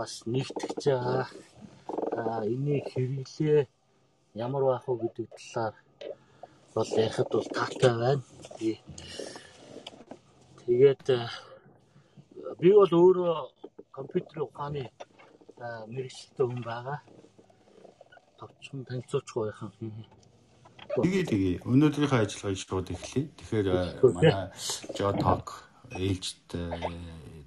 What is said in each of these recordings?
бас нэгтгэж байгаа. Аа энийг хэрэглээ ямар байх вэ гэдэг талаар бол ярихад бол таатай байна. Тэгээд би бол өөрөө компьютерийн ухааны мэрэгчлээ хүн байгаа. Товчхон танилцуулчих байхan. Тэгээ тэгээ өнөөдрийнхөө ажиллагааг шууд эхлэе. Тэгэхээр манай Jotog ээлжид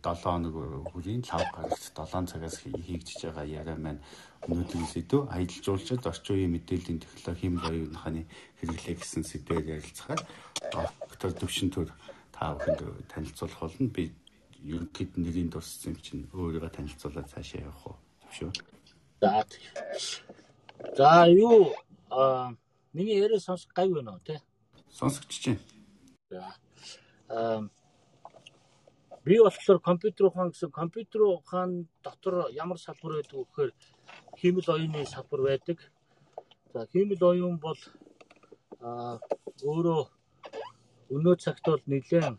7 хоног хүрийн лав гарагт 7 цагаас хийгдэж байгаа яриа маань өнөөдрийн сэдв аялал жуулчлалд орчин үеийн мэдээллийн технологи хэм оюуныханы хэрэглээ гэсэн сэдвээр ярилцахаар доктор Төвшинтөр та бүхэнд танилцуулах болно. Би ерөнхийд нэрийн дурссан чинь өөрийгөө танилцуулаад цаашаа явах уу? Төвшөө. За. За юу а миний яриа сонсох байна уу те? Сонсогдож байна. За. А Би болохоор компьютер ухаан гэсэн компьютер ухаан дотор ямар салбар байдаг вэ гэхээр хиймэл оюуны салбар байдаг. За хиймэл оюун бол а өөрөө өнөө цагт бол нэлээд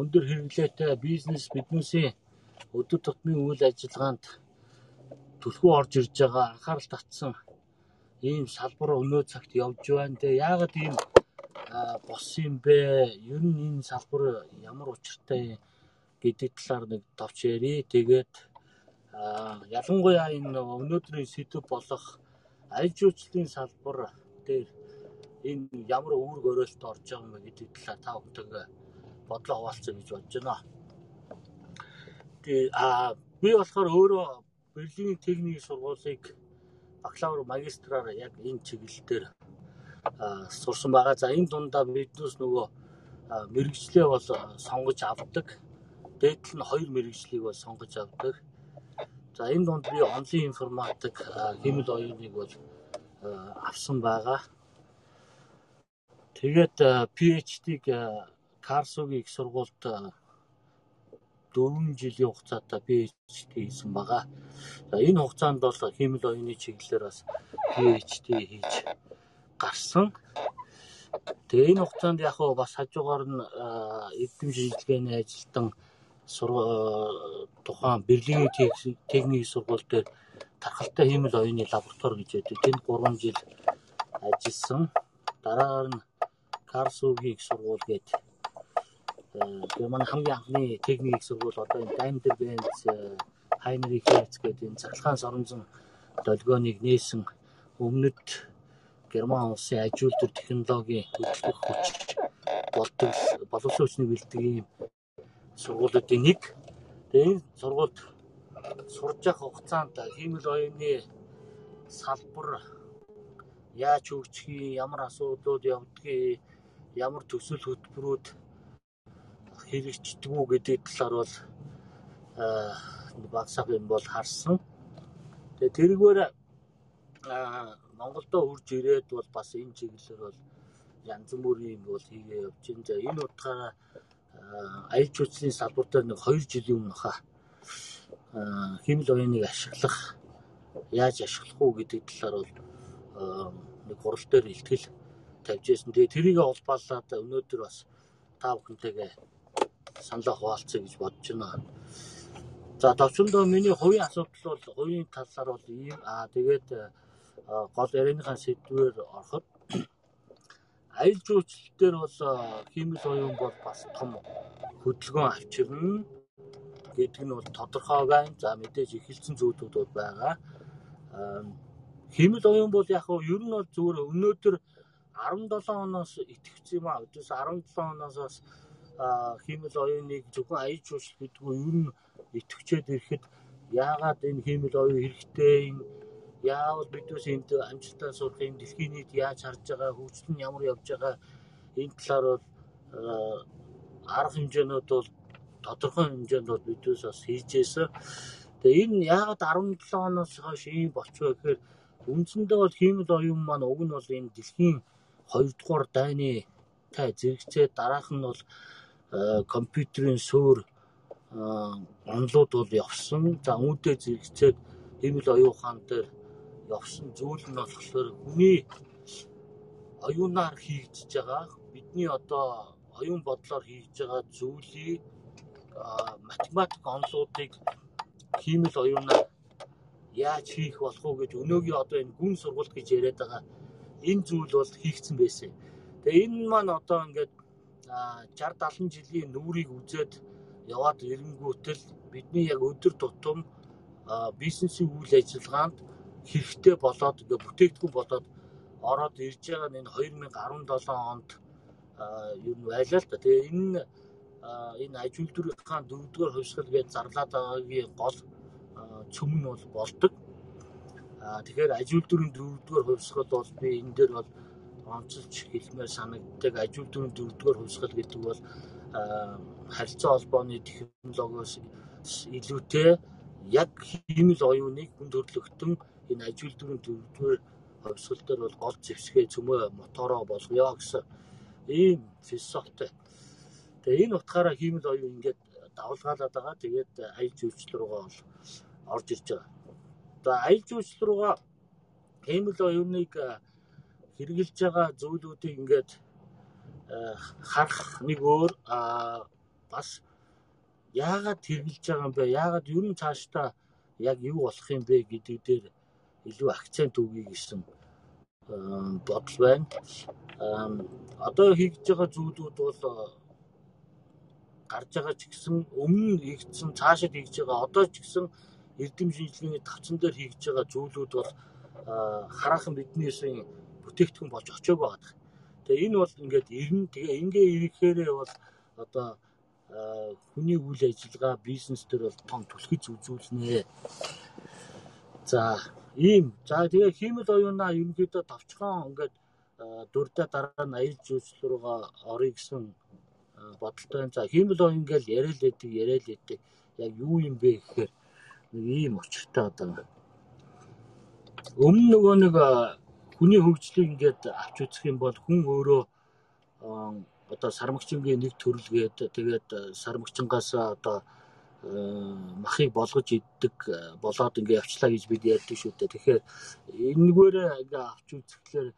өндөр хэрэглээтэй бизнес биднээсээ өдөр тутмын үйл ажиллагаанд түлхүү орж ирж байгаа анхаарал татсан ийм салбар өнөө цагт явж байна. Тэгээ яагаад ийм бос юм бэ? Ер нь энэ салбар ямар учиртай гэдэг талаар нэг товч ярий. Тэгээд ялангуяа энэ өнөөдрийн сэдв болох аль жуулчлалын салбар дээр энэ ямар үүрэг оройлт орж байгаа юм гэдэг талаар та бүхэнтэйгээ бодлоо хуваалцъя гэж бодож байна. Тэгээ а би болохоор өөрөө Берлиний техникийн сургуулийг бакалавр магистраар яг энэ чиглэлээр сурсан байгаа. За энэ дундаа биднээс нөгөө мэрэгчлээ бол сонгож авдаг дээдл нь хоёр мэрэгжлийг бол сонгож авдаг. За энэ донд би онлайн информатик хэмэл оюуныг бол авсан байгаа. Тэгээд PhD-г Карсогийн их сургуульд 4 жилийн хугацаатай PhD хийсэн байгаа. За энэ хугацаанд бол хэмэл оюуны чиглэлээр бас PhD хийж гарсан. Тэгээ энэ хугацаанд яг бас хажуугаар нь эдгэм шинжилгээний ажилтан тухайн Берлиний техникийн сургууль дээр тархалтай хиймэл оюуны лаборатори гэж байдаг. Тэнд 3 жил ажилласан. Дараагаар нь Карсугийн их сургууль гээд Германы хамгийн анхны техникийн сургууль одоо энэ Daimler Benz Heinrich Hertz гэдэг энэ цахилгаан соромзон долгионыг нээсэн өмнөд Герман улсын ажил төр технологийн хөдөлгөх хүч болдог боловсон хүчний бэлтгэл сургуулиудын нэг. Тэгээ энэ сургуульд сурж явах хугацаанд хиймэл оюуны салбар яаж хөгжих ямар асуудлууд явдгийг ямар төсөл хөтөлбөрүүд хэрэгждэг үү гэдэг талаар бол багсаг юм бол харсан. Тэгээ тэргээр Монголдо хурж ирээд бол бас энэ чиглэлээр бол янз бүрийн юм бол хийгээ явж байна. Энэ утгаараа аяж хүчний салбар дээр нэг 2 жилийн өмнө хаа хэмэл оюуныг ашиглах яаж ашиглах уу гэдэг талаар бол нэг хурал дээр ихтгэл тавьж байсан. Тэгээ тэрийг улбаалаад өнөөдөр бас та бүхэнтэйгээ саналаа хуваалцъя гэж бодож байна. За товчондоо миний хувийн асуудал бол хувийн талаар бол ийм аа тэгээд гол ярианыхаа сэдвээр ороход аялал жуулчлал дээр бол химэл оюун бол бас том хөдөлгөөн авчирна гэдэг нь бол тодорхой байна. За мэдээж эхэлсэн зүйлүүд бол байгаа. Химэл оюун бол яг нь ер нь бол зүгээр өнөөдөр 17 оноос итгэвч юм аа. Өдөөс 17 оноос бас химэл оюуныг зөвхөн аяж жуулчлал гэдэггүй ер нь итгэвчээд ирэхэд яагаад энэ химэл оюун хэрэгтэй энэ яавал бидээс энд амжилтаа сурах юм дэлхийн нийт яаж харж байгаа хөгжил нь ямар явж байгаа энэ талаар бол арга хэмжээнүүд бол тодорхой хэмжээнд бол бидээс бас хийжээсэн. Тэгээ энэ яагаад 17 оноос хойш ийм болчихвэ гэхээр үндсэндээ бол хиймэл оюун маань уг нь бол энэ дэлхийн 2 дугаар дайны тай зэрэгцээ дараах нь бол компьютерийн суурь онлууд бол явсан. За үүнтэй зэрэгцээд хиймэл оюун ухаан дээр явсан зүйл нь болохоор хүний оюунаар хийгдэж байгаа бидний одоо оюун бодлоор хийж байгаа зүйлийг математик онолуудыг хиймэл оюунаа яаж хийх болох уу гэж өнөөгийн одоо энэ гүн сургалт гэж яриад байгаа энэ зүйл бол хийгдсэн байсан. Тэгээ энэ маань одоо ингээд 60 70 жилийн нүрийг үзээд яваад ирэнгүүтэл бидний яг өдөр тутам бизнесийн үйл ажиллагаанд хэрэгтэй болоод ингээ бүтээгдэхүүн болоод ороод ирж байгаа нь энэ 2017 онд юу байлаа л да. Тэгээ энэ энэ аж үйлдвэрийнхаа дөрөвдүгээр хувьсгал гэж зарлаад байгаагийн гол цөм нь бол болдог. Тэгэхээр аж үйлдвэрийн дөрөвдүгээр хувьсгал бол би энэ дээр бол онцолж хэлмээр санагддаг. Аж үйлдвэрийн дөрөвдүгээр хувьсгал гэдэг бол харилцаа холбооны технологиос илүүтэй яг хиймэл оюуныг хүн төрлөختөн энэ аж үйлдвэрийн дөрөвдүгээр хувьсгал дээр бол гол зэвсгээ цөмөө мотороо болгоё гэсэн ийм философитой. Тэгээ энэ утгаараа хиймэл оюун ингээд давлгаалаад байгаа. Тэгээд аял жуулчлал руугаа бол орж ирж байгаа. Одоо аял жуулчлал руугаа хиймэл оюуныг хэрэгжилж байгаа зүйлүүдийг ингээд харах нэг өөр бас яагаад хэрэгжилж байгаа юм бэ? Яагаад ер нь цаашдаа яг юу болох юм бэ гэдэг дээр илүү акцент өгье гэсэн бодол байна. Одоо хийж байгаа зүйлүүд бол гарч байгаа ч гэсэн өмнө хийгдсэн цаашид хийж байгаа одоо ч гэсэн эрдэм шинжилгээний тавцан дээр хийж байгаа зүйлүүд бол хараахан биднээсээ бүтээгдэхүүн болж очиог байгаа. Тэгээ энэ бол ингээд ирнэ. Тэгээ ингээ ирэхээрээ бол одоо хүний үйл ажиллагаа бизнес төр бол том түлхэж үзүүлнэ. За ийм за тэгээ хиймэл оюунаа ерөнхийдөө товчхон ингээд дурдаа дараа нь аялал жуулчлал руугаа орё гэсэн бодолтой байна. За хиймэл оюун ингээл яриад лээдэг яриад лээдэг яг юу юм бэ гэхээр нэг ийм учиртай одоо. Өмнө нөгөө нэг хүний хөгжлийг ингээд авч үзэх юм бол хүн өөрөө одоо сармагчингийн нэг төрөлгээд тэгээд сармагчингаас одоо махыг болгож иддэг болоод ингээ явчлаа гэж бид ярьдаг шүү дээ. Тэгэхээр энэгээрээ ингээ авч үзэхлээр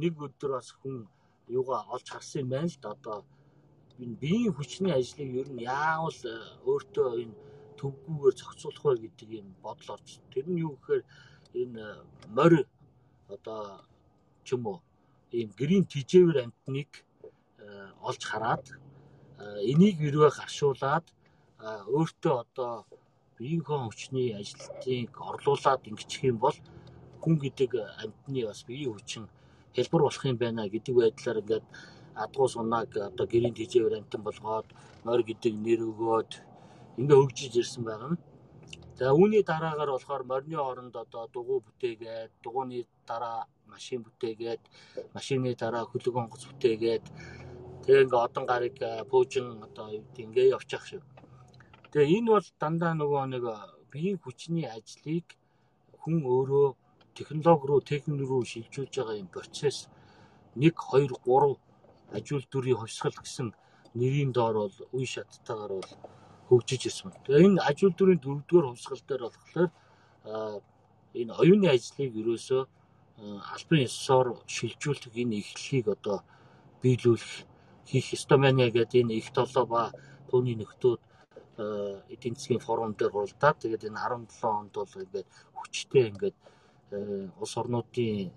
нэг өдөр бас хүн юугаа олж харсан юм байна л да. Одоо энэ биеийн хүчний ажлыг ер нь яавал өөртөө энэ төвгүүгээр зохицуулах вэ гэдэг юм бодол орж. Тэр нь юу гэхээр энэ морь одоо ч юм уу ийм грийн тижээвэр амтныг олж хараад энийг өрөө гаршуулад өөртөө одоо биеийнхээ хүчний ажилтныг орлуулад ингэчих юм бол хүн гэдэг амьтны бас биеийн хүчин хэлбэр болох юм байна гэдэг байдлаар ингээд адгуу сунааг одоо гэрийн тижээвэр амтан болгоод морь гэдэг нэр өгөөд ингээ хөгжиж ирсэн байгаа юм. За үүний дараагаар болохоор морины оронд одоо дугуй бүтээгээд дугуйны дараа машин бүтээгээд машины дараа хөлөг онгоц бүтээгээд тэгээ ингээ одон гарыг пуужин одоо ингээ явчих шүү. Тэгээ энэ бол дандаа нөгөө нэг биеийн хүчний ажлыг хүн өөрөө технологи руу техник рүү шилжүүлж байгаа юм процесс 1 2 3 ажил дүрийн хувьсгал гэсэн нэрийн доор бол үе шаттайгаар бол хөгжиж ирсэн. Тэгээ энэ ажил дүрийн дөрөвдүгээр хувьсгал дээр болохоор энэ оюуны ажлыг ерөөсөө албан ёсоор шилжүүлэх энэ эхлэлийг одоо биелүүлэх хийх байна гэдэг энэ их толоо ба түүний нөхдүүд эдийн засгийн форум дээр хуралдаад тэгээд энэ 17 онд бол ингээд хүчтэй ингээд улс орнуудын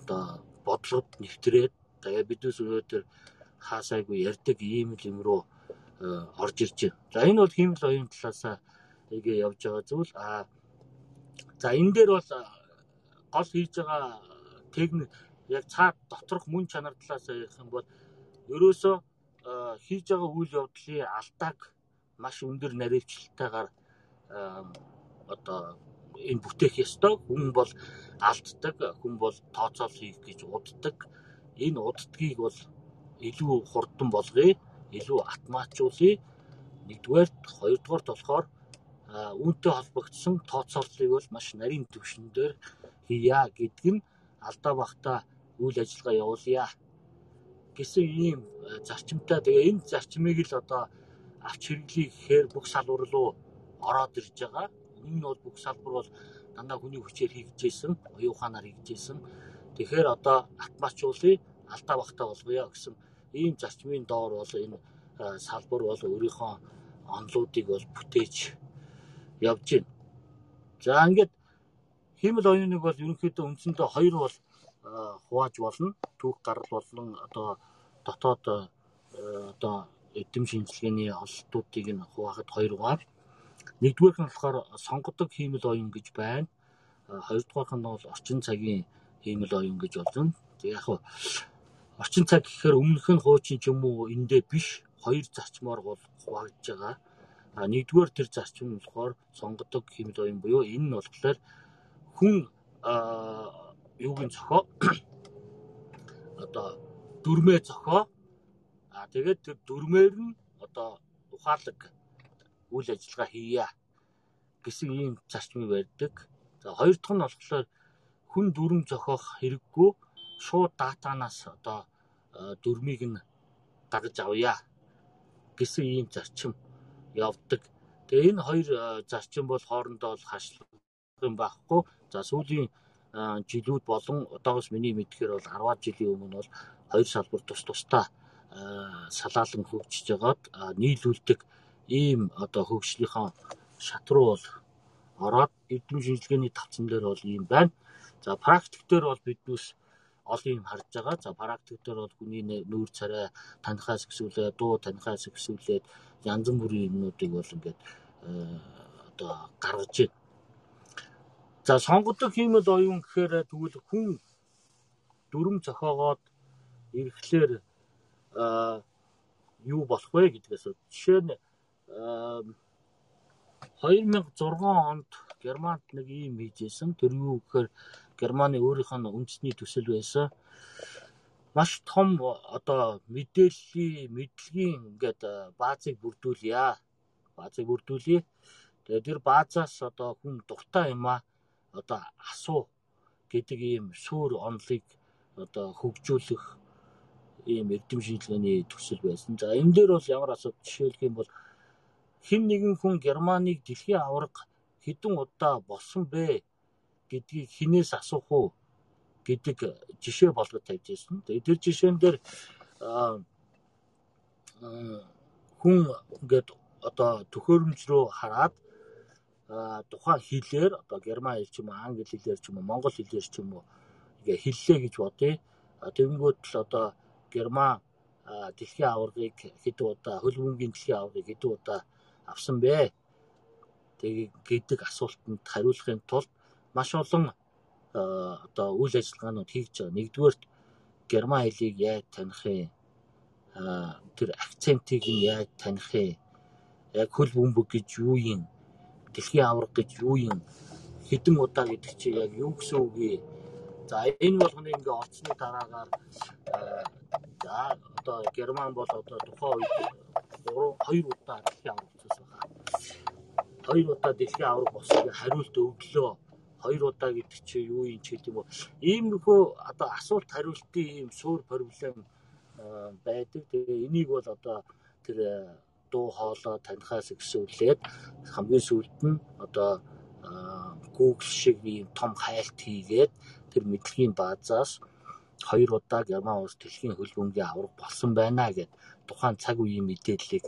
одоо бодлогод нэвтрээд тэгээ биднес өнөөдөр хаасайгүй ярьдаг ийм л юм руу орж ирж байна. За энэ бол хиймэл оюун талаасаа игээ явж байгаа зүйл. А за энэ дээр бол гол хийж байгаа техник яг цаад доторх мөн чанар талаасаа ярих юм бол ерөөсөө хийж байгаа үйл явдлын алдааг маш өндөр наривчлалтайгаар одоо энэ бүтээх ёстой. Хүн бол алддаг, хүн бол тооцоол хийх гэж уддаг. Энэ уддгийг бол илүү хурдан болгоё, илүү автоматжуулъя. Нэгдүгээр, хоёрдугаар болохоор үүнтэй холбогдсон тооцооллыг бол маш нарийн түвшин дээр хийя гэдэг нь алдаа бахта үйл ажиллагаа явуулъя гэсэн ийм зарчимтай. Тэгээ энэ зарчмыг л одоо авч хэрэглэе гэхээр бүх салбар руу ороод ирж байгаа. Энэ нь бол бүх салбар бол дандаа хүний хүчээр хийгдэж оюун ухаанаар хийгдэж Тэгэхээр одоо автоматжуулъя, алдаа багтаа болгоё гэсэн ийм зарчмын доор бол энэ салбар бол өөрийнхөө онлуудыг бол бүтээж явж байна. За ингээд хиймэл оюуныг бол ерөнхийдөө үндсэндээ хоёр бол хувааж болно. Түүх гарал болон одоо дотоод одоо эдэм шинжилгээний ололтуудыг нь хуваахад хоёр байгаа. Нэгдүгээр нь болохоор сонгодог хиймэл оюун гэж байна. Хоёрдугаар нь бол орчин цагийн хиймэл оюун гэж болно. Тэг яг орчин цаг гэхээр өмнөх нь хуучин ч юм уу эндээ биш хоёр зарчмаар бол хуваагдж байгаа. А нэгдүгээр тэр зарчим нь болохоор сонгодог хиймэл оюун буюу энэ нь болохоор хүн юугийн цохоо одоо дүрмээ цохоо а тэгээд тэр дүрмээр нь одоо ухаалаг үйл ажиллагаа хийя гэсэн ийм зарчмыг барьдаг. За хоёр дахь нь болохоор хүн дүрм зохиох хэрэггүй шууд датанаас одоо дүрмийг нь гаргаж авъя гэсэн ийм зарчим явдаг. Тэгээ энэ хоёр зарчим бол хоорондоо бол хашлах юм байхгүй. За сүүлийн жилүүд болон одоогоос миний мэдхээр бол 10 жилийн өмнө бол хоёр салбар тус тусдаа салаалan хөгжиж байгаад нийлүүлдэг ийм одоо хөгжлийнхаа шат руу бол ороод эдгээр шинжилгээний тавцан дээр бол ийм байна. За практик дээр бол биднээс олон юм харж байгаа. За практик дээр бол хүний нүүр царай танихаас гисүүлээ, дуу танихаас гисүүлээд янз бүрийн юмнуудыг бол ингээд одоо гаргаж байна. За сонгодог хиймэл оюун гэхээр тэгвэл хүн дүрм зохиогоод ирэхлээр юу болох вэ гэдгээс жишээ нь 2006 онд Германд нэг ийм хийжсэн. Тэр юу гэхээр Германы өөрийнх нь үндэсний төсөл байсан. Маш том одоо мэдээллийн мэдлэгийн ингээд баазыг бүрдүүлье. Баазыг бүрдүүлье. Тэгээд тэр баазаас одоо хүн дуртай юм а одоо асуу гэдэг ийм сүр онлыг одоо хөгжүүлэх ийм эрдэм шинжилгээний төсөл байсан. За энэ дээр бол ямар асуудал жишээлх юм бол хэн нэгэн хүн Германыг дэлхийн аварга хэдэн удаа болсон бэ гэдгийг хинээс асуух уу гэдэг жишээ болгож тавьж ирсэн. Тэгээд тэр жишээн дээр хүн ингээд одоо төхөөрөмж рүү хараад тухайн хэлээр одоо герман хэл ч юм уу англи хэлээр ч юм уу монгол хэлээр ч юм уу ингээ хэллээ гэж бодъё. Тэгэнгүүт л одоо герман дэлхийн аваргыг хэдэн удаа хөл бөмбөгийн дэлхийн аваргыг хэдэн удаа авсан бэ? Тэгээ гэдэг асуултанд хариулахын тулд маш олон одоо үйл ажиллагаанууд хийж байгаа. Нэгдүгээрт герман хэлийг яаж таних вэ? тэр акцентыг нь яаж таних вэ? Яг хөл бөмбөг гэж юу юм? Дэлхийн авраг гэж юу юм? Хэдэн удаа гэдэг чи яг юу гэсэн үг вэ? За энэ болгоны ингээ орцны дараагаар за одоо герман бол одоо тухайн үед 3 2 удаа дэлхийн авраг болсон байна. 2 удаа дэлхийн авраг болсны хариулт өглөө хоёр удаа гэдэг чи юу юм ч гэдэг юм уу. Иймэрхүү одоо асуулт хариултын ийм суур проблем байдаг. Тэгээ энийг бол одоо тэр дуу хоолой танихаас ихсүүлээд хамгийн сүүлд нь одоо Google шиг ийм том хайлт хийгээд тэр мэдлэгийн баазаас хоёр удаа Герман улс дэлхийн хөлбөмбөгийн авраг болсон байна гэд тухайн цаг үеийн мэдээллийг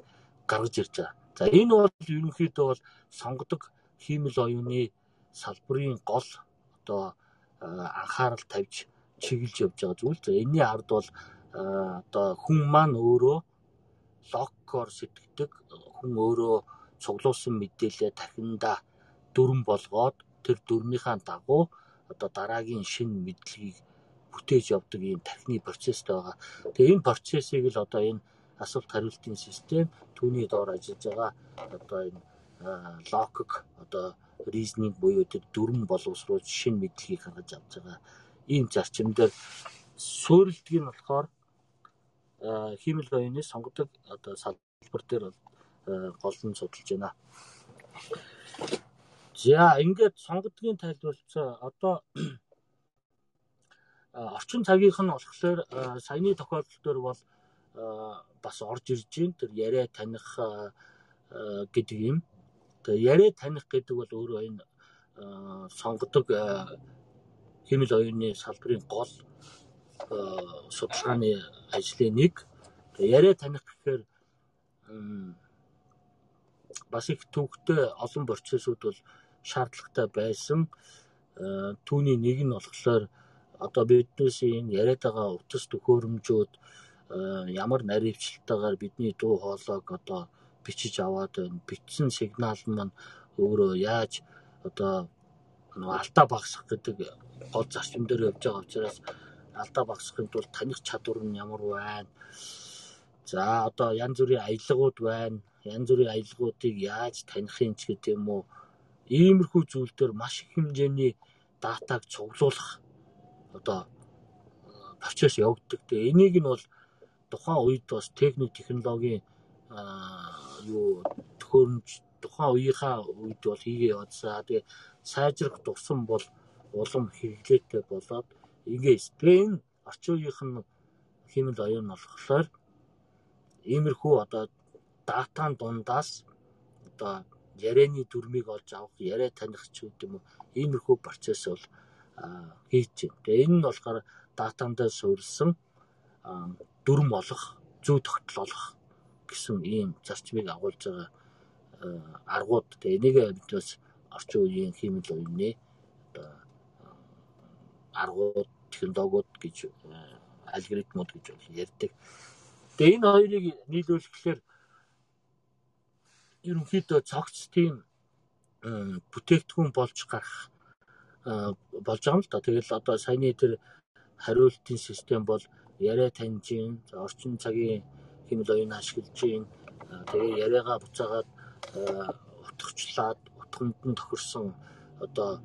гаргаж ирж байгаа. За энэ бол ерөнхийдөө бол сонгодог хиймэл оюуны салбарын гол одоо анхаарал тавьж чиглэж явж байгаа зүйл. За энэний ард бол одоо хүн маань өөрөө локкоор сэтгэдэг хүн өөрөө цуглуулсан мэдээлэлээ дахинда дүрм болгоод тэр дүрмийнхаа дагуу одоо дараагийн шинэ мэдлэгийг бүтээж явдаг ийм техникийн процесстэй байгаа. Тэгээ энэ процессыг л одоо энэ асуулт хариултын систем түүний доор ажиллаж байгаа одоо энэ локк одоо reasoning буюу тэр дүрм боловсруулж шинэ мэдлэгийг гаргаж авч байгаа. Ийм зарчим дээр суурилдаг нь болохоор хиймэл оюуны сонгодог одоо салбар дээр бол гол нь судалж байна. За ингээд сонгодгийн тайлбарлалцаа одоо орчин цагийнх нь болохоор саяны тохиолдол дээр бол бас орж ирж байна. Тэр яриа таних гэдэг юм. Тэгээ яриа таних гэдэг бол өөрөө энэ сонгодог хэмэл оюуны салбарын гол судалгааны ажлын нэг. Тэгээ яриа таних гэхээр бас их төвхтэй олон процессууд бол шаардлагатай байсан. Түүний нэг нь болохоор одоо биднээс энэ яриад байгаа утас төхөөрөмжүүд ямар наривчлалтайгаар бидний дуу хоолойг одоо бичиж аваад байна. Бичсэн сигнал маань өөрөө яаж одоо алдаа багасгах гэдэг гол зарчим дээр явж байгаа учраас алдаа багасгахын тулд таних чадвар нь ямар байна. За одоо янз бүрийн аяллагууд байна. Янз бүрийн аяллагуудыг яаж таних ч гэдэг юм уу. Иймэрхүү зүйл дээр маш их хэмжээний датаг цуглуулах одоо процесс явагддаг. Тэгээ энийг нь бол тухайн үед бас техник технологийн юу төхөөрөмж тухайн үеийнхаа үед бол хийгээ яваадсан. Тэгээ сайжрах тусам бол улам хэрэглээтэй болоод ингээс тэгээ энэ орчин үеийнх нь хэмэл оюун болохоор иймэрхүү одоо датан дундаас одоо ярианы дүрмийг олж авах, яриа таних ч гэдэг юм уу иймэрхүү процесс бол хийж байна. Тэгээ энэ нь болохоор датандаа суурилсан дүрм олох, зүй тогтол олох гэсэн ийм зарчмыг агуулж байгаа аргууд. Тэгээ энийг бид бас орчин үеийн хэмэл оюуны одоо аргууд, технологиуд гэж алгоритмууд гэж ярьдаг. Тэгээ энэ хоёрыг нийлүүлэхээр ерөнхийдөө цогц тийм бүтээгдэхүүн болж гарах болж байгаа юм л да. Тэгэл одоо саяны тэр хариултын систем бол яриа таньж гин орчин цагийн хэмэл оюун ашиглаж гин тэгээ яриагаа буцаагаад утгачлаад утганд нь тохирсон одоо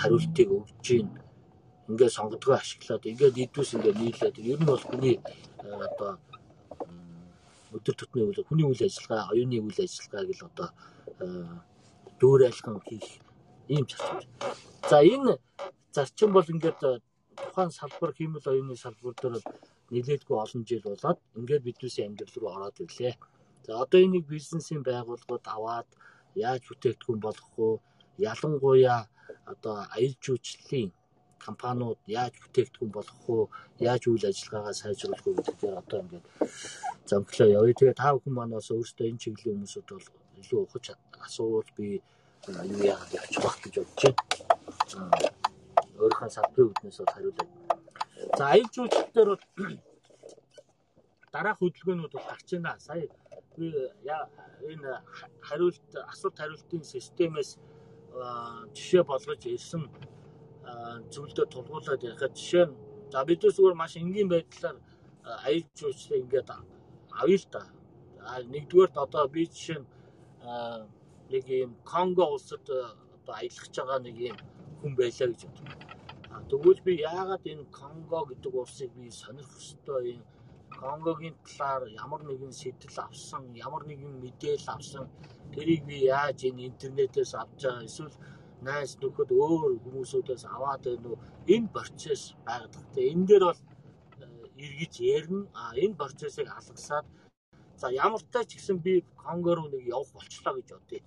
хариултыг өгж гин ингээд сонгодгоо ашиглаад ингээд идвэс ингээд нийлээд ер нь бол хүний одоо өдөр тутмын үйл хүний үйл ажиллагаа, оюуны үйл ажиллагааг л одоо дүүрэлхэн хийх ийм зарчим. За энэ зарчим бол ингээд тухайн салбар хиймэл оюуны салбар дээр бол нэлээдгүй олон жил болоод ингээд биднээсээ амьдрал руу ороод ирлээ. За одоо энийг бизнесийн байгууллагууд аваад яаж бүтээгдэхүүн болгох вэ? Ялангуяа одоо аял жуулчлалын компаниуд яаж бүтээгдэхүүн болгох вэ? Яаж үйл ажиллагаагаа сайжруулах вэ гэдэг дээр одоо ингээд зомглоо явъя. Тэгээ та бүхэн манаас өөрсдөө энэ чиглэлийн хүмүүсүүд бол илүү ухаж асуувал би юу яагаад явчих байх гэж бодож байна. Өөрийнхөө салбарын үүднээс бол хариулаад. За аял жуулчлал дээр бол дараах хөдөлгөөнүүд бол гарч байна. Сая би энэ хариулт асуулт хариултын системээс жишээ болгож ирсэн зүйлдээ тулгуурлаад ярихад жишээ нь за бидээс зүгээр маш энгийн байдлаар аял жуулчлалыг ингээд авъя л да. А нэгдүгээрт одоо би жишээ нь нэг юм Конго улсад одоо аялах байгаа нэг юм хүн байлаа гэж бодъё. А тэгвэл би яагаад энэ Конго гэдэг улсыг би сонирх ёстой юм Конгогийн талаар ямар нэгэн сэтэл авсан, ямар нэгэн мэдээлэл авсан тэрийг би яаж энэ интернетээс авч байгаа эсвэл найс нөхөд өөр хүмүүсүүдээс аваад байна уу? Энэ процесс байгаад. Тэгээ энэ дээр бол эргэж ярина. А энэ процессыг алгасаад за ямар ч тач гэсэн би Конго руу нэг явах болчлоо гэж бодъё.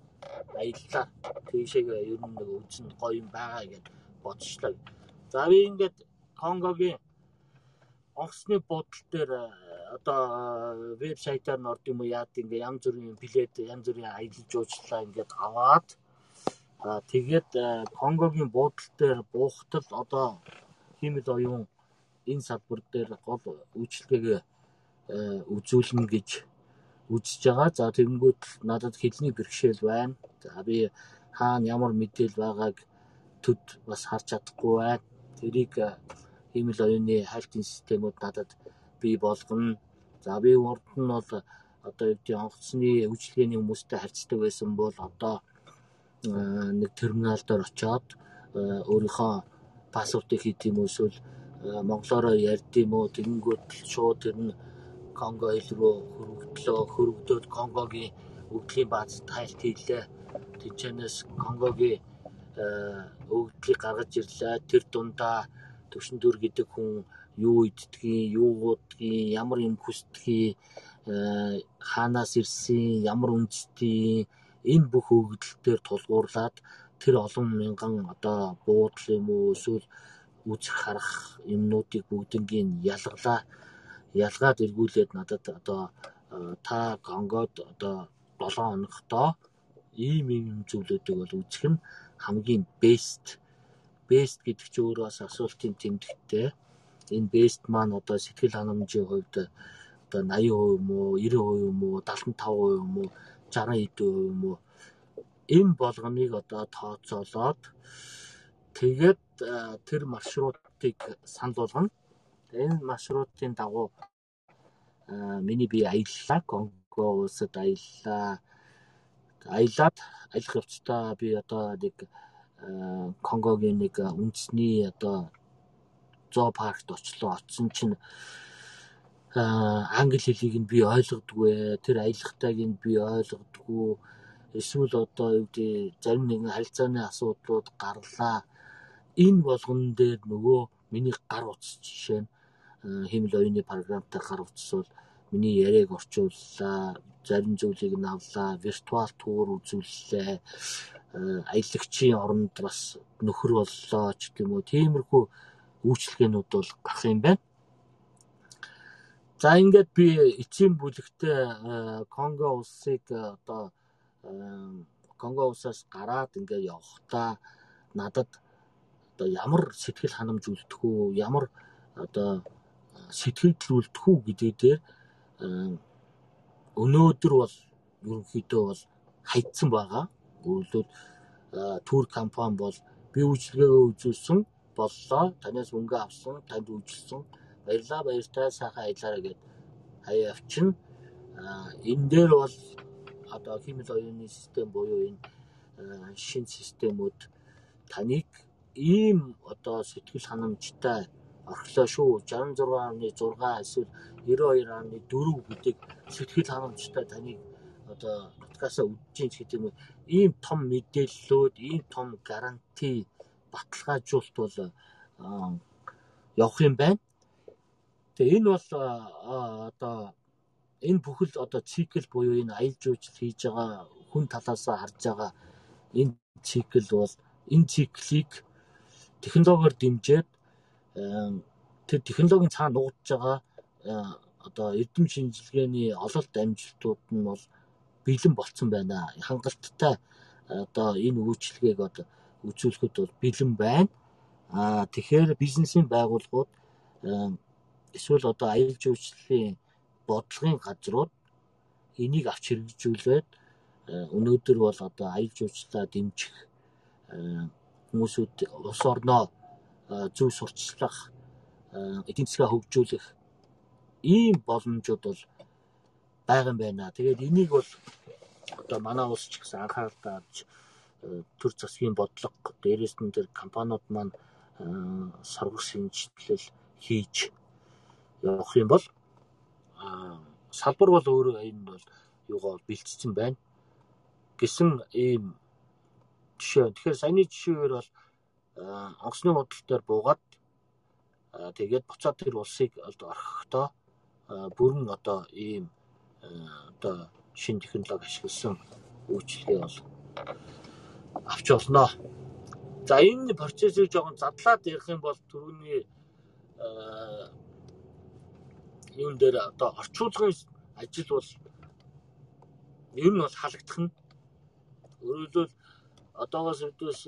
Баярлалаа. Тийшээгээ ер нь нэг үзэн гоё юм байгаа гэж бодчихлоо. За би ингээд Конгогийн онгоцны буудлын дээр одоо вебсайтаар нь орд юм уу яад ингээ янз бүрийн билет янз бүрийн аялал жуулчлалаа ингээд аваад тэгээд Конгогийн буудлын дээр буухтал одоо хиймэл оюун энэ салбар дээр гол үйлчлэгээ үзүүлнэ гэж үзэж байгаа. За тэгэнгүүт надад хэлний бэрхшээл байна. За би хаана ямар мэдээлэл байгааг төд бас харж чадахгүй байна. Тэрийг хиймэл оюуны хайлтын системүүд надад бий болгоно. За би урд нь бол одоо юу гэдэг онгоцны үйлчлэгээний хүмүүстэй харьцдаг байсан бол одоо нэг терминал дээр очиод өөрийнхөө паспортыг хийх юм эсвэл монголоор ярьд юм уу тэгэнгүүт шууд тэр нь Конго хэл рүү хөрвөгдлөө хөрвөгдөөд Конгогийн өвдлийн бааз тайлт хийлээ. Тэнчэнэс Конгогийн өвдлийг гаргаж ирлээ. Тэр дундаа төвшин дүр гэдэг хүн юу иддгийг, юу уудгийг, ямар юм хүсдгийг, хаанаас ирсэн, ямар үндэстийн энэ бүх өгөгдөл төр тулгуурлаад тэр олон мянган одоо буудал юм уу эсвэл үзэх харах юмнуудыг бүгднийг ялгалаа ялгаад эргүүлээд надад одоо та Конгод одоо 7 хоногтоо ийм ийм зүйлүүдийг бол үзэх нь хамгийн best best гэдэг чинь өөрөө бас асуултын тэмдэгттэй. Энэ best маань одоо сэтгэл ханамжийн хувьд одоо 80% юм уу, 90% юм уу, 75% юм уу, 60 хэдэн юм уу энэ болгоныг одоо тооцоолоод тэгээд тэр маршрутыг санал болгоно. Энэ маршрутын дагуу миний би аяллаа, Конго улсад аяллаа. Аялаад аялах явцдаа би одоо нэг Конгогийн нэг үндэсний одоо зоопаркт очлоо. Очсон чинь англи хэлийг нь би ойлгодгүй. Тэр аялахтайг нь би ойлгодгүй. Эсвэл одоо юу гэдэг зарим нэгэн харилцааны асуудлууд гарлаа. Энэ болгон дээр нөгөө миний гар утас жишээ нь хэмэл оюуны програмтай гар утас бол миний яриаг орчууллаа. Зарим зүйлийг нь авлаа. Виртуал туур үзүүллээ. Аялагчийн оронд бас нөхөр боллоо ч гэдэм үү. Тиймэрхүү үйлчлэгээнүүд бол гарах юм байна. За ингээд би эцсийн бүлэгтээ Конго улсыг одоо Конго улсаас гараад ингээд явхдаа надад одоо ямар сэтгэл ханамж үлдэх үү, ямар одоо сэтгэл үлдэх үү гэдэг дээр өнөөдөр бол ерөнхийдөө бол хайцсан байгаа. Өөрөлдөл тур компани бол би үйлчлэгээ үзүүлсэн боллоо. Танаас мөнгө авсан, танд үйлчилсэн баярлаа баяртай сайхан аялаарай гэд хаяа авчин. Энэ дээр бол одоо химэл оюуны систем буюу энэ шин системүүд таныг ийм одоо сэтгэл ханамжтай орхилоо шүү 66.6 эсвэл 92.4 гэдэг сэтгэл ханамжтай таныг одоо нутгасаа үдчихэж гэдэг юм ийм том мэдээллүүд ийм том гаранти баталгаажуулт бол явах юм байна. Тэгээ энэ бол одоо энэ бүхэл одоо цикл буюу энэ аялал жуулчлал хийж байгаа хүн талаас харж байгаа энэ цикл бол энэ циклийг технологиор дэмжиж тэр технологийн цаана нуугдж байгаа одоо эрдэм шинжилгээний ололт амжилтууд нь бол бэлэн болцсон байна. Хангалттай одоо энэ үйлчлэгийг одоо үзүүлэхэд бол бэлэн байна. Аа тэгэхээр бизнесийн байгууллагууд эсвэл одоо аялал жуулчлалын бодлогын газрууд энийг авч хэрэгжүүлээд өнөөдөр бол одоо аялал жуулчлалаа дэмжих хүмүүсүүд улс орноо зөв сурчлах эдийн засгаа хөгжүүлэх ийм боломжууд бол байгаа юм байна. Тэгээд энийг бол одоо манай улс ч гэсэн анхаарал тааж төр засгийн бодлого дээрээс нь тэр компаниуд маань саргах шинжилэл хийж явах юм бол салбар бол өөрөө энэ бол юугаар бэлтцсэн байна гэсэн ийм жишээ. Тэгэхээр саяны жишээгээр бол онгоцны бодол дээр буугаад тэгээд буцаад тэр улсыг орхихдоо бүрэн одоо ийм одоо шин технологи ашигласан үйлчлэгээ бол авч олноо. За энэ процессыг жоохон задлаад ярих юм бол түрүүний юун дээр одоо орчуулгын ажил бол ер нь бол халагдах нь. Өөрөлдвөл одоогоос өдөөс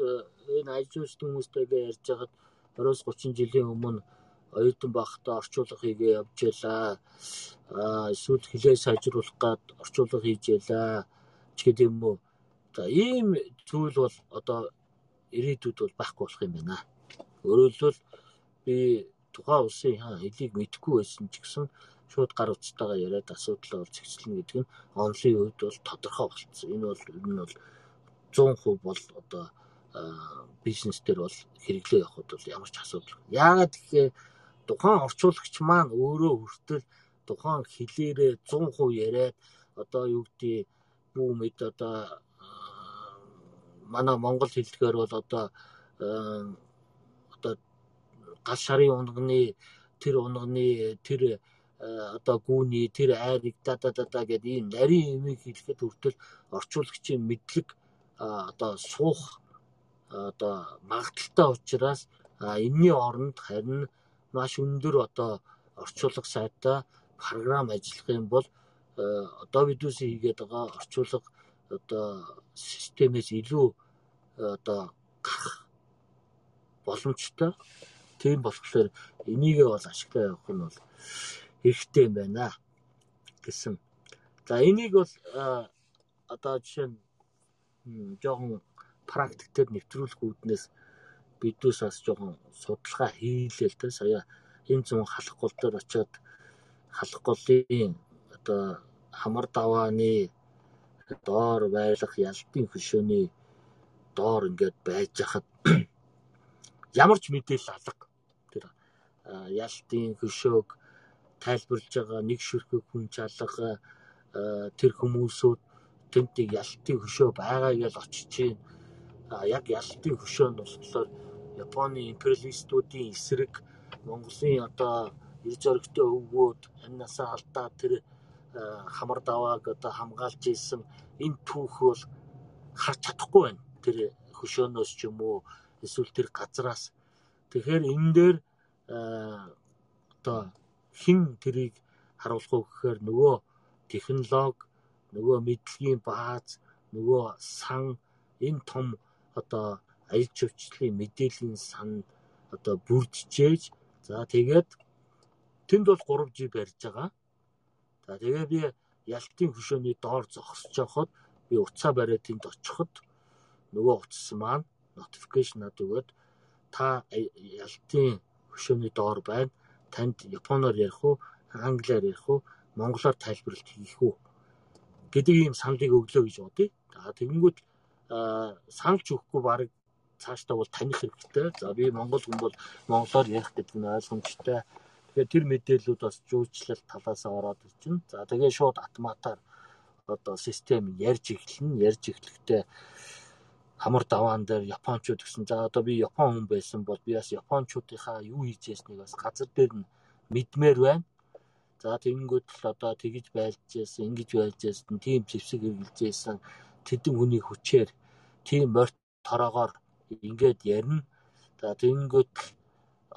энэ ажилчдын хүмүүстэйгээ ярьж байхад 20-30 жилийн өмнө оюутан байхдаа орчуулга хийгээ явж ялаа. Аа эсвэл хилээ сайжруулах гад орчуулга хийж ялаа. ч гэдэг юм уу. За ийм зүйл бол одоо ирээдүйд бол байхгүй болох юм байна. Өөрөлдвөл би тухайн улсын хэлийг мэдэхгүй байсан ч гэсэн шууд гар утсатайгаа яриад асуудал бол зэгцлэнэ гэдэг нь онлын үед бол тодорхой болцсон. Энэ бол ер нь бол 100% бол одоо бизнес дээр бол хэрэглээ явахд бол ямар ч асуудал. Яагаад гэхээр тухайн орчуулагч маань өөрөө хүртэл тухайн хэлээрээ 100% яриад одоо юу гэдэг бүү мэд одоо манай монгол хэлдгээр бол одоо одоо гал шарын унганы тэр унганы тэр одоо гүүний тэр айрыг да да да гэдэг ийм нарийн юмыг хэлэхэд хүртэл орчуулагчийн мэдлэг одоо суух одоо магадaltaй учраас энэний оронд харин маш өндөр одоо орчуулга сайтай програм ажиллах юм бол одоо бидүүс хийгээд байгаа орчуулга одоо системээс илүү одоо гарах боломжтой. Тийм болохоор энийгээ бол ашиглаа явах нь бол хэрэгтэй юм байна гэсэн. За энийг бол одоо жишээ нь жоохон практик дээр нэвтрүүлэх үүднээс биднээс бас жоохон судалгаа хийлээ л дээ. Сая энэ зүүн халах гол дээр очиод халах голын одоо хамар давааны доор байлах ялтын хөшөөний доор ингээд байж хахад ямар ч мэдээлэл алга тэр ялтын хөшөөг тайлбарлаж байгаа нэг ширхэг хүн чалга тэр хүмүүсүүд тентийг ялтын хөшөө байгаа гэж очиж чинь яг ялтын хөшөө нь болохоор Японы империалистуудын эсрэг Монголын одоо ир зоригтой өвгүүд амнасаа алдаа тэр хамар давааг одоо хамгаалж ийсэн энэ түүх бол харж чадахгүй байна. Тэр хөшөөнөөс ч юм уу эсвэл тэр газраас. Тэгэхээр энэ дээр одоо хэн тэрийг харуулах вэ гэхээр нөгөө технологи, нөгөө мэдлэгийн бааз, нөгөө сан энэ том одоо аяд живчлалын мэдээллийн сан одоо бүрдчихээж за тэгээд тэнд бол 3G барьж байгаа. За тэгээ би ялтын хөшөөний доор зогсож явахад би уцаа бариад тэнд очиход нөгөө утас маань notification над өгөөд та ялтын хөшөөний доор байна. Танд японоор ярих уу, англиар ярих уу, монголоор тайлбарлалт хийх үү гэдэг ийм саналыг өглөө гэж бодъё. За тэгэнгүүт санал ч өгөхгүй баг цаашдаа бол таних хэрэгтэй. За би монгол хүн бол монголоор ярих гэдэг нь ойлгомжтой. Тэгэхээр тэр мэдээллүүд бас жуулчлал талаас ороод ирчин. За тэгээ шууд автоматар одоо систем ярьж эхэлнэ. Ярьж эхлэхдээ хамар даваан дээр японочууд гэсэн. За одоо би япон хүн байсан бол би бас японочуудынхаа юу хийж ясныг бас газар дээр нь мэдмээр байна. За тэгэнгүүт л одоо тэгж байлж яасан, ингэж байлж яасан, тийм зэвсэг хэрэгжилж яасан тэдэн хүний хүчээр тийм морт тороогоор ингээд ярина. За тэгэнгүүт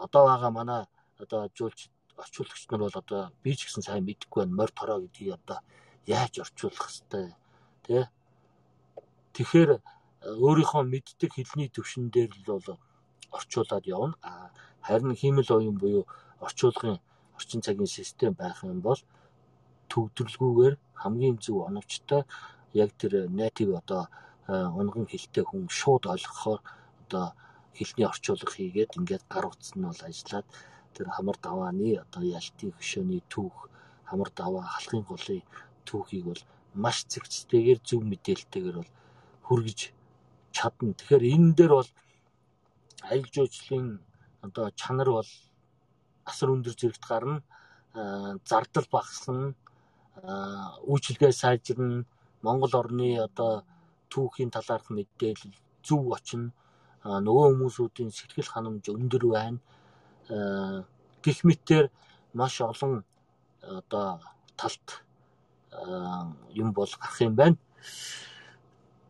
одоо байгаа манай одоо жуулч орчуулагч нар бол одоо би ч гэсэн сайн мэдэхгүй байна. Морь тороо гэдгийг одоо яаж орчуулах хэвтэй тий. Тэгэхээр өөрийнхөө мэддэг хэлний төвшин дээр л бол орчуулад явна. Харин хиймэл оюун буюу орчуулгын орчин цагийн систем байх юм бол төгдрөлгүйгээр хамгийн зөв оновчтой яг тэр native одоо унган хэлтэй хүн шууд ойлгохоор одоо хэлний орчуулга хийгээд ингээд гар утас нь бол ажиллаад тэр хамар давааны одоо ялтын хөшөөний түүх хамар даваа халахын голын түүхийг бол маш зэгцтэйгээр зөв мэдээлэлтэйгээр бол хүргэж чадна. Тэгэхээр энэ дээр бол аялал жуулчлалын одоо чанар бол асар өндөр зэрэгт гарна. Зардал багасна. Үйлчлэгээ сайжирна. Монгол орны одоо түүхийн талаарх мэдээлэл зөв очно. Нөгөө хүмүүсүүдийн сэтгэл ханамж өндөр байна. Гэх мэтээр маш олон одоо талт юм бол гарах юм байна.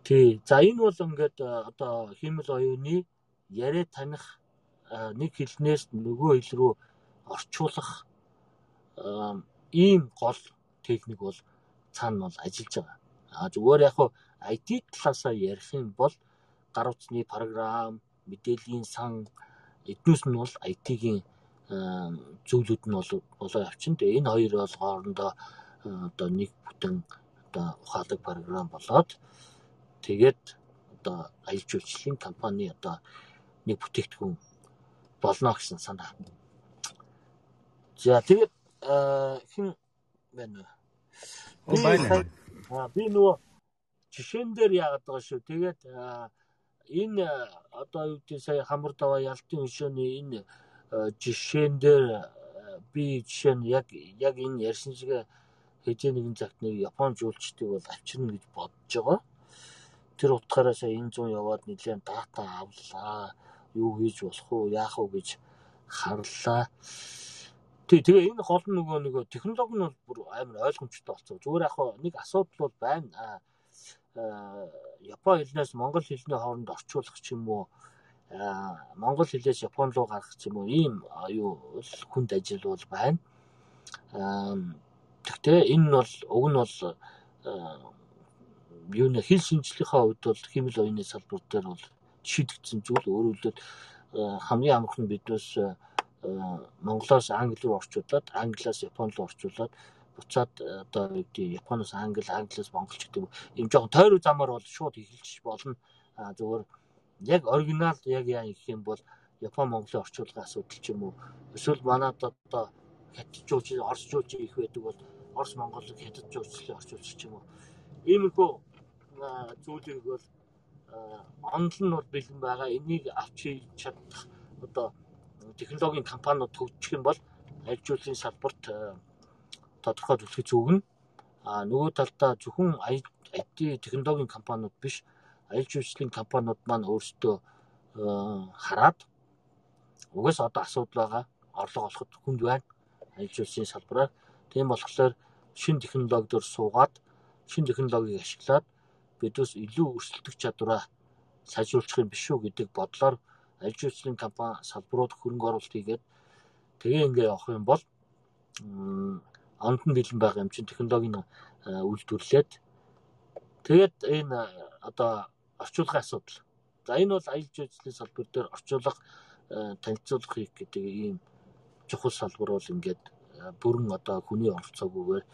Тий. За энэ бол ингээд одоо хиймэл оюуны яриа таних нэг хэлнээс нөгөө хэл рүү орчуулах ийм гол техник бол цаана бол ажиллаж байгаа. А зүгээр яг хуу IT талаасаа ярих юм бол гар утасны програм, мэдээллийн сан эднээс нь бол IT-ийн зүйлүүд нь бол болоо явчин. Тэгээ энэ хоёр бол хоорондоо одоо нэг бүтэн одоо ухаалаг програм болоод тэгээд одоо аялал жуулчлалын компани одоо нэг бүтээгдэхүүн болно гэсэн санаа. За тэгээд хэн байна вэ? байна. Би нөгөө жишээн дээр яагаад байгаа шүү. Тэгээд энэ одоо юу гэдэг сая хамар даваа ялтын хөшөөний энэ жишээн дээр би жишээ нь яг яг энэ ярьсан шиг хэзээ нэгэн цагт нэг Япон жуулчдыг бол авчирна гэж бодож байгаа. Тэр утгаараа сая энэ зүүн яваад нэлээд дата авлаа. Юу хийж болох уу, яах вэ гэж харлаа. Тий, тэгээ энэ гол нөгөө нөгөө технологи нь бол бүр амар ойлгомжтой болсон. Зүгээр яг нэг асуудал бол байна. Аа Япон хэлнээс монгол хэлний хооронд орчуулах ч юм уу монгол хэлээс япон руу гаргах ч юм уу ийм юу хүнд ажил бол байна. Тэгтээ энэ нь бол уг нь бол юуны хил шинжлэхийнхаа хувьд бол химэл оюуны салбар дээр бол шийдэгдсэн зүйл өөрөөр хэлбэл хамгийн амархан биднээс Монголоос англи руу орчуулад англиас япон руу орчуулад буцаад одоо юу гэдэг японоос англи англиас монголч гэдэг юм жоохон тойрог замаар бол шууд эхэлж болно. Зүгээр яг оригинал яг яа гэх юм бол япон монголын орчуулгын асуудал ч юм уу. Эсвэл манад одоо хятад жууч орос жууч их байдаг бол орос монголыг хятад жуучлалын орчуулж ч юм уу. Иймэрхүү зүйлийг бол онол нь бол бэлэн байгаа. Энийг авч чадах одоо технологийн компаниуд төгжих юм бол ажилуулгын салбарт тодорхой төлөв зүгнэ. А нөгөө талдаа зөвхөн IT технологийн компаниуд биш аялал жуулчлалын компаниуд маань өөрсдөө хараад угаас одоо асуудал байгаа орлого олоход хүнд байна аялал жуулчлалын салбараар. Тийм болохоор шин технологиор суугаад шин технологиг ашиглаад бидээс илүү өрсөлдөх чадвараа сайжруулах юм биш үү гэдэг бодлоор аж үйлчлийн компани салбарууд хөрөнгө оруулалт хийгээд тэгээ ингээ явах юм бол ондон бэлэн байгаа юм чинь технологийн үйлдвэрлээд тэгээд энэ одоо орчуулгын асуудал. За энэ бол аялал жуулчлалын салбар дээр орчуулга танилцуулах хийх гэдэг ийм чухал салбар бол ингээд бүрэн одоо хүний оролцоогүйгээр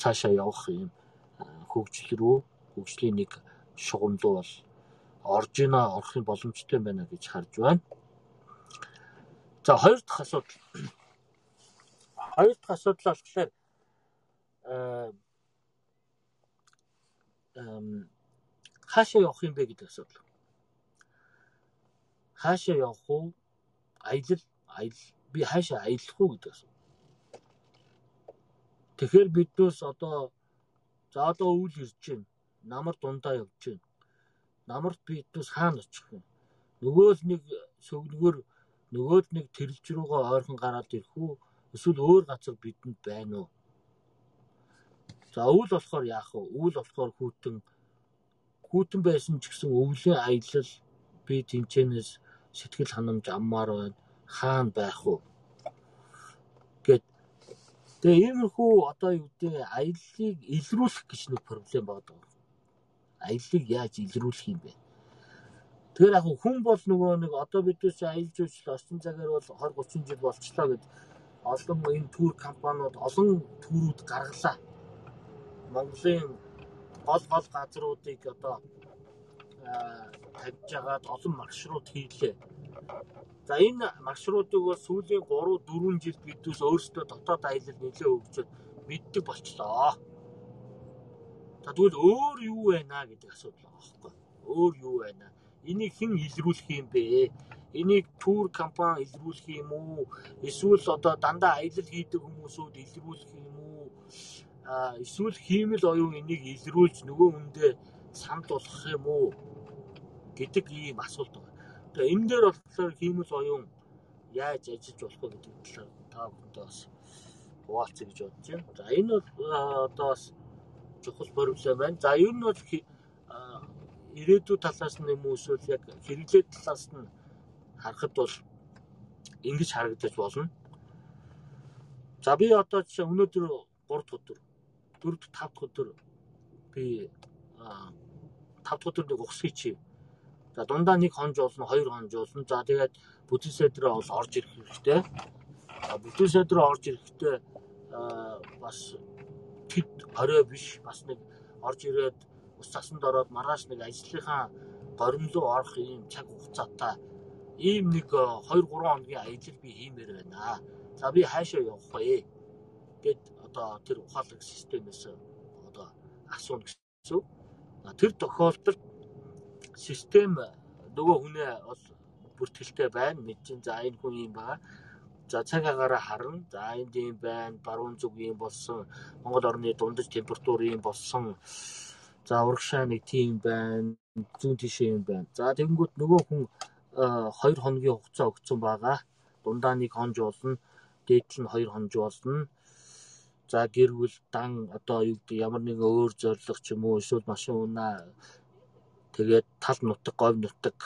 цаашаа явах юм хөгжил рүү хөгжлийн нэг шугам руу бол орж ийна орохын боломжтой байна гэж харж байна. За хоёр дахь асуудал. Хоёр дахь асуудал болохоор эм хаашаа явах юм бэ гэдэг асуудал. Хаашаа явах уу? Аялал, аялал би хаашаа аялах уу гэдэг асуудал. Тэгэхээр биднээс одоо За одоо үйл ирж байна. Намар дундаа явж байна. Намарт биднээс хаана очих вэ? Нөгөө л нэг сөгнөгөр нөгөө л нэг тэрэлж рүүгээ ойрхон гараад ирэх үү? Эсвэл өөр газар бидэнд байна уу? За өвөл болохоор яах вэ? Өвөл болохоор хүүтэн хүүтэн байсан ч гэсэн өвлийн аялал би тэнцэнээс сэтгэл ханамж аммаар байна. Хаана байх вэ? Тэгээ иймэрхүү одоо юу гэдэг аяллыг илрүүлэх гэж нэг проблем байдаг. Аяллыг яаж илрүүлэх юм бэ? Тэгэхээр яг хүн бол нөгөө нэг одоо бидээс аялал жуулчлал орчин цагаар бол 20 30 жил болчлоо гэд олон энэ тур компаниуд олон төрүүд гаргалаа. Монголын гол гол газруудыг одоо тавьж агаад олон маршрут хийлээ. За энэ маршрутыг бол сүүлийн 3 4 жилд бидээс өөрсдөө дотоод аялал нэлээ хөгжөөд мэддэг болчлоо. За тэгвэл өөр юу байна гэдэг асуудал байгаа байхгүй. Өөр юу байна? Энийг хэн илрүүлэх юм бэ? Энийг тур компани илрүүлэх юм уу? Эсвэл одоо дандаа аялал хийдэг хүмүүсүүд илрүүлэх юм уу? А эсвэл хиймэл оюун энийг илрүүлж нөгөө хүндээ санд болгох юм уу? гэдэг ийм асуулт байна. Тэгээ энэ дээр болохоор хиймэл оюун яаж ажиллаж болох вэ гэдэг талаар та бүхэндээ бас хуваалцъя гэж бодож байна. За энэ бол одоо бас чухал проблем байна. За ер нь бол ирээдүйн талаас нь юм уу эсвэл яг хэрэглээ талаас нь харахад бол ингэж харагдаж болно. За би одоо жишээ өнөөдөр 3 дахь өдөр 4 дахь 5 дахь өдөр би 5 дахь өдөр нэг ухсгий чи За дундаа нэг хонж болно, хоёр хонж болно. За тэгээд бүтэц сэдрээ бол орж ирэх хэрэгтэй. Бүтэц сэдрээ орж ирэхдээ бас тэд орой биш бас нэг орж ирээд ус цасанд ороод маргааш нэг ажлынхаа горим руу орох ийм цаг хугацаатай ийм нэг 2 3 хоногийн аялал би хиймээр байна. За би хаашаа явах вэ? гэд одоо тэр ухаалаг системээс одоо асууна гэсэн. Тэр тохиолдолд систем нөгөө хүнээ бол бүртгэлтэй байна мэдэж за энэ хүн юм байна за цаг агаараа харна. За энд юм байна. Баруун зүг юм болсон. Монгол орны дундаж температур юм болсон. За урагшаа нэг тийм байна. Зүүн тишээ юм байна. За тэгэнгүүт нөгөө хүн 2 хоногийн хугацаа өгсөн байгаа. Дундаа нэг хонж болно. Дээдл нь 2 хонж болно. За гэр бүл дан одоо юу гэдэг ямар нэгэн өөр зориг ч юм уу эсвэл машин унаа. Тэгээд тал нутаг, говь нутаг.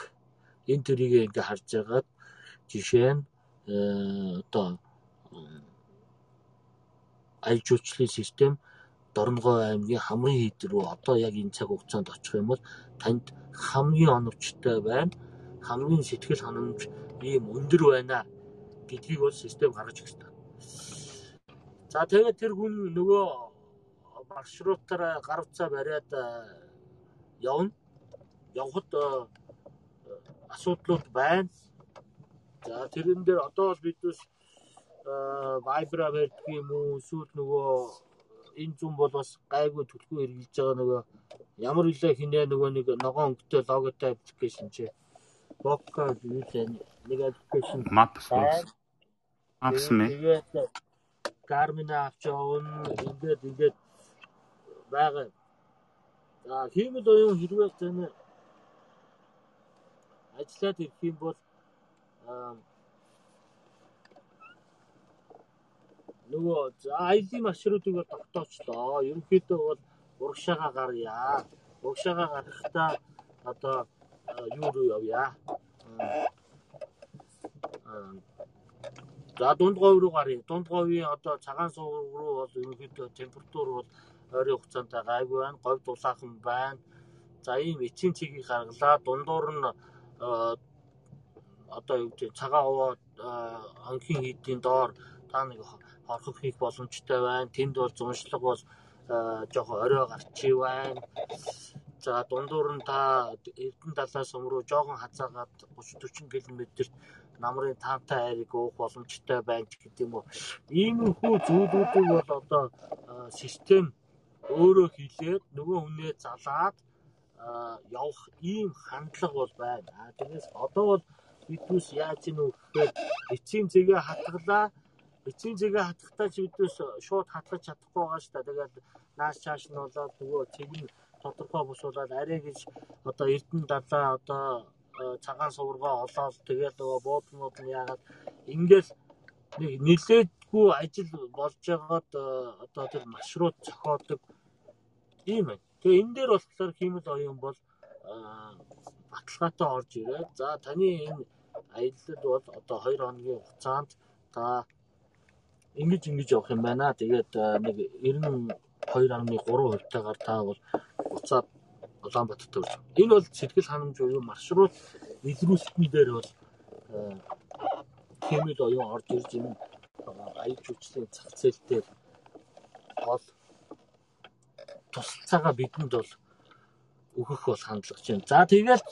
Энэ төрийг ингээ харж байгаад жишээ нь одоо аялал жуулчлалын систем Дорногов аймгийн Хамрын хийд рүү одоо яг энэ цаг хугацаанд очих юм бол танд хамгийн оновчтой байна. Хамгийн сэтгэл ханамж ийм өндөр байна гэдгийг бол систем гаргаж өгч та. За тэгээд тэр хүн нөгөө маршрутаараа гар утсаа бариад явна. Явхад асуудлууд байна. За тэрэн дээр одоо бол биднес Viber байдаг юм уу эсвэл нөгөө энэ зүүн бол бас гайгүй төлхөө хэрэгжилж байгаа нөгөө ямар үлээ хинээ нөгөө нэг ногоон өнгөтэй логотой аппликейшн чи. Юу вэ нэг аппликейшн. Maps Maps мэ. тэгээд Garmin авч явна. Ингээд ингээд байгаа. За хиймэл оюун хэрвээ тань ажиллаад ирэх юм бол нөгөө аялын маршрутыг бол тогтоочлоо. Ерөнхийдөө бол урагшаага гарья. Урагшаага гарахдаа одоо юу руу явъя? За дунд говь руу гарья. Дунд говийн одоо цагаан сувг руу бол ерөнхийдөө температур бол ойрын хугацаанд гайгүй байна. Говь дулаахан байна. За ийм эцсийн цэгийг гаргалаа. Дундуур нь одоо юу гэдэг цагаан овоо анхын хийдийн доор та нэг хорхох хийх боломжтой байна. Тэнд бол зуншлаг бол жоохон орой гарчий байна. За дундуур нь та Эрдэнэ талаас өмнө жоохон хазаагаад 30 40 км-т намрын таантай айрыг уух боломжтой байна гэдэг юм уу. Иймэрхүү зүйлүүдийг бол одоо систем өөрөө хийлээд нөгөө хүнээ залаад явах ийм хандлага бол байна. Тэгээс одоо бол биднес яаж ийн үү гэхээр эцсийн зэгээ хатгалаа. Эцсийн зэгээ хатгахтаа ч биднес шууд хатгах чадахгүй байгаа шүү дээ. Тэгээд нааш чааш нь болоод нөгөө цэг нь тодорхой босуулаад арай гэж одоо Эрдэнэ далаа одоо цагаан сувргаа олоод тэгээд нөгөө буудлууд нь яагаад ингээл нэг нилээдгүй ажил болж байгаад одоо тэр маршрут зохиодог ийм байна. Тэгээ энэ дээр болохоор хиймэл оюун бол баталгаатай орж ирээд за таны энэ аяллал бол одоо 2 хоногийн хугацаанд та ингэж ингэж явах юм байна. Тэгээд нэг 92.3 хувьтайгаар та бол буцаад Улаанбаатарт өрж. Энэ бол сэтгэл ханамж буюу маршрут илрүүлэлтэн дээр бол хэмэл оюун орж ирж энэ аяг жүжигчлийн зах зээл дээр гол тусалцаагаа бидэнд бол өгөх бол хандлага чинь. За тэгэл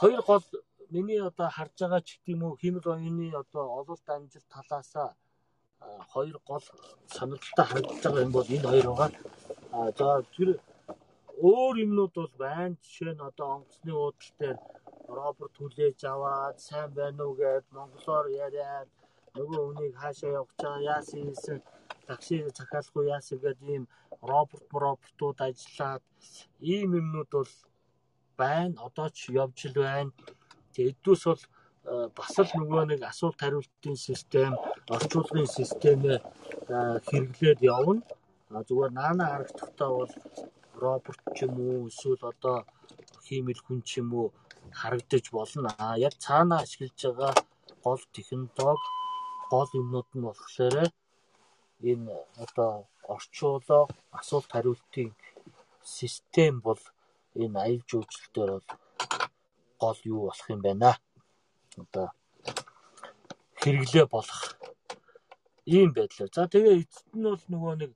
хоёр гол миний одоо харж байгаа ч гэдэм үү химэл оюуны одоо ололт амжилт талаасаа хоёр гол сонирхолтой харагдаж байгаа юм бол энэ хоёр байгаа. А за тэр өөр юмнууд бол байна. Жишээ нь одоо онгоцны уудал дээр робот хүлээж аваад сайн байна уу гэд монголоор яриад нөгөө хүнийг хаашаа явах чаа яасан хийсэн таксиг захиалахгүй яасан гэдэг ийм робот роботууд ажиллаад ийм юмнууд бол байна. Одоо ч явж л байна. Эдгүүс бол бас л нөгөө нэг асуулт хариултын систем, орчуулгын системээ хэрэглээд явна. Зүгээр наана харагдахтаа бол робот ч юм уу эсвэл одоо хиймэл хүн ч юм уу харагдаж болно. А яг цаана ашиглаж байгаа гол технологи гол юмнууд нь болохоор энэ одоо орчуулга асуулт хариултын систем бол энэ аял жуулчлал дээр бол гол юу болох юм байна. Одоо хэрэглээ болох ийм байдлаар. За тэгээ эцэст нь бол нөгөө нэг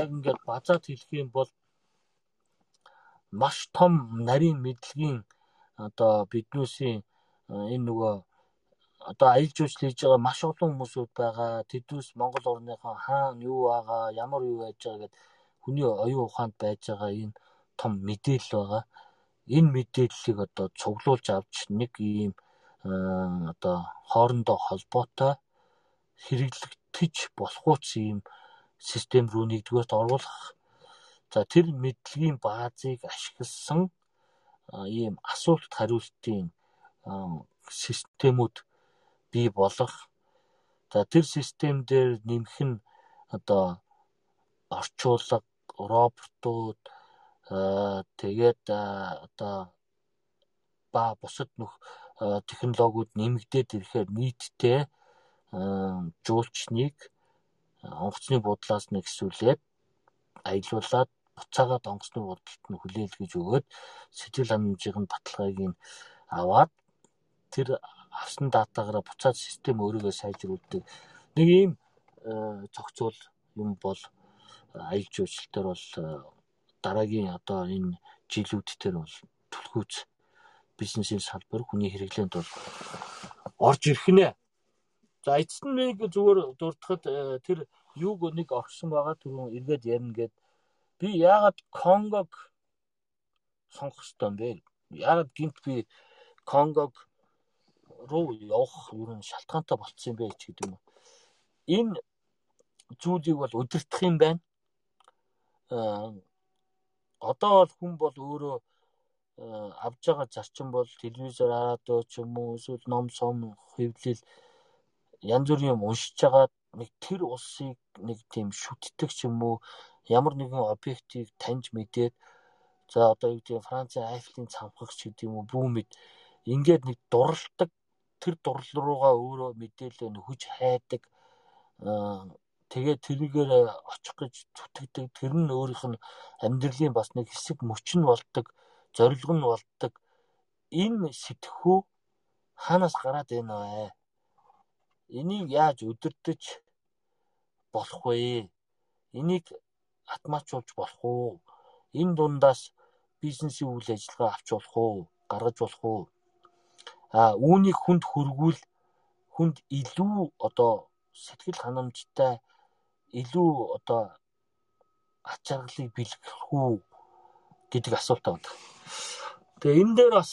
яг ингээд базаад хэлэх юм бол маш том нарийн мэдлэгийн одоо биднүүсийн энэ нөгөө одоо аялал жуулчлал хийж байгаа маш олон хүмүүсүүд байгаа. Тэдүүс Монгол орныхон хаана юу байгаа, ямар юу байж байгаа гэд хүний оюун ухаанд байж байгаа энэ том мэдээлэл байгаа. Энэ мэдээллийг одоо цуглуулж авч нэг ийм одоо хоорондоо холбоотой хэрэглэгдэж болохуйц ийм систем рүү нэгдүгээрт оруулах. За тэр мэдлэгийн баазыг ашигласан ийм асуулт хариултын системүүд бий болох. За тэр систем дээр нэмэх нь одоо орчуулга, роботууд тэгээд одоо ба бусад нөх технологиуд нэмэгдээд ирэхээр нийтдээ жуулчныг онгоцны буудлаас нэг эсвэл аялуулад буцаагаад онгоцны буудалд нь хүлээлгэж өгөөд сэтгэл ханамжийн баталгааг нь аваад тэр авсан датаагаараа буцаад систем өөрийгөө сайжруулдаг нэг ийм зохицуул юм бол аялал жуулчлалтаар бол дараагийн одоо энэ жилүүд төр бол түлхүүц бизнесийн салбар хүний хэрэглээнд бол орж ирэх нэ. За эцэст нь нэг зүгээр дуртахад тэр юуг нэг орсон байгаа түрүүн эргээд ярина гэд би яагаад Конгог сонгох ёстой юм бэ? Яагаад гинт би Конгог руу явах ер нь шалтгаантай болцсон юм бэ ч гэдэг юм. Энэ зүйлийг бол удирдах юм байна. Аа одоо бол хүн бол өөрөө авж байгаа зарчим бол телевизээр радио ч юм уу эсвэл ном сом хэвлэл янз бүрийн юм уншиж байгаа нэг тэр улсыг нэг тийм шүтдэг ч юм уу ямар нэгэн объектыг таньж мэдээд за одоо юу гэдэг Францын Айфлийн цамхагч гэдэг юм уу бүү мэд ингээд нэг дурлдаг тэр дурлал руугаа өөрөө мэдээлэл нөхөж хайдаг. Тэгээд тэрийгээр очих гэж зүтгэдэг. Тэр нь өөрийнх нь амьдралын бас нэг хэсэг мөч нь болдог зориг нь болдог. Энэ сэтгхүү хаанаас гараад байна вэ? Энийг яаж өдөртөж болох вэ? Энийг автоматжуулж болох уу? Энэ дундаас бизнесийн үйл ажиллагаа авч болох уу? Гаргаж болох уу а үүнийг хүнд хөргүүл хүнд илүү одоо сэтгэл ханамжтай илүү одоо ач жаргалыг бэлгэх үү гэдэг асуулт байна. Тэгээ энэ дээр бас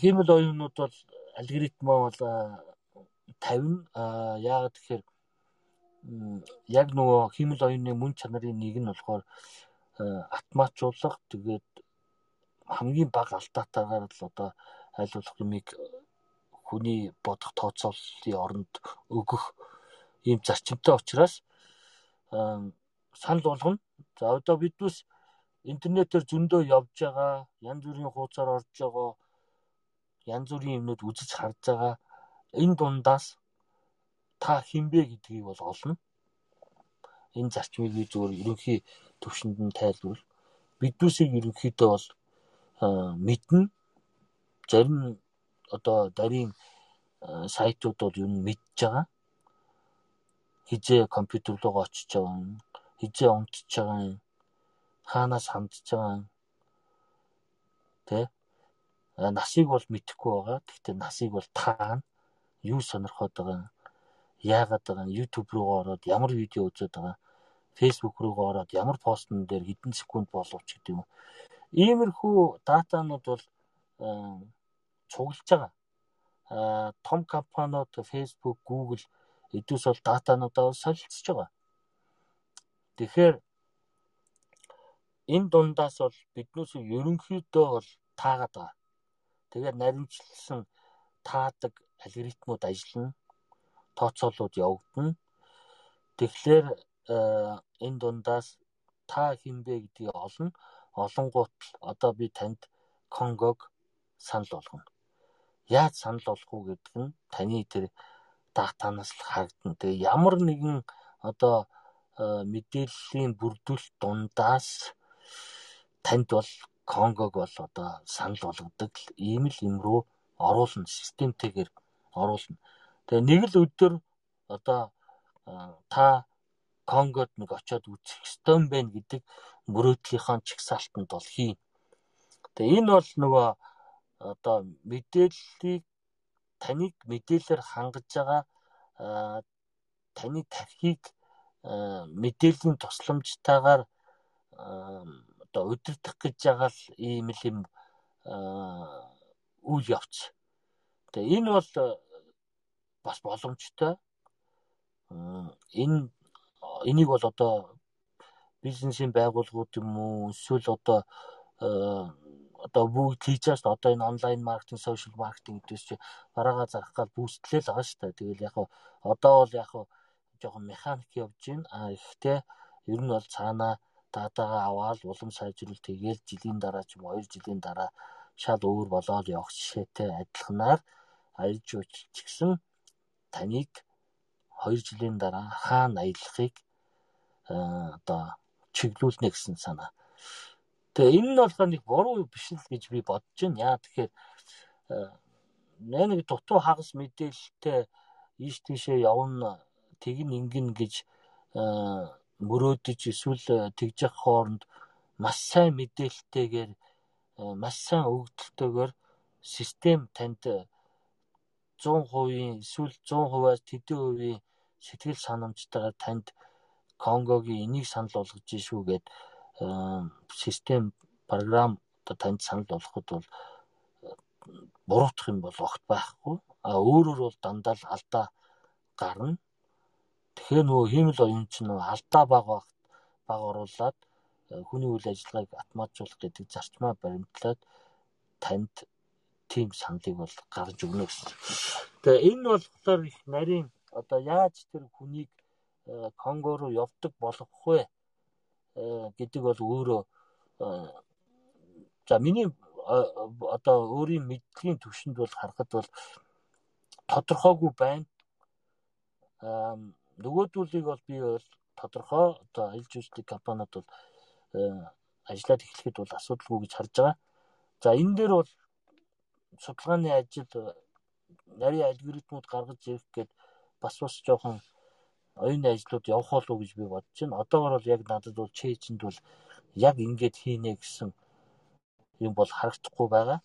хиймэл оюунууд бол алгоритмаа бол 50 а яагаад тэгэхээр яг нөгөө хиймэл оюуны мөн чанарын нэг нь болохоор автоматжуулах тэгээд хамгийн бага алдаатаагаар л одоо болох юмыг хүний бодох тооцооллын оронд өгөх ийм зарчимтай учраас санал болгоно. За одоо биднес интернетээр зөндөө явж байгаа, янз бүрийн хуудасаар орж байгаа, янз бүрийн юмнууд үзэж харж байгаа. Энэ дундаас та хинбэ гэдгийг бол олно. Энэ зарчмыг би зөвөр ерөнхий төвшөнд нь тайлбарвал биднүүсийг ерөнхийдөө бол мэднэ. Зарим одоо дарийн сайтууд бол юу мэдж байгаа. Хизээ компьютер руу очиж байгаа, хизээ унтж байгаа, хаанаас хандж байгаа тэ насыг бол мэдэхгүй байгаа. Гэхдээ насыг бол таана. Юу сонирхоод байгаа яагаад байгаа нь YouTube руугаа ороод ямар видео үзээд байгаа Facebook руугаа ороод ямар постн дээр хэдэн секунд боловч гэдэг юм. Иймэрхүү датанууд бол цуглаж байгаа. А том компаниуд Facebook, Google эдгээс бол датануудаа солилцож байгаа. Тэгэхээр энэ дундаас бол биднээс ерөнхийдөө бол таагаад байгаа. Тэгээд наримчлсан таадаг алгоритмууд ажиллана. Тооцоолууд явагдана. Тэгэхээр энэ дундаас та хинбэ гэдгийг олно. Олонгууд одоо би танд Конгог санал болгоно. Яаж санал болгох уу гэдэг нь таны тэр датанаас л харагдана. Тэгээ ямар нэгэн одоо мэдээллийн бүрдүүлэлт дундаас танд бол Конгог бол одоо санал болгодог ийм л юм руу оруулна системтэйгээр оруулна. Тэгээ нэг л өдөр одоо та Конгод нэг очиод үзэх ёстой юм байна гэдэг мөрөөдлийнхаа чагсаалтанд бол хийн. Тэгээ энэ бол нөгөө одоо мэдээллийг таныг мэдээлэлээр хангаж байгаа таны тархийг мэдээллийн тусламжтайгаар одоо удирдах гэж байгаа л ийм л юм үйл явц. Тэгээ энэ бол бас боломжтой. Энэ энийг бол одоо бизнесийн байгууллагууд юм уу эсвэл одоо одоо бүгд хийж байгаа шүү дээ. Одоо энэ онлайн маркетинг, сошиал маркетинг гэдээс чи бараагаа зарах гал бүүстлээл байгаа шүү дээ. Тэгэл яг одоо бол яг жоохон механик явж байна. А ихтэй ер нь бол цаанаа датагаа аваад улам сайжруул тэгээл жилийн дараа ч юм уу 2 жилийн дараа шал өөр болоод явах жишээтэй адилханаар аяж жуулч гэсэн таныг 2 жилийн дараа хаана аялахыг одоо чиглүүлнэ гэсэн санаа. Тэгээ энэ нь болохоор нэг буруу биш л гэж би бодож байна. Яа тэгэхээр нэг дутуу хагас мэдээлэлтэй ийш тийшээ явна тэгин ингэн гэж мөрөөдөж эсвэл тэгж явах хооронд маш сайн мэдээлэлтэйгээр маш сайн өгдөлтөөр систем танд 100% эсвэл 100%-аас тэдэн хувийн сэтгэл санамжтайгаар танд Конгогийн энийг санал болгож шүү гэд систем програм одоо танд санал болгоход бол буруутах юм бол огт байхгүй. А өөрөөр бол дандаа л алдаа гарна. Тэгэхээр нөгөө хиймэл оюун чинь нөгөө алдаа баг баг оруулаад хүний үйл ажиллагааг автоматжуулах гэдэг зарчмаа баримтлаад танд тийм саналыг бол гаргаж өгнө гэсэн. Тэгээ энэ болохоор их нарийн одоо яаж тэр хүнийг э, Конго руу явдаг болгох вэ э, гэдэг бол өөрөө э, за миний одоо өөрийн мэдлэгийн төвшөнд бол харахад бол тодорхойгүй байна. Нөгөөдүүлийг бол би бол тодорхой одоо аялал жуулчлалын компаниуд бол ажиллаад эхлэхэд бол асуудалгүй гэж харж байгаа. За энэ дээр бол судалгааны ажил нарийн алгоритмууд гаргаж ирэх гээд бас бас жоохон оюуны ажлууд явах болов гэж би бодож байна. Одоогор бол яг надад бол чэйчэнд бол яг ингэж хийнэ гэсэн юм бол харагдахгүй байгаа.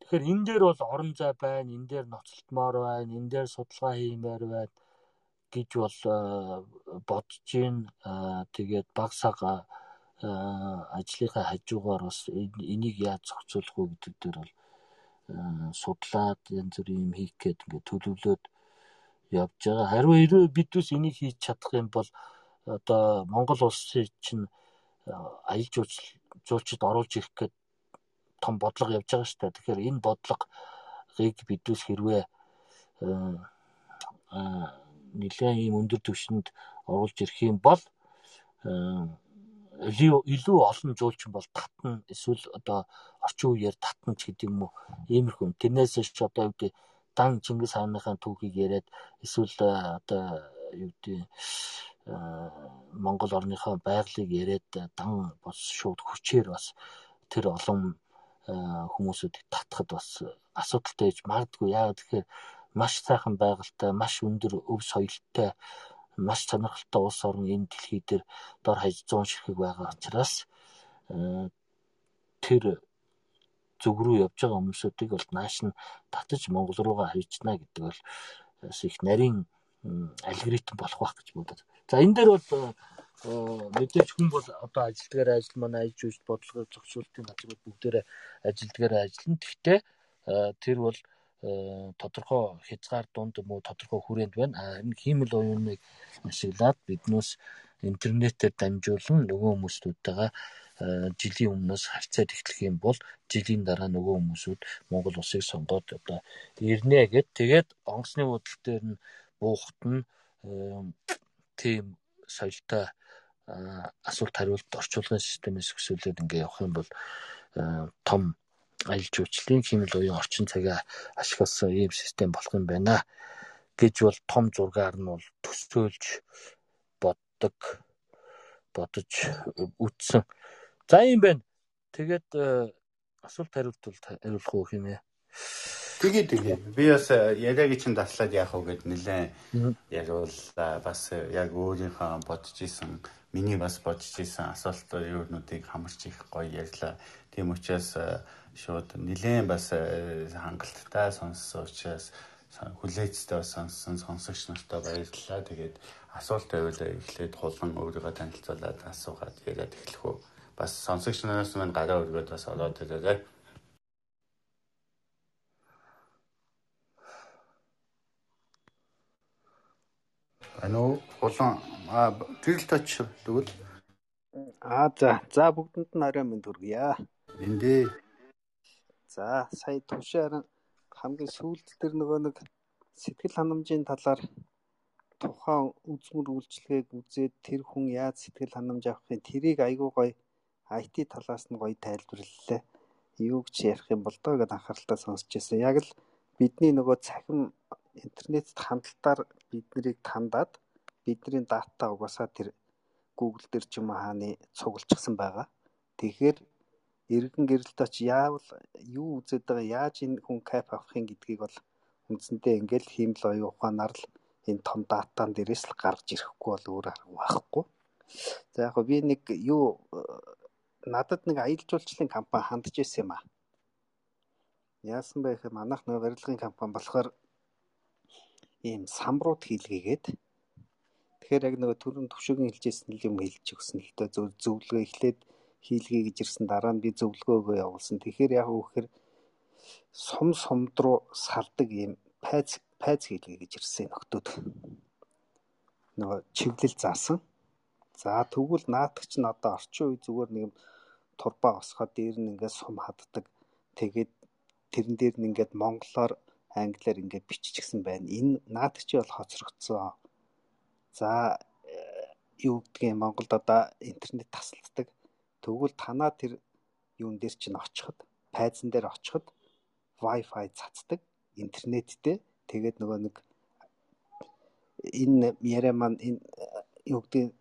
Тэгэхээр энэ дээр бол орон зай байна, энэ дээр ноцтолтмоор байна, энэ дээр судалгаа хиймээр байна гэж бол бодож байна. Тэгээд баг сага ажлынхаа хажуугаар бас энийг яаж зохицуулах вэ гэдэг дээр бол судлаад янз бүрийн юм хийх гээд ингээд төлөвлөөд явж байгаа. Хариу хэрвээ бидус энийг хийж чадах юм бол одоо Монгол улсын чинь аялал жуулчид оруулж ирэх гээд том бодлого явж байгаа шүү дээ. Тэгэхээр энэ бодлогыг бидус хэрвээ нэлээд ийм өндөр түвшинд оруулж ирэх юм бол илүү олон жуулчин бол татна эсвэл одоо орчин үеэр татна ч гэдэг юм уу иймэрхүү. Тэрнээс ч одоо гэдэг дан Чингис хааныхаа түүхийг яриад эсвэл одоо юу гэдэг Монгол орныхоо байгалыг яриад дан бас шууд хүчээр бас тэр олон хүмүүсүүдийг татхад бас асуудалтай гэж магадгүй. Яагаад тэгэхээр маш сайхан байгальтай, маш өндөр өв соёлтой маш сонирхолтой улс орн энэ дэлхий дээр дор хаяж 100 ширхэг байгаа учраас э, тэр зүг рүү явж байгаа хүмүүсүүдийг бол нааш нь татаж Монгол руугаа хавьчна гэдэг бол их нарийн алгоритм болох байх гэж бодод. За энэ дээр бол э, мэдээж хүн бол одоо ажилтгаар ажил манай аж үүсэлт бодлогыг зохицуулалтын газрууд бүгдээрээ ажилтгаар ажиллана. Гэхдээ э, тэр бол Э, тодорхой хязгаар дунд юм уу тодорхой хүрээнд байна. Харин хиймэл оюуныг ашиглаад биднээс интернетээр дамжуулан нөгөө хүмүүстүүдтэйгээ жилийн өмнөөс харьцаад эхлэх юм бол жилийн дараа нөгөө хүмүүсүүд Монгол улсыг сонгоод одоо ирнэ гэд тэгээд онгоцны бодол дээр нь буухт нь тийм соёлтой асуулт хариулт орчуулгын системээс өсвөлээд ингээ явах юм бол том аялал жуулчлалын хэмэл уян орчин цагаа ашигласан ийм систем болох юм байна гэж бол том зургаар нь бол төсөөлж боддог бодож үтсэн. За юм байна. Тэгээд э, асуулт хариулт бол хариулах уу хэмээн. Тэгээ тэгээ. Би бас э, яриаг чинь таслаад яах вэ гэд нэлээ яриул бас э, яг өөрийнхөө бодож исэн миний бас бодож исэн асуулт юунуудыг хамарч их гоё ярьлаа. Тийм учраас шууд нилээн бас хангалттай сонссон учраас хүлээцтэй сонссон сонсогч нартай баярлалаа. Тэгээд асуулт байвал эхлээд хулан өөрийгөө танилцуулаад асуугаад яриад эхлэх үү. Бас сонсогч нараас маань гараа өргөд бас олоод ирээрэй. Ано хулан а гэрэл тач тэгвэл Аа за за бүгдэнд нь орой минь төргийа. Эндээ За сая төвшөр хамгийн сүүлд тэр нөгөө нэг сэтгэл ханамжийн талаар тухайн үзмэр үйлчлэгийг үзээд тэр хүн яаж сэтгэл ханамж авахын тэрийг айгуу гоё IT талаас нь гоё тайлбарлалаа. Юу гэж ярих юм бол доо гэдээ анхааралтай сонсч байсан. Яг л бидний нөгөө цахим интернетэд хандлтаар биднийг тандаад бидний дата угаасаа тэр Google дээр ч юм уу хааны цуглчихсан байгаа. Тэгэхээр иргэн гэрэлт оч яавал юу үзээд байгаа яаж энэ хүн кап авахын гэдгийг бол үндсэндээ ингээл хиймэл оюун ухаанаар л энэ том датан дээрээс л гарч ирэхгүй бол өөр арга байхгүй. За яг би нэг юу надад нэг аялал жуулчлалын компани хандж ирсэн юм аа. Яасан бэ гэхээр манайх нөгөө барилгын компани болохоор ийм самрууд хийлгээгээд тэгэхээр яг нөгөө түрүүн төвшөгийн хэлжсэн юм хэлж өгсөн л дээ зөвлөгөө эхлээд хийлгээ гэж ирсэн дараа нь би зөвлөгөөгөө явуулсан. Тэгэхээр яг үхээр сум сумд руу салдаг ийм пайц пайц хийлгээ гэж ирсэн нөхдүүд. Нөгөө чиглэл заасан. За тэгвэл наадах чинь одоо орчин үе зүгээр нэг турбаа осгоод дээр нь ингээд сум хаддаг. Тэгээд тэрэн дээр нь ингээд монголоор англиар ингээд биччихсэн байна. Энэ наадаг чи бол хоцрогдсон. За э, юу гэдгийг Монголд одоо интернет тасалддаг. Тэгвэл танаа тэр юун дээр чинь очиход, пайзан дээр очиход Wi-Fi цацдаг интернеттэй. Тэгээд нөгөө нэг энэ яриа маань энэ юу гэдэг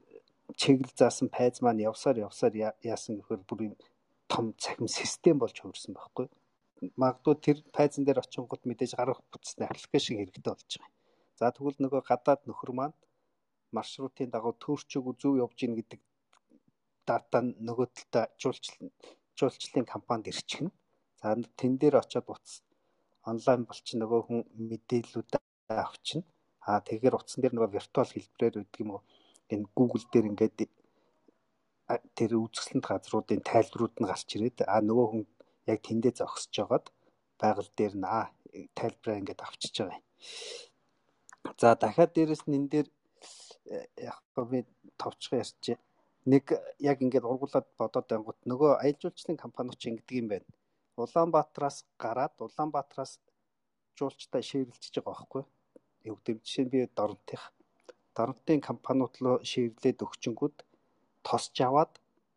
чиглэл заасан пайз маань явсаар явсаар яасан гэхээр бүр юм том цахим систем болж хувирсан байхгүй. Магадгүй тэр пайзан дээр очингууд мэдээж гарах бүтцний аппликейшн хэрэгтэй болж байгаа. За тэгвэл нөгөө гадаад нөхөр маань маршрутын дагуу төөрчөг зөв явж гин гэдэг дата нөгөө талдаа жуулчлал жуулчлалын компанид ирчихнэ. За тэн дээр очиод утас онлайн болчих нөгөө хүн мэдээллүүд авчна. Аа тэгэхээр утсан дээр нөгөө виртуал хэлбэрээр гэдэг юм уу энэ Google дээр ингээд тэр үзэсгэлэнт газруудын тайлбарууд нь гарч ирээд аа нөгөө хүн яг тэндээ зогсож жагаад байгаль дээр нь аа тайлбараа ингээд авчиж байгаа юм. За дахиад дээрэс нь энэ дээр э, яг би товчхон ярьчих нэг яг ингээд ургуулад бодоод байнгут нөгөө аялал жуулчлалын компаниуч ингэдэг юм байна. Улаанбаатараас гараад Улаанбаатараас жуулчтай шиэрлэж байгаа байхгүй юу? Юу гэдэг жишээ нь би Доронтих. Доронтын компаниуд руу шиэрлээд өгчөнгүүд тосч аваад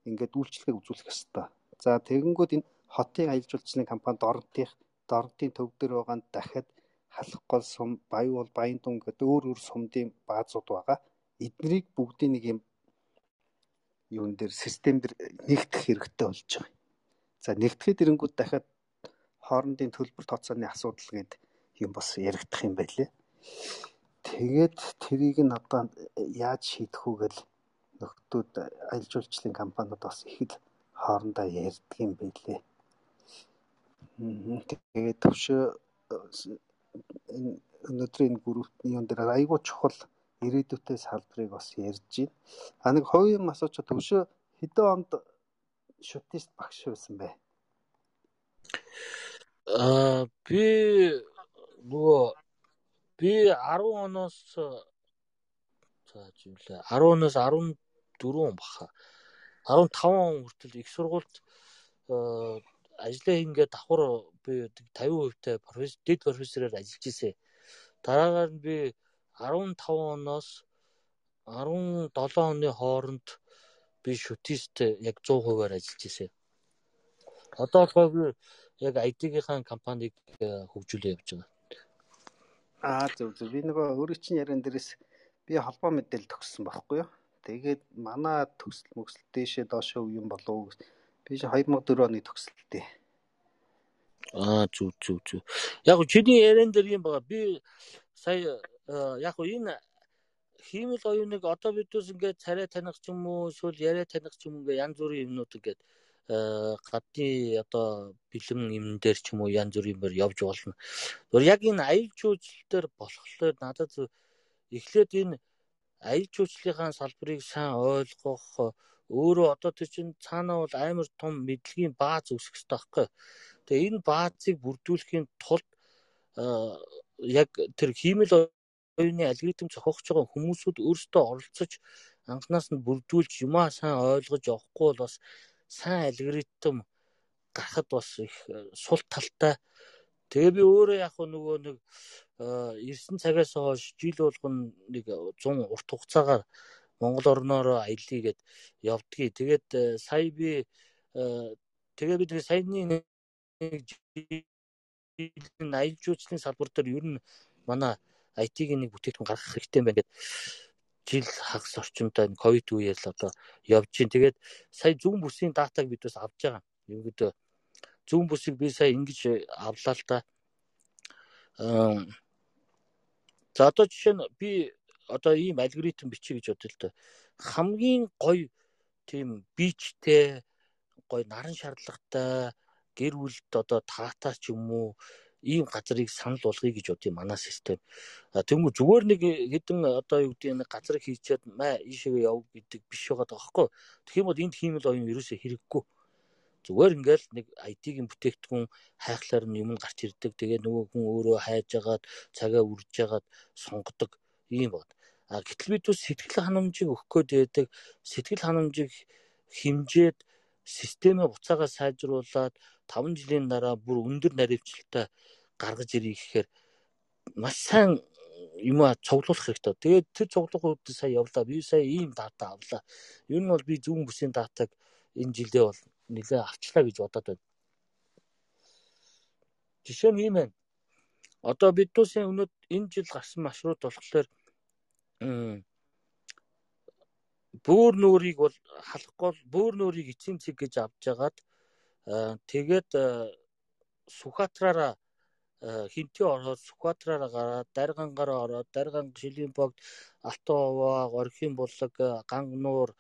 ингээд үйлчлэгээ үзүүлэх ёстой. За тэгэнгүүт энэ хотын аялал жуулчлалын компани Доронтих Доронтын төв дээр байгаа нь дахиад халах гол сум, Баян бол Баян дун гэдэг өөр өөр сумдын баазууд байгаа. Эднийг бүгдийг нэг юм юун дээр систем дээр нэгтгэх хэрэгтэй болж байгаа. За нэгтгэхэд ирэнгүүт дахиад хоорондын төлбөр тооцооны асуудал гээд юм бас яригдах юм байлээ. Тэгээд тэрийг нь одоо яаж шийдэх үү гэл нөхдүүд аялал жуулчлалын компаниуд бас их л хоорондоо ярьдаг юм байлээ. Тэгээд төвшөө өнөөдрийн группний юм дээр айгүй чухал ирээдүйтэй салбарыг бас ярьж байна. А нэг хоёрын асууч төвшөө хэдэн онд шутист багш байсан бэ? Аа би нөгөө би 10 оноос за жимлээ 10 оноос 14 он баха. 15 он хүртэл их сургуульд ажлаа хийгээд давхар би 50% та профессор дэд профессороор ажиллаж ирсэн. Дараагаар нь би 15 оноос 17 оны хооронд би шүтист яг 100%-аар ажиллаж ирсэн. Одоо болохоор яг IT-ийн компанийг э, хөгжүүлээ явж байгаа. Аа зөв зөв. Би нөгөө өөрөө чинь яран дээрээс би холбоо мэдээлэл төгссөн байхгүй юу? Тэгээд манай төгсөл мөксөл дээшээ доошоо юм болов би чи 2004 оны төгсөлтэй. Аа зүг зүг зүг. Яг чиний яран дээр юм байгаа. Би сая яг уу энэ хиймэл оюуныг одоо бидээс ингээд царай таних ч юм уу эсвэл яриа таних ч юм уу янз бүрийн юмнууд ингээд гадны одоо бэлэм юм дээр ч юм уу янз бүрийн юмэр явж болно. Зүгээр яг энэ аялал жуулчлал дээр болохоор надад эхлээд энэ аялал жуулчлалын салбарыг сайн ойлгох өөрөө одоо тэр чинь цаанаа бол амар том мэдлэгийн бааз үүсгэх хэрэгтэй байхгүй. Тэгээ энэ баазыг бүрдүүлэхийн тулд э, яг тэр хиймэл оюуны алгоритм зохиогч байгаа хүмүүсүүд өөрсдөө оролцож анханаас нь бүрдүүлж юмаа сайн ойлгож явахгүй бол бас сайн алгоритм гарахад бас их э, сул талтай. Тэгээ би өөрөө яг нөгөө нэг э, ирсэн цагаас хойш жил болгон нэг 100 урт хугацаагаар Монгол орноороо аялье гэд явдгийг. Тэгээд э, сая би тэгээ бид саяны нэг аялал жуулчлалын салбар дээр ер нь манай IT-ийн нэг бүтээгдэхүүн гаргах хэрэгтэй юм байна гэд жил хагас орчимдоо энэ ковид үеэр л одоо явж чинь. Тэгээд сая зүүн бүсийн датаг бид бас авч байгаа. Ерөнхийдөө зүүн бүсийг би сая ингэж авлаа л да. За одоо жишээ нь би одоо ийм алгоритм бичиж гэж бодлоо л да. Хамгийн гоё тийм бичтэй гоё наран шаардлагатай гэр бүлд одоо таатай ч юм уу ийм газрыг санал болгоё гэж бодъё манай систем. Тэнгүү зүгээр нэг хэдэн одоо юу гэдэг нэг газрыг хийчихэд маа ийшээгээ яв гэдэг биш байгаа даахгүй. Тэгэх юм бол энд хиймэл оюун ерөөсөө хэрэггүй. Зүгээр ингээл нэг IT-ийн бүтээгдэхүүн хайхлаар нь юм гарч ирдэг. Тэгээ нөгөө хүн өөрөө хайж агаад цагаа үрж агаад сонгодог ийм бод. А гэтэл бид бас сэтгэл ханамжийг өгөх гээд байдаг. Сэтгэл ханамжийг химжээд системээ буцаага сайжруулад 5 жилийн дараа бүр өндөр наривчлалтай гаргаж ирэх гэхээр маш сайн юм а цуглуулах хэрэгтэй. Тэгээд тэр цуглуулах үед сая явлаа. Би сая ийм дата авлаа. Ер нь бол би зүүн бүсийн датаг энэ жилдээ бол нэлээ авчлаа гэж бодоод байна. Жишээ нь ийм байна. Одоо бид тусын өнөөд энэ жил гарсан маршрут болохоор бөөр нөөрийг бол халахгүй бөөр нөөрийг эцсийн цэг гэж авч жагаад тэгээд Сүхбаатараараа хинтээ ороод Сүхбаатараараа гараад Даргангаараа ороод Дарганг Шилийн богд Алтанова Орхийн булаг Гангнуур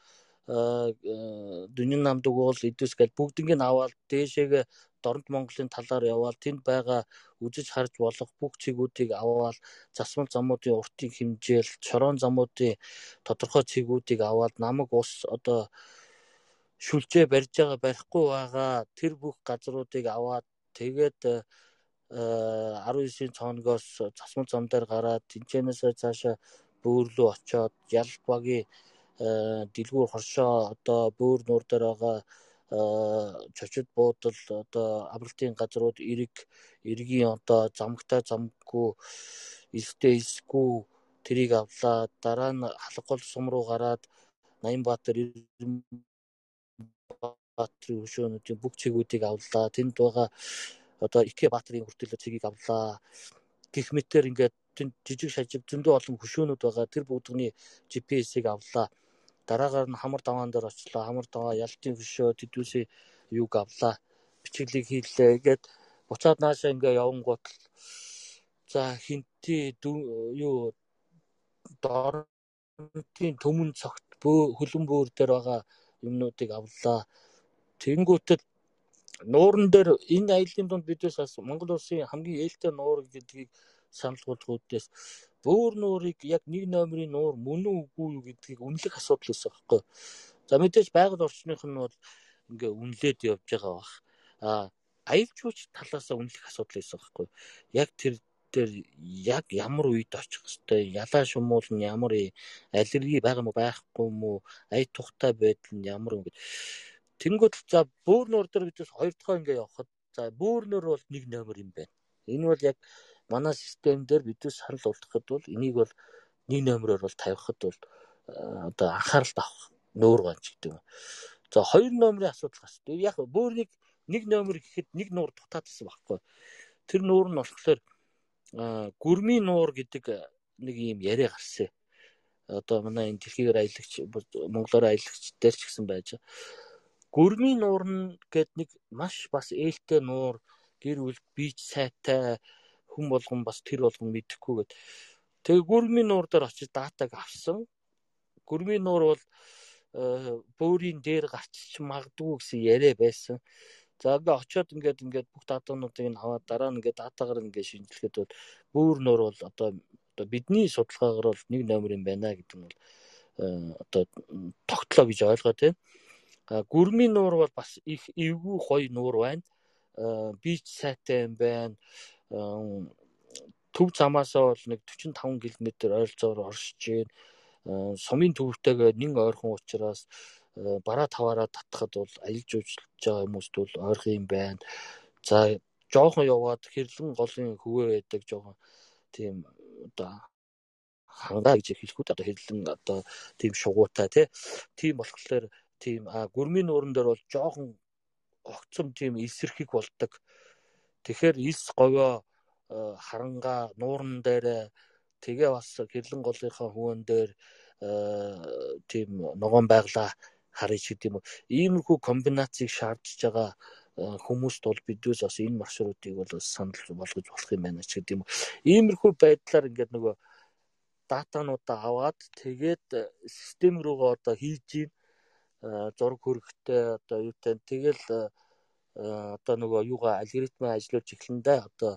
Дүнийн намдаг уул идэвс гэж бүгднийг нь аваад дээшээгээ Дорнод Монголын талаар яваал тэнд байгаа үзэж харж болох бүх цэгүүдийг аваад засмал замуудын уртыг хэмжээл чорон замуудын тодорхой цэгүүдийг аваад намаг ус одоо шүлжээ барьж байгаа барихгүй байгаа. Тэр бүх газруудыг аваад тэгээд 19-ийн цооногоос засмал зам дээр гараад тэнцэнээс цаашаа бөөрлөө очоод ял багийн дэлгүүр хоршоо одоо бөөр нуур дээр байгаа чочид буудал одоо авралтын газрууд эрэг эргийн одоо замгтай замггүй элстэй элсгүй тэрийг авлаа. Дараа нь халгал сум руу гараад Наян-Баатар Баатрын хөшөөнүүдийн бүх цэгүүдийг авлаа тэнд байгаа одоо Икэ Баатрын хүртэл цэгийг авлаа гэх мэтэр ингээд тэнд жижиг шажиг зөндөө олон хөшөөнүүд байгаа тэр бүгдний GPS-ийг авлаа дараагаар нь хамар даваан дээр очлоо. Хамар даваа ялтын хөшөө тэдүүсээ юуг авлаа. Бичиглийг хийлээ. Ингээд буцаад наашаа ингээ явангууд за хинти юу дорнтын төмөн цогт хөлөн бөөр дээр байгаа юмнуудыг авлаа. Тэнгүүтэл нууран дээр энэ аяллаа донд бидээс бас Монгол улсын хамгийн ээлтэй нуур гэдгийг санал болгохуудээс бөөр нуурыг яг нэг номерын нуур мөн үгүй юу гэдгийг үнэлэх асуудал байсан байхгүй. За мэдээж байгаль орчных нь бол ингээ үнэлээд явж байгаа бах. А аялжууч талаасаа үнэлэх асуудал байсан байхгүй. Яг тэр дээр яг ямар үед очих хэвтэй ялаа шумуул нь ямар аллерги байгаа мó байхгүй мó ая тухтай байдал нь ямар юм гээд тэнгууд за бөөр нуур дээр бид хоёр дахь ингээ явахад за бөөр нуур бол нэг номер юм байна. Энэ бол яг манай систем дээр бид санал болгоход бол энийг бол нэг номероор бол тавихад бол одоо анхаарал авах нүүр гонч гэдэг юм. За хоёр номерын асуудал гарч. Яг бөөрийг нэг номер гэхэд нэг нуур дутаадсан байхгүй. Тэр нуур нь болохоор гүрмийн нуур гэдэг нэг юм яриа гарсан. Одоо манай энэ дэлхийгээр аялагч монголоор аялагч дээр ч гэсэн байж. Гүрмийн нуур нь гээд нэг маш бас ээлтэй нуур гэр бүл бич сайтай хүн болгон бас тэр болгон мэдэхгүйгээд тэгээ гүрмийн нуур дээр очиж датаг авсан. Гүрмийн нуур бол э, бөөрийн дээр гарчиж магадгүй гэсэн яриа байсан. За ингээ очиод ингээд ингээд бүх датануудыг нь аваад дараа нь ингээд датагаар ингээд шинжилгээд бол бөөр нуур бол одоо одоо бидний судалгаагаар бол нэг номер юм байна гэдэг нь бол э, одоо тогтлоо гэж ойлгоо тийм. Гүрмийн нуур бол бас их эвгүй гоё нуур байна. Э, бич сайтай юм байна төв замаасаа бол нэг 45 км ойролцоогоор оршиж гээ. Сумын төвтэйгээ нэн ойрхон учраас бараа таваараа татхад бол аялал жуулчлаж байгаа хүмүүст бол ойрхон юм байна. За жоохон яваад хэрлэн голын хөвөө байдаг жоохон тийм одоо хангаа гэж хэлэх үү одоо хэрлэн одоо тийм шугуутай тийм болохоор тийм а гүрмийн нууран дээр бол жоохон огцом тийм эсэрхийг болдог. Тэгэхээр элс говьо э, харангаа нууран дээр тэгээ бас гэрлэн голынхаа хүүн дээр тийм ногоон байглаа харъя ч гэдэм үү. Иймэрхүү комбинацийг шаардж байгаа хүмүүст бол бидээс бас энэ маршрутыг бол санал болгож болох юм байна ч гэдэм үү. Иймэрхүү байдлаар ингээд нөгөө датануудаа аваад тэгээд систем руугаа одоо хийж ийн зураг хөргөхтэй одоо юутай тэгэл одоо нөгөө юугаа алгоритмаа ажиллуулж эхлэндээ одоо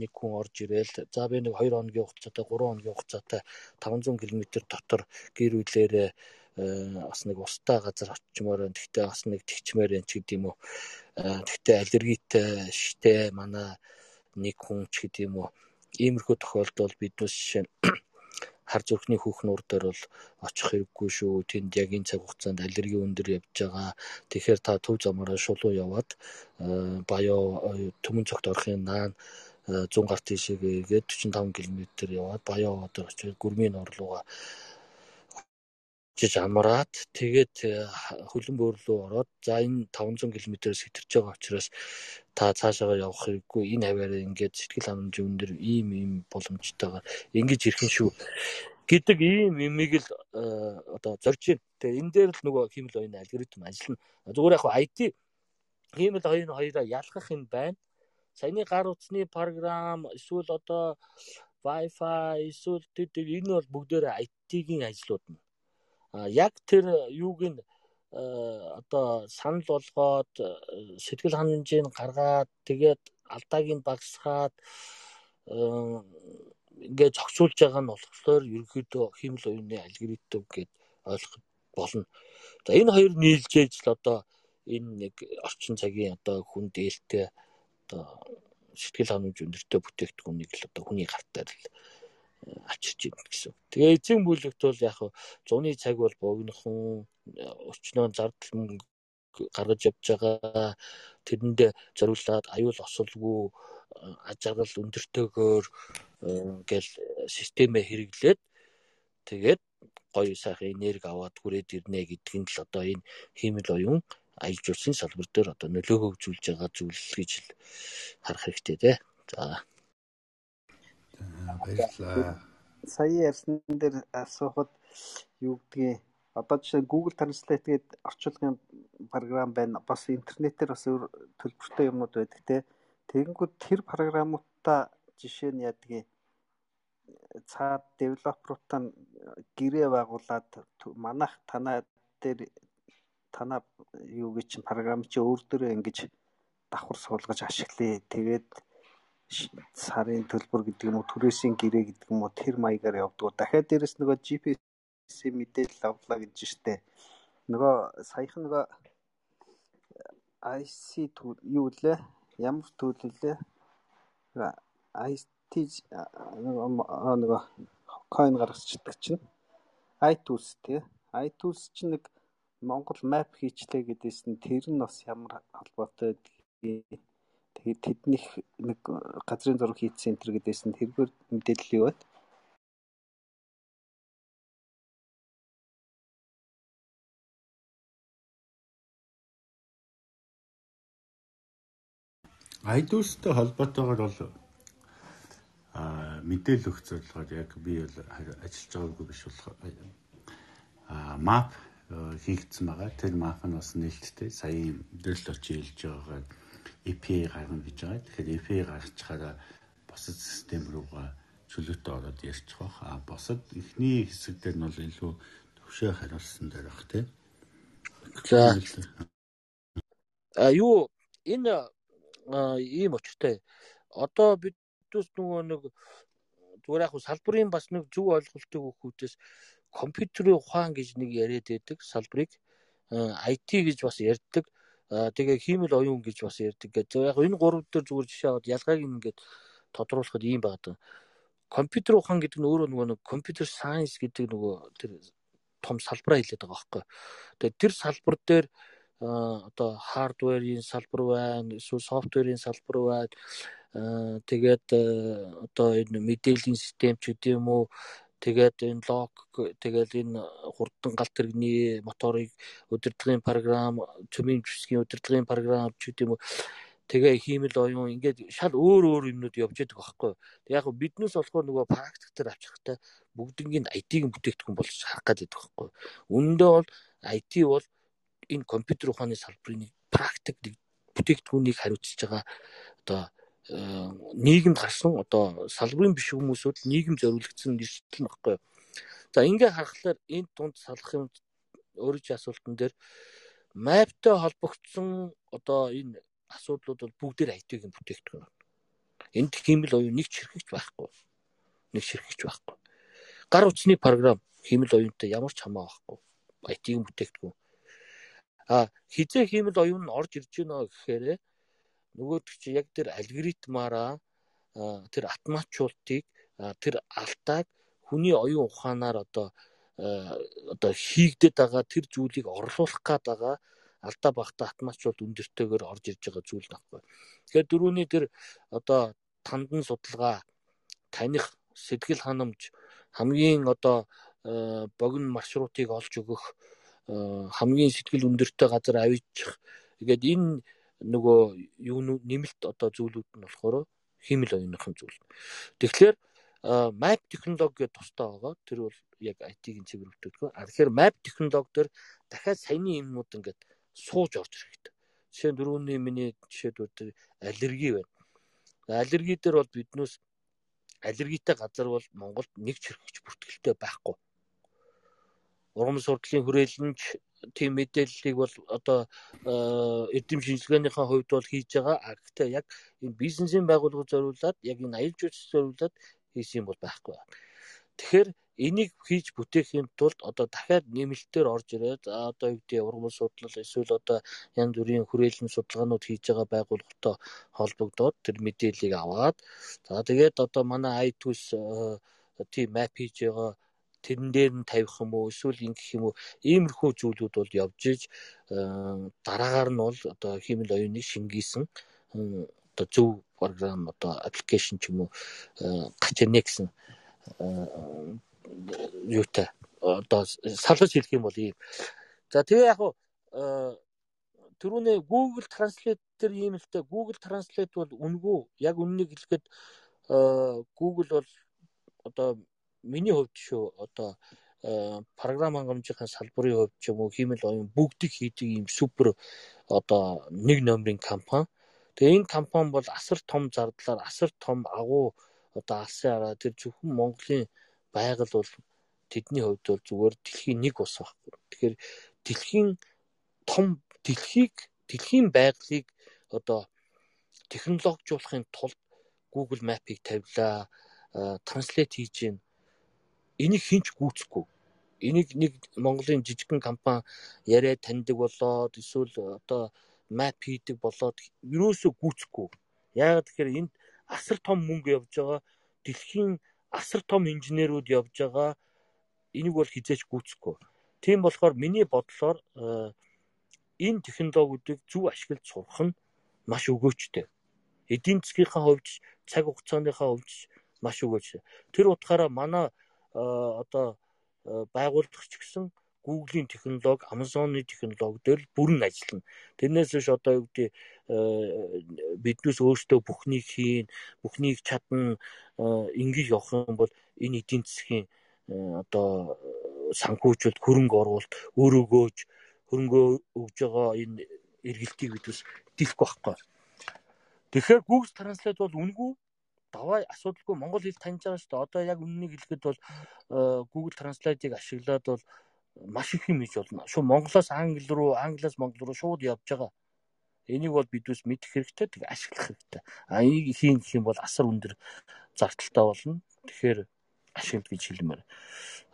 нэг хүн орж ирээл за би нэг 2 хоногийн хугацаатай 3 хоногийн хугацаатай 500 км дотор гэр бүлээрээ бас нэг устаа газар очимоор байна. Тэгтээ бас нэг тэгчмээр байна ч гэдэм үү. Тэгтээ аллергитэй штэй манай нэг хүн ч гэдэм үү. Иймэрхүү тохиолдол биднээс жишээ хар зүрхний хүүхэн ур дээр бол очих хэрэггүй шүү. Тэнд яг энэ цаг хугацаанд аллерги өндөр явж байгаа. Тэгэхээр та төв замаараа шулуу яваад баяо төмөн цогт орохын наан 100 гарт тийшээгээд 45 км яваад баяо одоор очиж гүрмийн орлууга жиж амраад тэгээд хөлөн бөөр рүү ороод за энэ 500 км-ээр сэтэрч байгаа учраас та цаашаа явах хэрэггүй энэ хаваараа ингээд сэтгэл ханамжийн өндөр ийм ийм боломжтойгоор ингэж ирэх нь шүү гэдэг ийм имийг л одоо зорж байна. Тэгээ энэ дээр л нөгөө химэл оюуны алгоритм ажиллана. Зүгээр яг IT химэл оюуны хоёроо ялгах юм байна. Саяны гар утасны програм эсвэл одоо Wi-Fi эсвэл тэр энэ бол бүгдээр IT-ийн ажлууд нь. Яг тэр юуг нь одоо санал болгоод сэтгэл ханамжийг гаргаад тэгээд алдааг нь багасгаад ингээд зогсуулж байгаа нь болохоор ерөөхдөө химэл оюуны алгоритм гэд ойлгох болно. За энэ хоёр нийлжээж л одоо энэ нэг орчин цагийн одоо хүн дээлтэй одоо сэтгэл ханамж өндөртэй бүтээгдэхүүнийг л одоо хүний гартаар л авчирч байна гэсэн. Тэгээ эзэн бүлэгт бол яг зуны цаг бол богинохон өчнөө зардал гаргаж явж байгаа тэрэндээ зориулаад аюул осолгүй ажиглал өндөртэйгээр ингээл системээ хэрэглээд тэгээд гоё сайхан энерги аваад хүрээд ирнэ гэдг нь л одоо энэ хиймэл оюун аялал жуулчлалын салбар дээр одоо нөлөө хөгжүүлж байгаа зүйл гэж харах хэрэгтэй те. За. Баярлалаа. Сая ярьсан дээр асуухад юу гэдгийг одоо жишээ Google Translate гээд орчуулгын програм байна. Бас интернетээр бас өөр төлбөртэй юмнууд байдаг те. Тэгэнгүүт тэр програмуудаа жишээ нь яадгийг цаад девелоперуудаа гэрээ байгуулад манайх танаа дээр танаа юу гэж чинь програм чи өөр дөрөө ингэж давхар суулгаж ашиглая. Тэгээд сарын төлбөр гэдэг юм уу түрээсийн гэрээ гэдэг юм уу тэр маягаар явдаг. Дахиад дээрэс нөгөө GPS-ийн мэдээлэл авлаа гэж штэ. Нөгөө саяхан нөгөө IC юу лээ? Ямар төлөв лээ? IT нөгөө coin гаргацдаг чинь iTools тий. iTools чинь нэг Монгол map хийчлээ гэдээс нь тэр нь бас ямар холбоотой тэгээд тэднийх нэг газрын зураг хийцэн энэ гэдээс нь тэргээр мэдээлэл вэ? iTools-тэй холбоотойгоор бол мэдээлэл өгөх зорилгоор яг би бол ажиллаж байгаагүй биш болох а map хийгдсэн байгаа. Тэр map нь бас нээлттэй сая дээл очиж хэлж байгаагаа API гаргана гэж байгаа. Тэгэхээр API гаргачихаараа босод систем руугаа чөлөөтэй ороод ярьчих واخ. А босод эхний хэсэг дээр нь бол илүү төвшөө хариулсан дээр баг тийм. За. А юу энэ ийм очтой. Одоо бид Битүүс нөгөө нэг зүгээр яг салбарын бас нэг зөв ойлголтыг өгөхүүдээс компьютерийн ухаан гэж нэг яриад байдаг салбарыг IT гэж бас ярьдаг. Тэгээ хиймэл оюун гэж бас ярьдаг. Тэгээ яг энэ гурав дээр зүгээр жишээ аваад ялгааг ингээд тодруулахад ийм байдаг. Компьютер ухаан гэдэг нь өөрөө нөгөө нэг компьютер сайенс гэдэг нөгөө тэр том салбараа хэлээд байгаа байхгүй. Тэгээ тэр салбар дээр одоо хардверийн салбар байна, эсвэл софтверийн салбар байна тэгээд одоо энэ мэдээллийн систем ч гэдэм үү тэгээд энэ лог тэгээд энэ хурдан галт тэрэгний моторыг удирдлагын програм, цөмийн жүжигчгийн удирдлагын програм ч гэдэм үү тэгээ хиймэл оюун ингээд шал өөр өөр юмнууд явж байдаг байхгүй. Тэг яг биднээс болохоор нөгөө практик дээр авчихтай бүгднийг IT-ийн бүтээгдэхүүн болж харах гэдэг байхгүй. Үүндээ бол IT бол энэ компьютер ухааны салбарын практик бүтээгдэхүүнийг хариуцж байгаа одоо э, нийгэмд гарсан одоо салбарын биш хүмүүсүүд нийгэм зориулагдсан нэршил нөхгүй. За ингээ харахаар энэ тунд салах юм чи асуултан дээр маптай холбогдсон одоо энэ асуудлууд бол бүгдээр IT-ийн бүтээгдэхүүн. Энд хиймэл оюун нэг чирхэгч байхгүй. Нэг ширхэгч байхгүй. Гар утасны програм хиймэл оюунтай ямар ч хамаа байхгүй. IT-ийн бүтээгдэхүүн. А хизээ хиймэл оюун нь орж ирж байна гэхээр нөгөөдөг чи яг тэр алгоритмаараа тэр автоматчуултыг тэр алтааг хүний оюун ухаанаар одоо одоо хийгдэт байгаа тэр зүйлийг орлуулах гээд байгаа алдаа багтаа автоматчууд өндөртэйгээр орж ирж байгаа зүйл нөхгүй. Тэгэхээр дөрөвний тэр одоо тандан судалгаа таних сэтгэл ханамж хамгийн одоо богино маршрутыг олж өгөх хамгийн сэтгэл өндөртэй газар авчих. Тэгээд энэ нөгөө юу нэмэлт одоо зүйлүүд нь болохоор химэл оюуныхан зүйл. Тэгэхээр map технологи гэдэг тустай байгаа. Тэр бол яг IT-ийн цэвэр бүтээгдэхүүн. А тэгэхээр map технологи дээр дахиад саяны юмнууд ингээд сууж орж ирэх хэрэгтэй. Жишээ нь дөрөвний миний жишээдүүд аллерги байна. Аллерги дээр бол биднээс аллергитэй газар бол Монголд нэг чирхэгч бүртгэлтэй байхгүй. Урам сурдлын хүрээлэнч тийм мэдээллийг бол одоо эрдэм шинжилгээнийхээ хувьд бол хийж байгаа. А гэхдээ яг энэ бизнесийн байгууллагыг зориулаад яг энэ аялал жуулчлалыг зориулаад хийсэн юм бол байхгүй. Тэгэхээр энийг хийж бүтээхийн тулд одоо дахиад нэмэлтээр орж ирээд одоо юу гэдэг ургамал судлал эсвэл одоо янз бүрийн хүрээлэн судалгаанууд хийж байгаа байгууллагатай холбогдоод тэр мэдээллийг аваад за тэгээд одоо манай iTools тийм map хийж байгаа тэрэн дээр нь тавих юм уу эсвэл ингэх юм уу? Иймэрхүү зүйлүүд бол явж иж дараагаар нь бол одоо химэл оюуны шингээсэн одоо зөв програм одоо аппликейшн ч юм уу гарч ирнэ гэсэн юутай. Одоо салгаж хэлэх юм бол ийм. За тэгээ яг түрүүний Google Translate дээр ийм л та. Google Translate бол үнгүй. Яг үннийг хэлэхэд Google бол одоо миний хувьд шүү одоо програм хангамжийн салбарын хувьд ч юм уу хиймэл оюун бүгдийг хийдэг ийм супер одоо нэг номерын компани. Тэгээ энэ компани бол асар том зардлаар асар том агуу одоо алсын араа тэр зөвхөн Монголын байгаль бол тэдний хувьд бол зүгээр дэлхийн нэг ус байхгүй. Тэгэхээр дэлхийн том дэлхийг дэлхийн байгалыг одоо технологижуулахын тулд Google Map-ыг тавилаа, транслейт хийж гин. Энийг хинч гүйцэхгүй. Энийг нэг Монголын жижигхэн компани яриад таньдаг болоод эсвэл одоо map хийдэг болоод юусоо гүйцэхгүй. Яагаад тэгэхээр энд асар том мөнгө явж байгаа. Дэлхийн асар том инженерүүд явж байгаа энийг бол хизээч гүйцэхгүй. Тийм болохоор миний бодлоор э, энэ технологиудыг зөв ашиглаж сурах нь маш өгөөчтэй. Эдийн засгийнхаа хувьд цаг хугацааныхаа хувьд маш өгөөчтэй. Тэр утгаараа манай э, одоо э, байгууллагч гэсэн Google-ийн технологи, Amazon-ы технологи дээр бүрэн ажиллана. Тэрнээс биш одоо юу гэдэг биднээс өөртөө бүхнийг хийн, бүхнийг чадна, ингэж явах юм бол энэ эдийн засгийн одоо санхүүжилт хөрөнгө оруулалт өөрөөгөөж хөрөнгөө өгж байгаа энэ эргэлтийг бид бас дийлэхгүй байхгүй. Тэгэхээр Google Translate бол үнгүй даваа асуудалгүй монгол хэл таньж байгаа шүү дээ. Одоо яг үннийг хэлэхэд бол Google Translate-ыг ашиглаад бол маш их юм хийж болно. Шууд монголоос англи руу, англиас монгол руу шууд явж байгаа. Энийг бол бидээс мэдэх хэрэгтэй, тэг ашиглах хэрэгтэй. А энийг хийн гэх юм бол асар өндөр зардалтай болно. Тэгэхээр ашиглах гэж хэлмээр.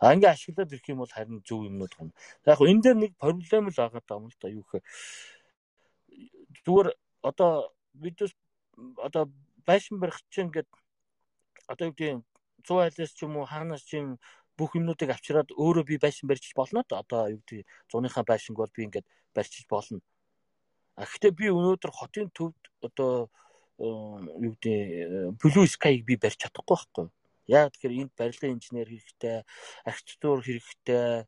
А ингээ ашиглаад ирэх юм бол харин зөв юмнууд гэнэ. Яг хөө энэ дээр нэг проблем л байгаа даа юм л да юу гэхээр зүгээр одоо видеос одоо байшин барих чинь ингээд одоо юу гэдэг 100 айлаас ч юм уу хаанаас ч юм бүх юмнуудыг авчираад өөрөө би байшин барьж болно да одоо юу гэдэг 100-ынхаа байшинг бол би ингээд барьчих болно. А гэхдээ би өнөөдөр хотын төвд одоо юу гэдэг Blue Sky-г би барьж чадахгүй байхгүй. Яг тэгэхээр энд барилгын инженер хэрэгтэй, архитектур хэрэгтэй,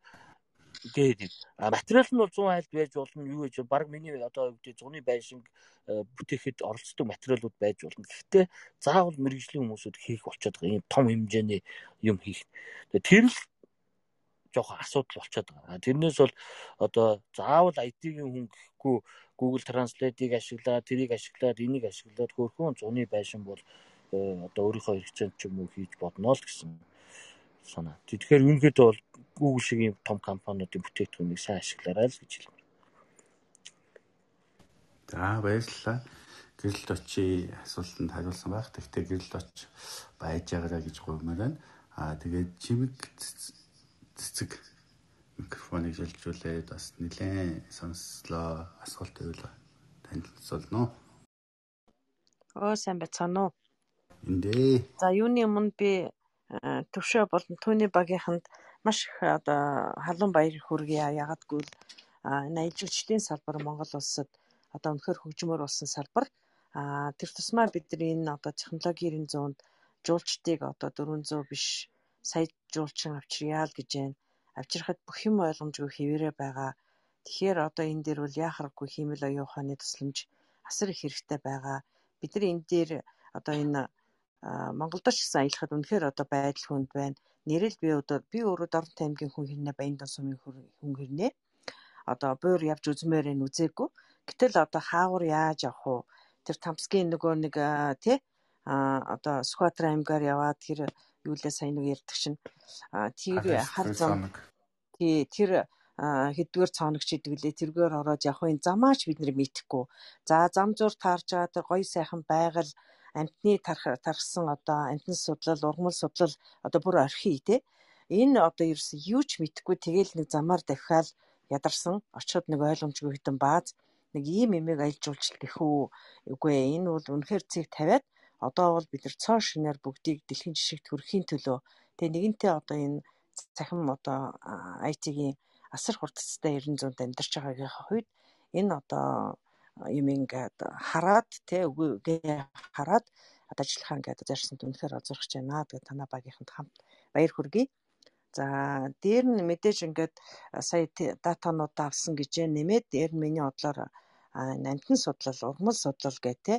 Тэгээд материал нь бол 100 айлд байж болно. Юу гэж баг миний одоо үүдээ зуны байшинг бүтээхэд оролцдог материалууд байж болно. Гэхдээ заавал мэрэгжлийн хүмүүсүүд хийх болчиход байгаа. Ийм том хэмжээний юм хийх. Тэр л жоохон асуудал болчиход байгаа. Тэрнээс бол одоо заавал IT-ийн хүн гэхгүй Google Translate-ийг ашиглаад, тэрийг ашиглаад, энийг ашиглаад хөрхөн зуны байшин бол одоо өөрийнхөө хэрэгцээнд ч юм уу хийж бодно л гэсэн санаа. Тэгэхээр үнэхээр бол Google шиг ийм том компаниудын бүтээгдэхүүнийг сайн ашиглаарай л гэж хэлмээр. За баярлалаа. Гэрэлд очи асуултанд хариулсан байх. Тэгтээ гэрэлд оч байж байгаарай гэж гуймаар байна. Аа тэгээд чимэг цэцэг микрофоныг шилжүүлээд бас нэлээд сонслоо асуулт байвал танилцуулно. Оо сайн байцгаана уу? Эндээ. За юуны өмнө би төвшөө болон түүний багийнханд маш их одоо халуун баяр хүргэе. Ягагтгүй л энэ ажилчдын салбар Монгол улсад одоо үнэхээр хөгжмөр болсон салбар. Тэр тусмаа бидний энэ одоо технологийн зуунд жуулчдыг одоо 400 биш сая жуулчин авчирьяа л гэж байна. Авчирхад бүх юм ойлгомжгүй хэвээрээ байгаа. Тэгэхээр одоо энэ дээр бол яхахгүй хиймэл оюун ухааны тусламж асар их хэрэгтэй байгаа. Бид нар энэ дээр одоо энэ Монголд ч гэсэн аялахад үнэхээр одоо байдал хүнд байна. Нэрэл би одоо би өөрөө Дорнот аймгийн хүн хэрнээ Баяндан сумын хүн хэрнээ одоо буур явж үзмээр нь үзээгүй. Гэтэл одоо хаагур яаж явах вэ? Тэр Тамсгийн нөгөө нэг тий а одоо Скватра аймгаар яваад тэр юу лээ сайн нэг ярьдаг чинь тэр хар зам тий тэр хэдвэр цаоногч идэг лээ тэргээр ороод явах энэ замаач бид нар мэдхгүй. За зам зур таарж байгаа тэр гоё сайхан байгаль амтны тархсан одоо амтны судлал, ургамал судлал одоо бүр архи тий. Энэ одоо ерөөс юу ч мэдэхгүй тэгэл нэг замаар дахиад ядарсан. Очиод нэг ойлгомжгүй хитэн бааз. Нэг ийм эмээг аялжуулж тэхүү үгүй энэ бол үнэхээр цэг тавиад одоо бол бид нар цоо шинээр бүгдийг дэлхийн жишгт хүрэхийн төлөө. Тэгээ нэгэнтээ одоо энэ цахим одоо IT-ийн асар хурдцтай 900-д амьдарч байгаагийн хувьд энэ одоо юм ингээд хараад те үгүй хараад ажиллахаа ингээд зарсанд үнэхээр озорхож байна. Тэгээд танаа багийнханд хамт баяр хүргэе. За дээр нь мэдээж ингээд сая датануудаа авсан гэж нэмээд дээр нь миний бодлоор намтан судлал, ургамал судлал гэх те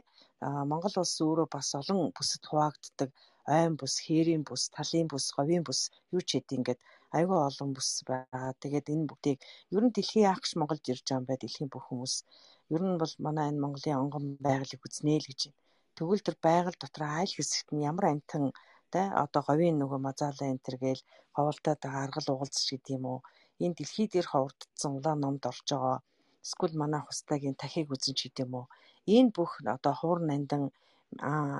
Монгол улс өөрөө бас олон бүсэд хуваагддаг ойн бүс, хээрийн бүс, талын бүс, говийн бүс юу ч хэдий ингээд айгүй олон бүс байгаа. Тэгээд энэ бүгдийг ер нь дэлхийн яах гэж Монголд ирж байгаа юм бай дэлхийн бүх хүмүүс ер нь бол манай энэ Монголын онгон байгалыг үзнэ л гэж байна. Тэгвэл тэр байгаль дотор айл хэсэгт нь ямар амтан те одоо говийн нөгөө мазаалаа энэ төр гээл ховолтоод байгаа аргал угалзч гэдэг юм уу. Энэ дэлхий дээр ховордсон улаан номд орж байгаа эсвэл манай хустагийн тахиг үзэн ч гэдэг юм уу. Энэ бүх одоо хуур нандан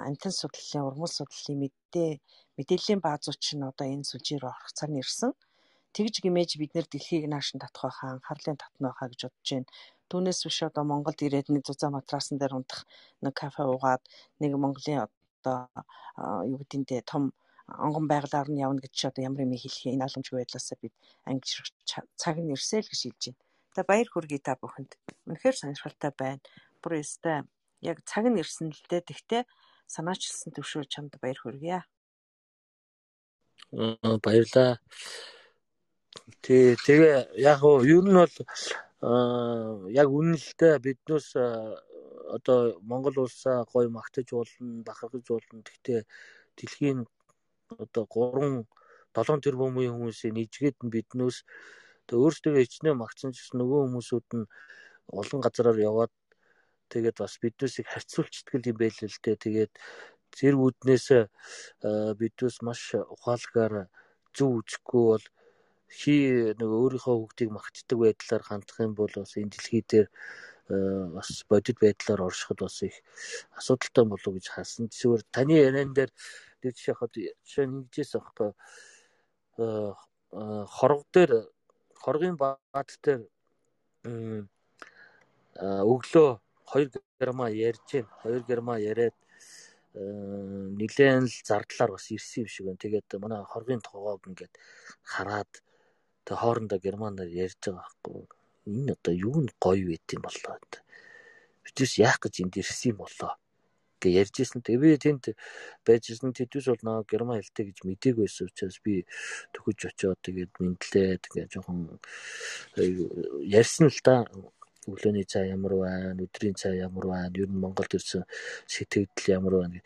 амтан судлалын урмал судлалын мэдээ мэдээллийн баазууч нь одоо энэ сүлжээр орох цаг нэрсэн. Тэгж гимээж бид нэр дэлхийг наашин татах байхаа анхаарлын татна байхаа гэж бодож байна. Түүнээс биш одоо Монголд ирээд нэг зузаан матрасан дээр унтах нэг кафе уугаад нэг Монголын одоо юу гэдэнтэй том онгон байгалаар нь явна гэж одоо ямар юм хэлэх энэ боломжгүй байдлаасаа бид ангиж цаг нь ирсэй л гэж хэлж байна. За баяр хүргэе та бүхэнд. Үнэхээр сонирхолтой байна. Бүр өстэй яг цаг нь ирсэн л дээ. Тэгтээ санаачилсан төвшөө чамд баяр хүргье. Аа баярлаа. Тий, тэгээ яг уу ер нь бол яг үнэлэлтэй биднээс одоо Монгол улсаа гоё магтаж болно, бахархаж болно. Гэхдээ дэлхийн одоо 3 7 тэрбумын хүмүүсийн нэгжгээд нь биднээс тэгээ өөрсдөө хичнээн магтсан ч нөгөө хүмүүсүүд нь олон газараар яваад тэгээд бас биднээс их харьцуулцдаг юм байл л дээ. Тэгээд зэрэг үднээс биднээс маш ухаалгаар зөв үзэхгүй бол хий нэг өөрийнхөө хүүхдийг магтдаг байдлаар хандах юм бол бас энэ дэлхий дээр э, бас бодит байдлаар оршиход бас их асуудалтай болов уу гэж хаасан. Зүгээр таны яриан дээр нэг жишээ хад жишээ нэгжээс аахгүй э, э, хорго дээр хоргийн баад дээр өглөө 2 грамма ярьж гэн 2 грамма яриад нилээн л зардлаар бас ирсэн юм шиг байна. Тэгээд манай хоргийн тоогоог ингээд хараад тэг хоорондоо германаар ярьж байгаа байхгүй. Энэ одоо юу н гоё байт юм болоо. Бидээс яах гэж энд ирсэн юм болоо гэ ярьж ирсэн. Тэгээ би тэнд байж ирсэн тэдүүс бол нөө герман хэлтэй гэж мдэггүй байсан учраас би төгөж очиод тэгээд мэдлээ тэгээ жоохон ярьсан л да өглөөний цай ямар байна, өдрийн цай ямар байна, ер нь Монголд ирсэн сэтгэл ямар байна.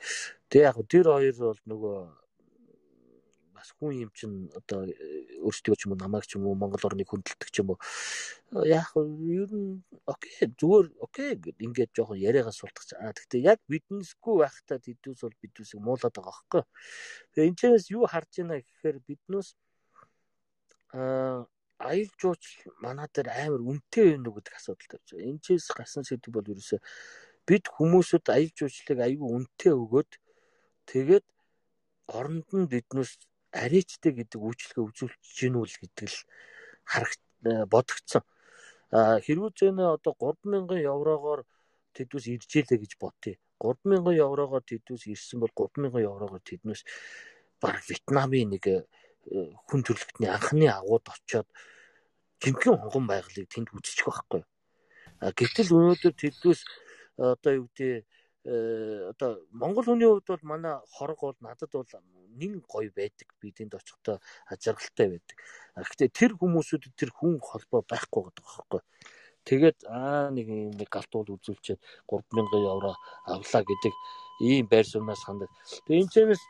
Тэгээ яг тэр хоёр бол нөгөө бас хүн юм чинь одоо өөрсдөө ч юм уу намайг ч юм уу Монгол орныг хүндэлдэг ч юм уу яг ер нь окей зүгээр окей гэд ингээд жоохон яриагаас султгач. А гэхдээ яг биднесгүй байхдаа тэдүүс бол бидүүсийг муулаад байгаа байхгүй. Тэгээ энэчнээс юу харж байна гэхээр биднээс а аял жууч манай дээр амар үнэтэй байна уу гэдэг асуудал тавьж байгаа. Энэчээс гарсан сэдв бол ерөөсөө бид хүмүүсүүд аял жуучлалыг аягүй үнэтэй өгөөд тэгээд оронд нь биднээс арийчтэй гэдэг үйлчлэгээ үзүүлж гинүүл гэдэг л харах э, бодогдсон. Хэрвээ зэнэ одоо 3000 еврогоор тэдүүс иржээлээ гэж бодъё. 3000 еврогоор тэдүүс ирсэн бол 3000 еврогоор тэднээс баг Вьетнамын нэг э, хүн төрөлхтний анхны агууд очоод жинхэнэ хонгон байгалыг тэнд үзчих байхгүй. А гэтэл өнөөдөр тэдүүс одоо юу гэдэг Э, одоо монгол хүний хувьд бол манай хорог бол надад бол нэн гоё байдаг. Би тэнд очихдоо ажиргалтай байдаг. Гэхдээ тэр хүмүүсүүдэд тэр хүн холбоо байхгүй гэдэг байхгүй. Тэгээд аа нэг юм нэг галтуул үзүүлчихэд 3000 евро авлаа гэдэг ийм байр сууриас хандаг. Тэгээ энэ чэнэс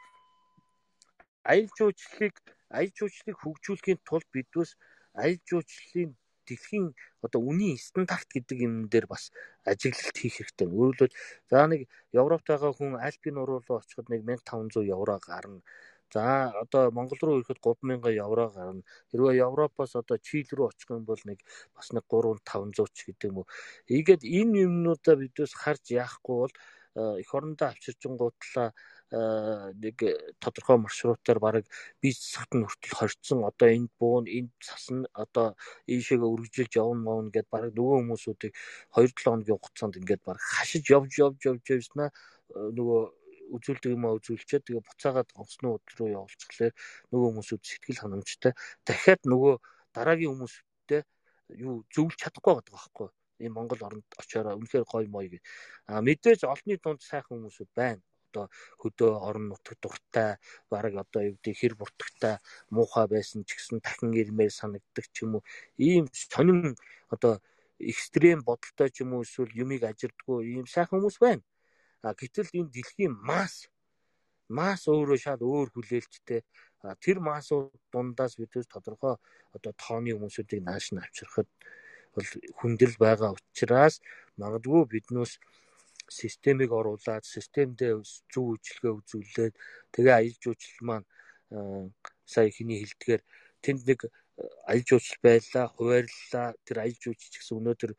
аялал жуулчлалыг аялал жуулчлалыг хөгжүүлэхийн тулд бидвээс аялал жуулчлалын дэлхийн одоо үнийн стандарт гэдэг юм дээр бас ажиглалт хийх хэрэгтэй. Өөрөлдөө за нэг Европт байгаа хүн Альпийн нуруу руу очиход нэг 1500 евро гарна. За одоо Монгол руу ирэхэд 3000 евро гарна. Хэрвээ Европоос одоо Чили рүү очих юм бол нэг бас нэг 3 500 ч гэдэг юм уу. Ийгээд энэ юмнуудаа бидээс харж яахгүй бол эх орондоо авчирчингуудлаа нэг тодорхой маршрутаар бараг бие засахт нь хүртэл хорцсон одоо энд буун энд сасна одоо ийшээгээ үргэлжилж явна мөн гэд бараг нөгөө хүмүүсүүдийг 2-7 хоногийн хугацаанд ингээд бараг хашиж явж явж явж явснаа нөгөө үзүүлдэг юм а үзүүлчихэд тэгээ буцаагаад онцны өдөр рүү явуулчихлаа нөгөө хүмүүсүүд сэтгэл ханамжтай. Дахиад нөгөө дараагийн хүмүүстэй юу зөвлөж чадахгүй байгаа байхгүй. Ийм Монгол оронд очиороо үнэхээр гоё мой гэ. А мэдээж олонний дунд сайхан хүмүүсүүд байна одоо хөдөө орон нутаг дуртай бараг одоо юу гэдэг хэр буртагтай муухай байсан ч гэсэн дахин ирмээр санагддаг ч юм уу ийм сонин одоо экстрем бодолтой ч юм уу эсвэл юмыг ажирдггүй ийм сайхан хүмүүс байна. А гэтэл энэ дэлхийн масс масс өөрөө шал өөр хүлээлттэй тэр массууд дундаас бидээс тодорхой одоо тооны хүмүүсүүдийг нааш нь авчрахад бол хүндэл байгаа учраас магадгүй биднээс системийг оруулаад системдээ зөв үйлчлэгээ үзүүлээд тэгээ аялал жуулчлал маань сая ихний хэлдгээр тэнд нэг аялал жуулчлал байлаа, хуваарлаа. Тэр аялал жуулч гэсэн өнөөдөр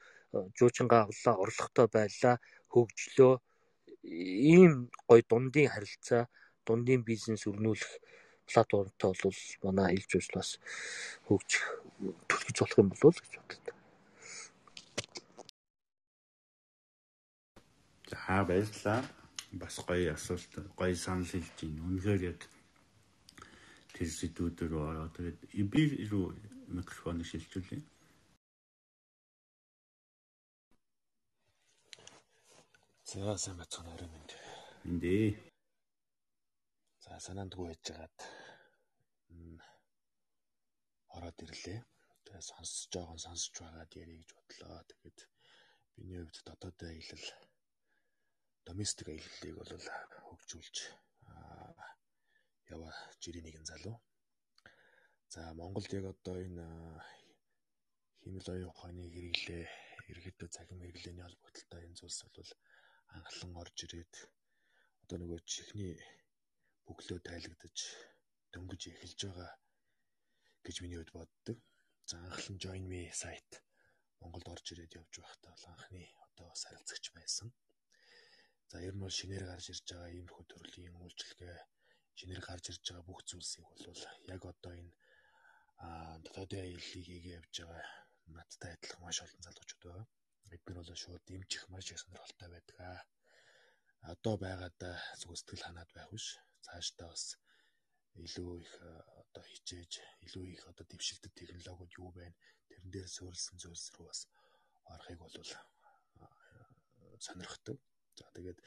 жуучингаа авлаа, орлоготой байлаа, хөгжлөө. Ийм гой дундын харилцаа, дундын бизнес өрнүүлэх платформтой бол манай аялал жуулчлалаас хөгжих төлөвлөж болох юм болов уу гэж бодлоо. За баярлалаа. Бас гоё асуулт, гоё санал хэлж байна. Үнэхээр яг тэр сэдвүүдээр ороо. Тэгээд би рүү микрофоныг шилжүүлээ. За сайн бацхан орой минь. Эндээ. За санаандгүй байжгаад ороод ирлээ. Тэгээ сонсож байгаа сонсож байгаад ярих гэж бодлоо. Тэгээд миний хувьд дотоодын аялал доместик аяллыг бол хөгжүүлж яваа жирийн нэгэн залуу. За Монголд яг одоо энэ химэл оюун ухааны хэрэглээ ерөөдөө цахим хэрэглээний холбогдлолтой энэ зүйлс бол анхлан орж ирээд одоо нөгөө чихний бөглөө тайлагдаж дөнгөж эхэлж байгаа гэж миний хувьд боддог. За анхлан join me сайт Монголд орж ирээд явж байхдаа бол анхны одоо бас харилцагч байсан. За ер нь бол шинээр гарч ирж байгаа иймэрхүү төрлийн үйлчлэгээ шинээр гарч ирж байгаа бүх зүйлсийг бол яг одоо энэ дотоодын аяллыг хийгээ явж байгаа надтай адилхан маш олон залуучууд байгаа. Эдгээр бол шууд дэмжих маш их сонирхолтой байдаг. Одоо байгаад зүг сэтгэл ханаад байх биш. Цаашдаа бас илүү их одоо хичээж, илүү их одоо дэвшилтэд технологиуд юу байна? Тэрэн дээр суурилсан зүйлс рүү бас орохыг бол сонирхдаг. За тэгээд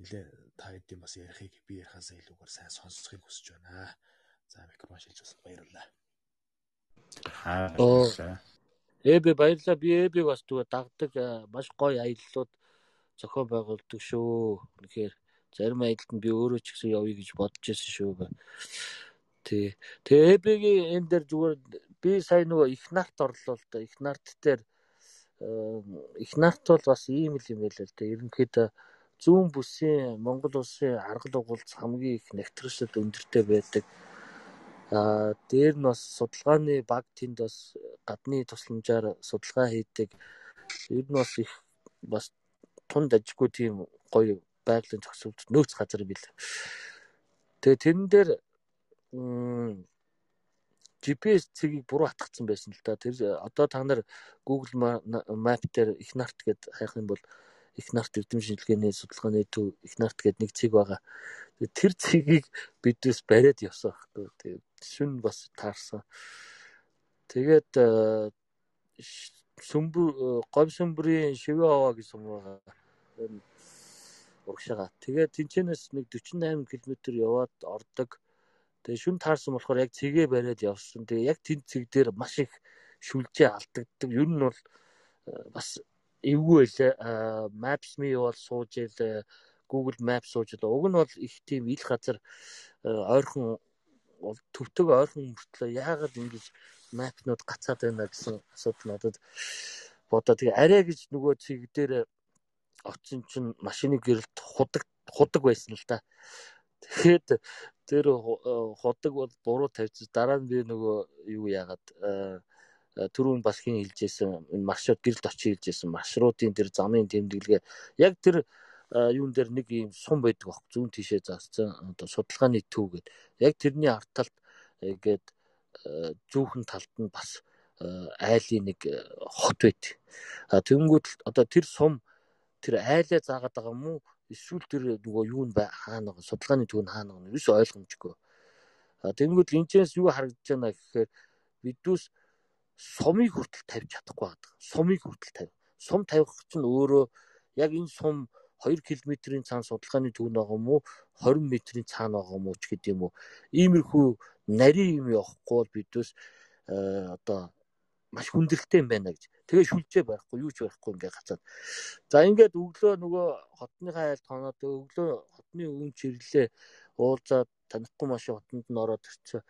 нэлээ та хэдийн бас ярихыг би ярихаасаа илүүгээр сайн сонсохыг хүсэж байна. За микрофон шилж бас баярлалаа. Аа. Эбэ баярлалаа. Би эбэг бас түгэ дагдаг маш гоё аяллууд зохион байгуулдаг шүү. Тэгэхээр зарим аялалд нь би өөрөө ч гэсэн явъя гэж бодож байсан шүү. Тий. Тэгээ эбэгийн энэ дээр зүгээр би сая нөгөө их нарт орлоо л да. Их нарт дээр их нарт бол бас ийм л юм байл л да. Ерөнхийдөө зүүн бүсийн Монгол улсын аргал угуулц хамгийн их нэгтрэлсэд өндөртэй байдаг. Аа дээр нь бас судалгааны баг тэнд бас гадны тусламжаар судалгаа хийдэг. Ер нь бас их бас тунд ажиггүй тийм гоё байгалийн зохицуулт нөөц газар бил. Тэгээ тэрэн дээр GPS цэгийг буруу хатгацсан байсан л да. Тэр одоо та нар Google Map дээр их нарт гэд хайх юм бол их нарт эрдэм шинжилгээний судалгааны төв их нарт гэд нэг цэг байгаа. Тэр цэгийг бидээс бариад явсан байхгүй. Тэгээ шүн бас таарсан. Тэгээд сүмбэр говь сүмбрийн шивээ овоо гэсэн юм байгаа урагшаага. Тэгээд тэнцэнээс нэг 48 км яваад ордог. Тэгээ шүн таарсан болохоор яг цэгээ бариад явсан. Тэгээ яг тэнд цэг дээр маш их шүлжээ алдагддаг. Ер нь бол э, бас эвгүй байлаа. Maps.me бол сууж ил Google Maps сууж ил. Уг нь бол их тийм ил газар э, ойрхон төвтөг ойрхон мөртлөө яагаад ингэж мапнууд гацаад байна гэсэн асуудал надад бодоо. Тэгээ арай гэж нөгөө цэг дээр очсон чинь машины гэрэлт худаг худаг байсан л да. Тэгээд тэр худаг бол буруу тавьчих. Дараа нь би нөгөө юу яагаад түрүүн бас хин хэлжсэн маршрут гэрэлт очиж хэлжсэн маршрутын тэр замын тэмдэглэгээ яг тэр юун дээр нэг юм сум байдаг баг зүүн тишээ заасан одоо судалгааны төв гээд яг тэрний ард талд ингээд зүүхэн талд нь бас айлын нэг хот байт. Тэнгүүд одоо тэр сум тэр айлаа заагаад байгаа юм уу? Эсвэл тэр нөгөө юу нь хаана байгаа судалгааны төв нь хаана байгаа нь ерөөсөй ойлгомжгүй. А тэгмүүд энэчээс юу харагдаж байна гэхээр бидүүс сумыг хүртэл тавьж чадахгүй байдаг. Сумыг хүртэл тавь. Сум тавих чинь өөрөө яг энэ сум 2 км-ийн цаана судалгааны төв байгаа юм уу 20 м-ийн цаана байгаа юм уу ч гэдэг юм уу иймэрхүү нарийн юм явахгүй бол бидөөс одоо маш хүндрэлтэй юм байна гэж. Тэгээ шүлжээ барихгүй, юу ч барихгүй ингээ гацаад. За ингээд өглөө нөгөө хотныхаа айл тоноод өглөө хотны өвн чирлээ уулзаад танихгүй машин хотонд нь ороод ирчихсэн.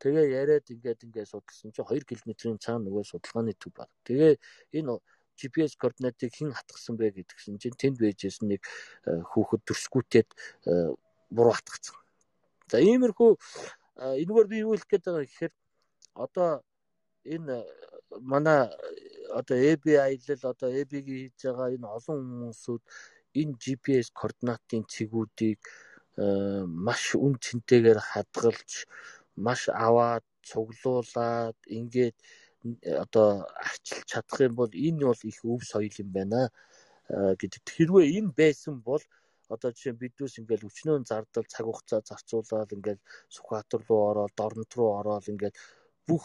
Тэгээ яриад ингээд ингээд судалсан чинь 2 км-ийн цаана нөгөө судалгааны төв баг. Тэгээ энэ GPS координатыг хэн хатгсан бэ гэдгсэн чинь тэнд байжсэн нэг э, хүүхэд төрсгүүтээд э, буруу хатгацсан. За иймэрхүү э, энэгээр би юу хэлэх гээд байгаа гэхээр одоо энэ манай одоо AB аялал одоо AB-гийн хийж байгаа энэ олон хүмүүсүүд энэ GPS координатын цэгүүдийг маш үн цэнтэйгээр хадгалж маш аваад цуглуулад ингээд одоо арчилж чадах юм бол энэ бол их өв соёл юм байна гэдэг. Хэрвээ энэ байсан бол одоо жишээ нь бидүүс ингээл өчнөө зардал цаг хугацаа зарцуулаад ингээл Сүхбаатар руу ороод, Дорнот руу ороод ингээд бүх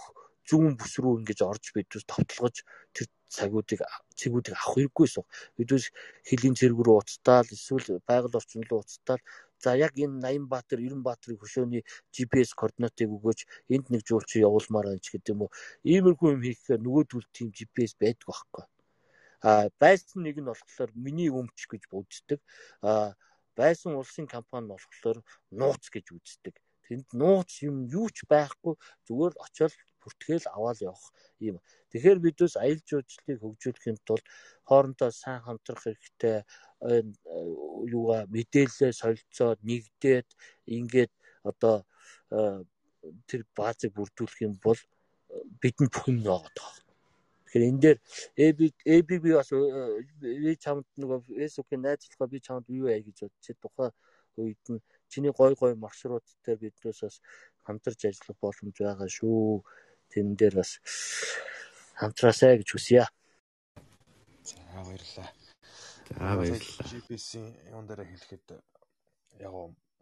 зүүн бүс рүү ингэж орж бидүүс товтлогож тэр цагуудыг цэгүүдийг авах хэрэггүй суу. Бидүүс хөлийн цэрэг рүү уцтаал эсвэл байгаль орчин руу уцтаал за яг энэ 80 баатар 90 баатарын хөшөөний GPS координатыг өгөөч энд нэг жуулчин явуулмаар байна ч гэдэг юм уу. Иймэрхүү юм хийхээр нөгөөдөл тийм GPS байдаг байхгүй. А байсан нэг нь болохоор миний өмч гэж үздэг. А байсан улсын компани болохоор нууц гэж үздэг. Тэнд нууц юм юу ч байхгүй зүгээр очиод бүртгээл аваад явах юм. Тэгэхээр бидээс аялал жуулчлалыг хөгжүүлэхийн тулд хоорондоо сайн хамтрах хэрэгтэй юугаа мэдээлэлээ солилцоод нэгдээд ингээд одоо тэр баазыг бүрдүүлэх юм бол бидэнд бүх юм байгаа таа. Тэгэхээр энэ дээр ABB бас би чамд нөгөө Facebook-ийн найзлахаа би чамд юу яа гэж бодчих. Тухайн үед нь чиний гой гой маршрут дээр биднээс бас хамтарч ажиллах боломж байгаа шүү тэн дээр бас хамтраасай гэж хүсье. За баярлалаа. За баярлалаа. GPS-ийн юун дээр хэлэхэд яг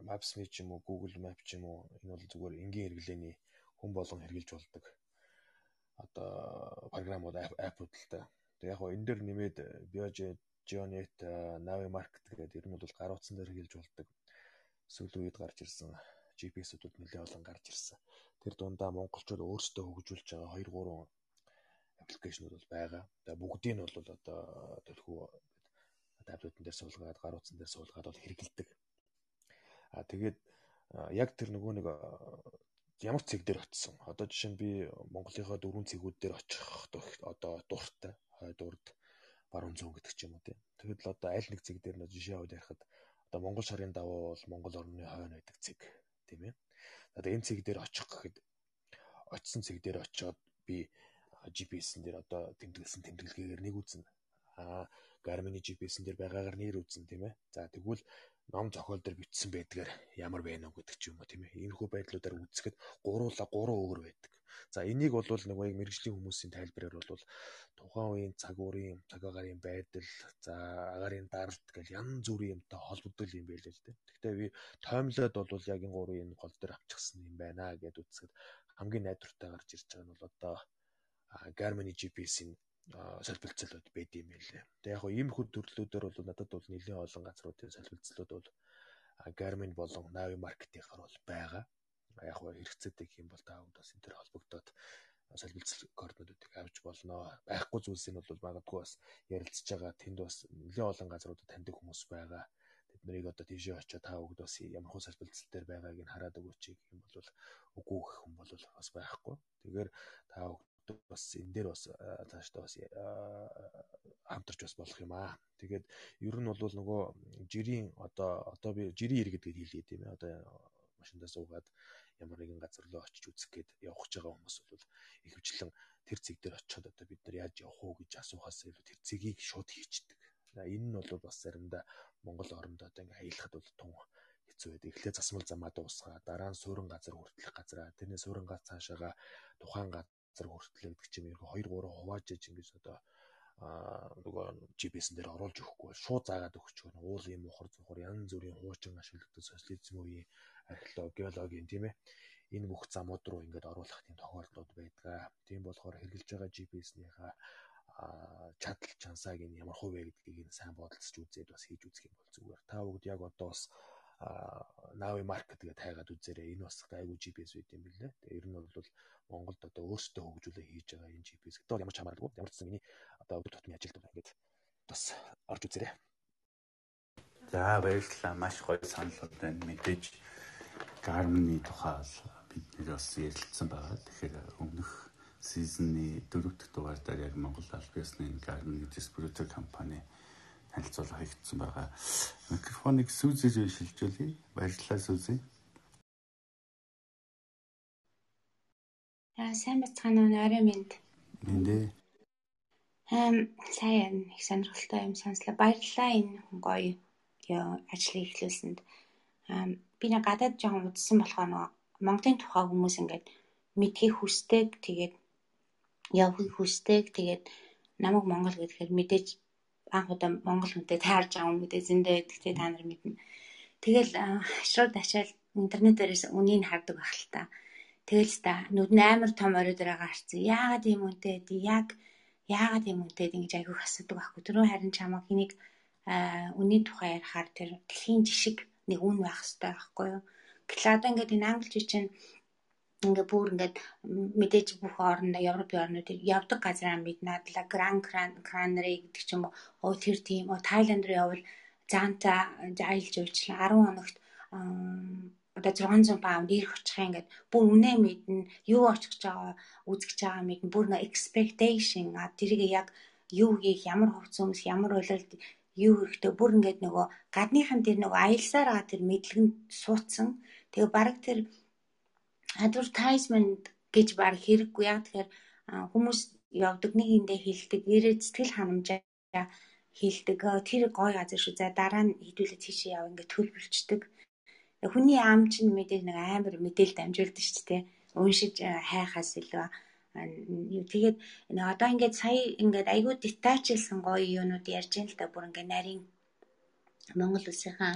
Maps.me ч юм уу Google Map ч юм уу энэ бол зүгээр энгийн хэрэглээний хүн болгон хэрэгжилж болдог. Одоо програмууд аппууд л та. Тэг яг энэ дээр нэмээд Biojet Geonet, Navi Market гэдэг ер нь бол гар утсан дээр хэлж болдог сүүлийн үед гарч ирсэн GPS-үүд нэлээд олон гарч ирсэн. Тэр дундаа монголчууд өөрсдөө хөгжүүлж байгаа 2 3 аппликейшнүүд бол байгаа. Тэгээ бүгдийг нь бол одоо төлхөө таблетын дээр суулгаад, гар утсан дээр суулгаад бол хэрэгэлдэг. А тэгээд яг тэр нөгөө нэг ямар цэг дээр очисон. Одоо жишээ нь би Монголынхаа дөрвөн цэгүүд дээр очих одоо дуртай, хойд урд, баруун зүүн гэдэг ч юм уу тийм. Тэгэхэд л одоо аль нэг цэг дээр нөө жишээ аваад ярихад одоо Монгол шарын даваа бол Монгол орны хойно байдаг цэг тийм ээ. Одоо энэ цэг дээр очих гэхэд очисон цэг дээр очиод би GPS-эн дээр одоо тэмдэглэсэн тэмдэглэгээр нэг үзнэ. Аа Garmin GPS-эн дээр байгаагаар нэр үзнэ тийм ээ. За тэгвэл ном зохиол дээр бичсэн байдгаар ямар байна уу гэдэг ч юм уу тийм ээ. Иймэрхүү байдлуудаар үзэхэд гуруула гурван өөр байдаг. За энийг бол нөгөө яг мэрэгжлийн хүмүүсийн тайлбараар бол тухайн үеийн цаг уурын цаг агаарын байдал, за агаарын даралт гэл янз бүрийн юмтай холбогдол юм байл л дээ. Гэхдээ би тоомлоод бол яг энэ гурвын энэ гол дээр авчихсан юм байна гэд үзэхэд хамгийн найдвартай гарч ирж байгаа нь бол одоо Garmin GPS-ийн солилцолууд байд юм байлээ. Тэгээ яг ийм хүүд төрлүүдээр бол надад бол нэлийн олон газруудын солилцолууд бол Garmin болон Navi Market-ийнхээр бол байгаа. Яг хөө хэрэгцээтэй юм бол та бүхэн бас энэ төр холбогдоод солилцол координатуудыг авч болно. Байхгүй зүйлсийг бол магадгүй бас ярилцж байгаа. Тэнд бас нэлийн олон газруудад таньдаг хүмүүс байгаа. Тэд нарыг одоо тийшээ очиод та бүгд бас ямар хөө солилцол дээр байгааг нь хараад өгөөч гэх юм бол үгүй гэх юм бол бас байхгүй. Тэгэхээр та бүгд бас энэ дээр бас цаашдаа бас хамтарч бас болох юм аа. Тэгээд ер нь бол нөгөө жирийн одоо одоо би жирийн иргэд гэдгийг хэлээд тийм ээ. Одоо машиндаа суугаад ямар нэгэн газар руу очиж үзэх гээд явах гэж байгаа хүмүүс бол ихэвчлэн тэр цэг дээр очиод одоо бид нар яаж явах уу гэж асуухаас илүү тэр цэгийг шууд хийчдэг. Энэ нь бол бас заримдаа Монгол орондоо одоо ингээ аялахад бол тун хэцүү байдаг. Эхлээ засмал замаа дуусгаа, дараа нь суурин газар хүртэлх газараа, тэрний суурин газ цаашаага тухайн газар хүртэл гэдэг чинь нь 2 3 хуваажж ингэж одоо нөгөө GPS-н дээр оруулж өгөхгүй шууд заагаад өгч гэнэ. Уул юм ухар зухар янз бүрийн хуучин ашиглагддаг социализм үеийн археологи, геологийн тийм ээ. Энэ бүх замууд руу ингээд оруулах тийм тохиолдлууд байдаг. Тийм болохоор хэрэгжилж байгаа GPS-ийнхаа чадал чансааг нь ямар хувь вэ гэдгийг нь сайн бодолцож үзээд бас хийж үзэх юм бол зүгээр. Та бүгд яг одоо бас Navi Market гэдэг тайгаад үзээрэй. Энэ бас айгүй GPS байт юм билээ. Тэгээ ер нь бол Монголд одоо өөрсдөө хөгжүүлээ хийж байгаа энэ GPS гэдэг ямар ч хамааралгүй. Ямар ч гэсэн миний одоо өдөр тутмын ажилд бол ингээд бас орж үзээрэй. За баярлалаа. Маш гоё саналууд байна. Мэдээж Garmin-ы тухай бид нэр бас ярилцсан байгаа. Тэгэхээр өмнөх сизны дөрөвт дугаар дээр яг Монгол аль биесны Garmin дистрибьютор компани танилцуулга хийгдсэн байгаа. Микрофоныг сүүзэж шилжүүлье. Баярлалаа сүүзээ. Аа сайн бацгаана уу орой минь. Мэндэ. Эм сая их сонирхолтой юм сонслоо. Баярлалаа энэ гоё ажлыг эхлүүлсэнд. Аа би нэг гадаад жоохон удсан болохоор нөгөө Монголын тухай хүмүүс ингээд мэдхийг хүсдэг. Тэгээд явахыг хүсдэг. Тэгээд намайг Монгол гэхээр мэдээж анх удаа монгол хүнтэй таарж байгаа юм мэдээ зөндөө гэдэгтэй та нар мэднэ. Тэгэл шууд ачаал интернет дээрээс үнийг хардаг байх л та. Тэгэл та нүд амар том орой дээр гарцсан. Яагаад юм үнтэй дээ? Яг яагаад юм үнтэй ингэж айгүйх асуудаг байхгүй. Түрүү харин чамаа хэнийг үний тухай ярихаар тэр дэлхийн жишг нэг үн байх хэрэгтэй байхгүй юу? Гэтэл одоо ингээд энэ англич чинь ингээ бүр ингээд мэдээж бүх орнд Европын орнуудыг явдаг газраа мэднэ. Адла Гран Кранери гэдэг ч юм уу тэр тийм Тайланд руу явбал заанта аялж явуулчлаа 10 хоногт одоо 600 паунд ирэх очих ингээд бүр үнэ мэднэ юу очих байгаа үзэж байгаа мэднэ бүр нэ expectation тэрийг яг юу хийх ямар хувц хүмүүс ямар үйлрэл юу хэрэгтэй? Бүр ингээд нөгөө гадныхан тэр нөгөө аялсаар байгаа тэр мэдлэгэнд суудсан. Тэгээ баг тэр advertisement гэж баг хэрэггүй. Яг тэгэхээр хүмүүс явдаг нэг эндээ хилдэг ирээд сэтгэл ханамжаа хилдэг тэр гой газар шүү. За дараа нь хідүүлээ тийшээ яв ингээд төлбөрчдөг. Хүний ам чинь мэдээ нэг амар мэдээлэл дамжуулдаг шүү дээ. Уншиж хайхаас илүү тэгээд одоо ингээд сая ингээд айгүй детачлсан гоё юунууд ярьж ин л да. Бүр ингээд нарийн Монгол улсынхаа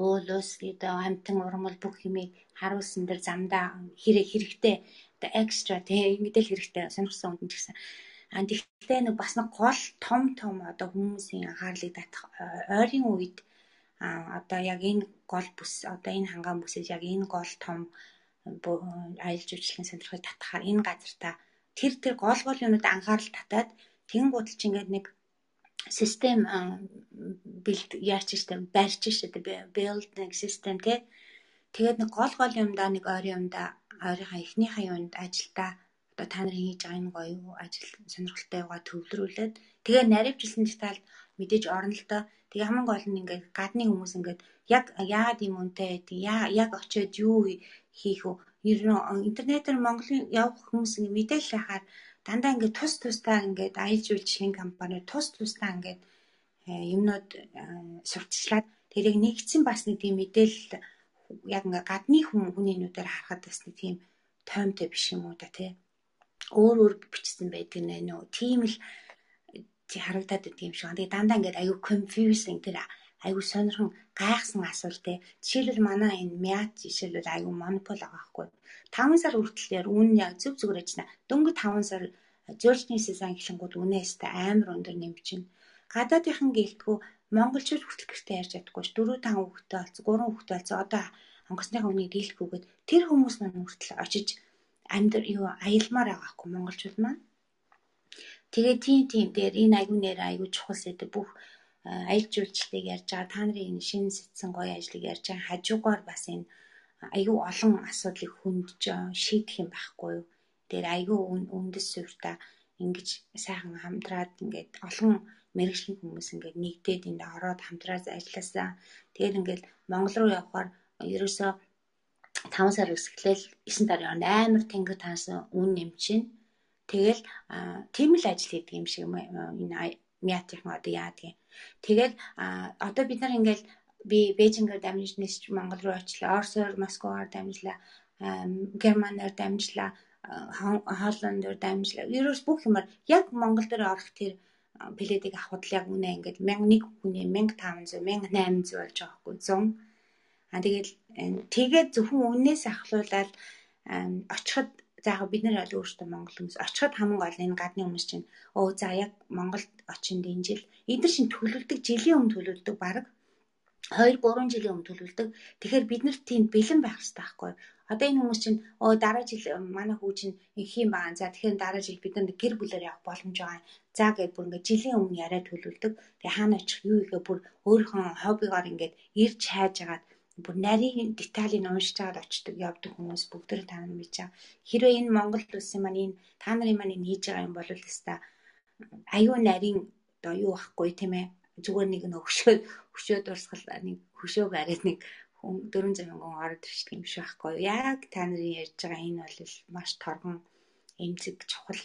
уул ус гэдэг амтан урмал бүх юмыг харуулсан дэр замдаа хэрэг хэрэгтэй. Одоо экстра тий мэдээлэл хэрэгтэй сонирхсан хүнд ч гэсэн. А тэгвэл нэг бас нэг гол том том одоо хүмүүсийн анхаарлыг татах ойрын үед а одоо яг энэ гол бүс одоо энэ хангаан бүсээс яг энэ гол том аялал жуулчлалын сонирхлыг татахаар энэ газар та тэр тэр гол гол юмнууд анхаарал татаад тэнгууд л чинь ингээд нэг систем бэлд яач штэ барьж штэ build нэг систем те тэгээд нэг гол гол юмдаа нэг ойр юмдаа ойрынхаа эхнийхээ юунд ажилдаа одоо та нарын хийж байгаа юм гоё юу ажил сонирхолтой байгаа төвлөрүүлээд тэгээ наривчлсан деталь мэдээж орно л доо. Тэг хамгийн гол нь ингээд гадны хүмүүс ингээд яг яагаад юм үнтэй яг яг очиод юу хийх үү 90 интернетээр Монголын явх хүмүүс ингэ мэдээлэл хахаар дандаа ингэ тус тусдаа ингэ аялж үйлч шин компани тус тусдаа ингэ э, юмнууд э, сурталчлаад тэрийг нэгдсэн бас нэг тийм мэдээлэл яг ингээ гадны хүн хүний нүдээр харахад бас нэг тийм тоймтой биш юм уу да тий. Өөр өөр бичсэн байдаг нэ нөө. Тийм л харагдаад байдаг юм шиг. Тэгээ дандаа ингээд аюу confusing тэр аюу сонирхон гайхсан асуулт те. Жишээлбэл манай энэ мят жишээлбэл аюу монопол байгаа хгүй. 5 сар хүртэл яар үн яг зүг зүгээр ажна. Дөнгөж 5 сар зөөлчний сезон эхлэнгууд үнээстэй амар өндөр нэмчин. Гадаадынхан гэлтгүү монголчууд хүртэл гэртээ ярьж чаддаггүй ш. 4 5 хүүхэдтэй болц, 3 хүүхэдтэй болц. Одоо онгоцныхаа үнийг дийлэхгүйгээд тэр хүмүүс маань хүртэл очиж амьд юу аялмаар байгаа хгүй монголчууд маань. Тэгээ тийм тийм дээр энэ аягүй нэр аягүй чухал сэдв бүх аялал жуулчлалыг ярьж байгаа та нарын энэ шинэ сэтсэн гоё ажлыг ярьж байгаа хажуугаар бас энэ аягүй олон асуудлыг хүндж шийдэх юм байхгүй юу. Тэр аягүй үндэс суурьта ингэж сайхан хамтраад ингээд олон мэрэгжлийн хүмүүс ингээд нэгдээд энд ороод хамтраад ажилласаа. Тэгээд ингээд Монгол руу явхаар ерөөсөө 5 сар өсгөлөл 9 сарын хооронд амар тэнгэр таасан үн нэмчин. Тэгэл тийм л ажил хийдэг юм шиг энэ мятийн одоо яадаг юм. Тэгэл одоо бид нар ингээл би Бээжингээр дамжиж нисч Монгол руу очлаа. Орсоор Москваар дамжлаа. Германаар дамжлаа. Холландаар дамжлаа. Ерөөс бүх юмар яг Монгол дээр орох тэр пледийг авахд л яг үнэ ингээд 1001 хүний 1500 1800 болж байгаа хгүй 100 А тэгэл тэгээд зөвхөн үннээс ахлуулаад очиход за яг бид нар бол өөрсдөө монгол хүмүүс очиход хамгийн гол энэ гадны хүмүүс чинь өө за яг Монголд очинд энэ жил эдгээр шин төлөвлөдөг жилийн өмнө төлөвлөдөг баг 2 3 жилийн өмнө төлөвлөдөг. Тэгэхээр бид нарт тийм бэлэн байх хэрэгтэй байхгүй. Одоо энэ хүмүүс чинь өө дараа жил манай хүү чинь их юм баа. За тэгэхээр дараа жил бид нар гэр бүлээр явах боломж байгаа. За гэдээ бүр ингээд жилийн өмнө яриа төлөвлөдөг. Тэгээ хаана очих юу игээ бүр өөрийнхөө хоббигоор ингээд ирж хайж агаад бүр нарийн деталийг уншиж чаад очдог явдаг хүмүүс бүгд та нар мэдж байгаа. Хэрвээ энэ Монгол улсын маань энэ та нарын маань энэ хийж байгаа юм бол өста аюу нарийн одоо юу ахгүй тийм ээ. Зүгээр нэг нөхшөө хөшөө дурсгал нэг хөшөө гараад нэг 400 мянган ороод ирчих юм шиг байхгүй яг та нарын ярьж байгаа энэ бол маш торгон эмзэг чухал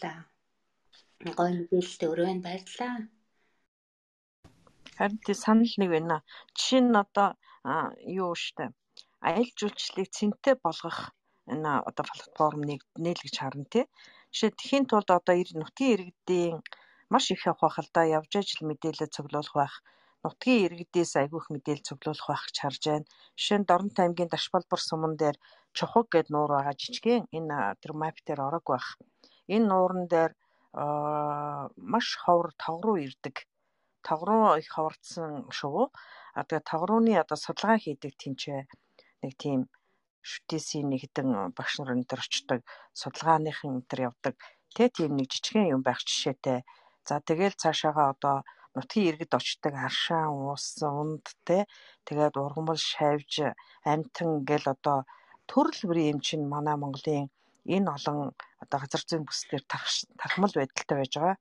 гоё мэдээлэлтэй өрөөнд баярлалаа харин тий санал нэг байна. Жишээ нь одоо юу штэ аялал жуулчлалыг цэнтэй болгох энэ одоо платформыг нээлгэж харна тий. Жишээ тэхийн тулд одоо нутгийн иргэдийн маш их л да явж ажил мэдээлэл цуглуулах байх нутгийн иргэдээс айгүйх мэдээлэл цуглуулах байх гэж харж байна. Жишээ нь Дорнот аймгийн Дашбалбар суман дээр Чухаг гэд нуур байгаа жижигхэн энэ тэр мап дээр орог байх. Энэ нууран дээр маш ховор тогруу ирдэг. Тогруу их ховордсон шувуу Тэгээ тогрууны одоо судалгаа хийдэг тэнцээ нэг тийм шүтээсийн нэг хэдэн багш нар энэ төр очдог судалгааныхан энэ төр явдаг тэ тийм нэг жижигхэн юм байх жишээтэй. За тэгэл цаашаага одоо нутгийн иргэд очдог аршаан уус унд тэ тэгээд ургамал шавж амтан гэл одоо төрөл бүрийн юм чинь манай Монголын энэ олон одоо газар зүйн бүслэр тархмал байдалтай байж байгаа.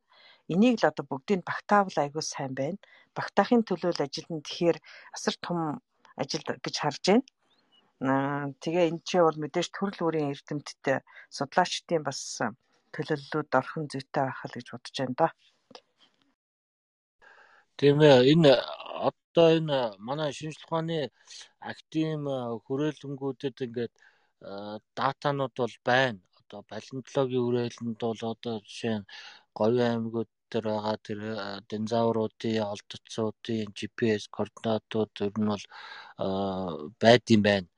Энийг л одоо бүгдийг багтаавал айгүй сайн байна. Багтаахын төлөө л ажилтна тэгэхээр асар том ажил гэж харж байна. Тэгээ энэ ч бол мэдээж төрөл бүрийн эрдэмтдтэй судлаачдын бас төлөвлөлүүд орхон зүйтэй байх л гэж бодож байна да. Тийм ээ энэ одоо энэ манай шинжлэх ухааны актив хүрээлэнгүүдэд ингээд датанууд бол байна. Одоо палеонтологийн хүрээлэнд бол одоо жишээ нь говийн аймагуд дээр байгаа тэр динозавруудын олдцоодын GPS координатууд ер нь бол байд юм байна.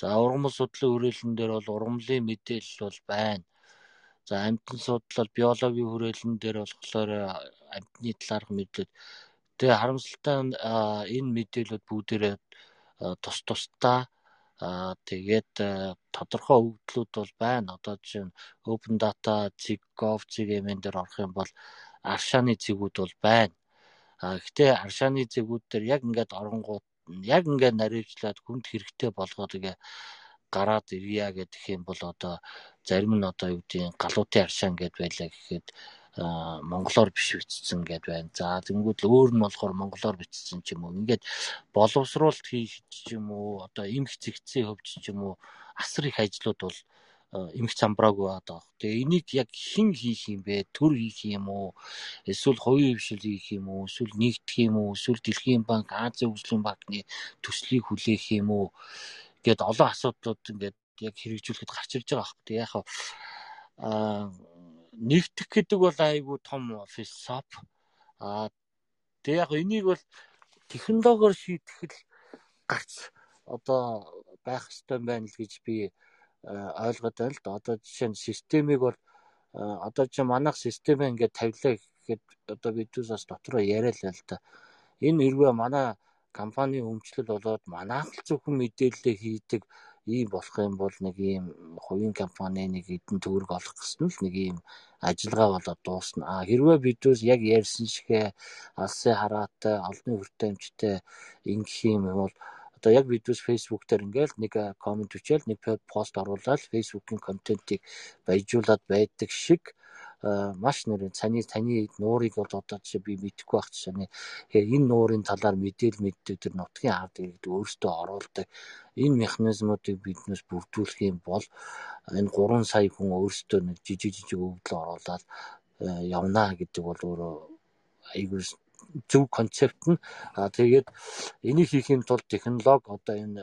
За ургамал судлалын хүрээлэн дээр бол ургамлын мэдээлэл бол байна. За амьтан судлал биологийн хүрээлэн дээр болохоор амьтны талаарх мэдлэл тэгээ харамсалтай нь энэ мэдээлэлүүд бүгдээрээ тус тусдаа Аа тэгээд тодорхой өгөгдлүүд бол байна. Одоо жишээ нь Open Data, Zig.gov, Zig.mn дээр орох юм бол аршааны зэгүүд бол байна. А гэхдээ аршааны зэгүүд дээр яг ингээд оронгууд яг ингээд наривчлаад хүнд хэрэгтэй болгоод ингээ гараад ирья гэдэг юм бол одоо зарим нь одоо юу гэдгийг галуутын аршаан гэдээ байлаа гэхэд монголоор биш бичсэн гэд байна. За тэнгууд л өөр нь болохоор монголоор бичсэн ч юм уу. Ингээд боловсруулалт хийх ч юм уу, одоо эмх зэгцээ хөвч ч юм уу, асар их ажлууд бол эмх замбраагүй байгаа. Тэгээ энийг яг хэн хийх юм бэ? Төр хийх юм уу? Эсвэл хувийн хвшил хийх юм уу? Эсвэл нэгдэх юм уу? Эсвэл Дэлхийн банк, Азийн хөгжлийн банкны төслийг хүлээх юм уу? Гэт олон асуудлууд ингээд яг хэрэгжүүлэхэд гарч ирж байгаа хэрэг. Яг аа нэгдэх гэдэг бол айгүй том философи. Аа тэг яг энийг бол технологиор шийтгэл гарч одоо байх ёстой байна л гэж би ойлгоод байна л да. Одоо жишээ нь системийг бол одоо чи манайх системээ ингээд тавилаа гэхэд одоо бидээс бас дотроо яриа л л да. Энэ хэрвээ манай компани өмчлөл болоод манайх л зөвхөн мэдээлэл хийдэг ийм болох юм бол нэг ийм хувийн компани нэг эдэн төгрөг олох гэсэн л нэг ийм ажиллагаа болоод дуусна. А хэрвээ бидээс яг ярьсан шигэ алсын хараатай, олонний хүртээмжтэй ингэх юм бол одоо яг бидээс Facebook дээр ингээл нэг комент бичээл нэг пост оруулаад фейсбુકийн контентийг баяжуулаад байдаг шиг маш нэр цаны таны нуурыг бол одоо жишээ би мэдэхгүй байх жишээ энэ нуурын талаар мэдээл мэддэг тэр нутгийн ард иргэд өөрсдөө оруулдаг. Энэ механизмуудыг биднээс бүрдүүлэх юм бол энэ 3 сая хүн өөрсдөө нэг жижиг жижиг өвдөл оруулаад явна гэдэг бол өөрөө айгүй зөв концепт нь. Тэгээд энийг хийхин тулд технологи одоо энэ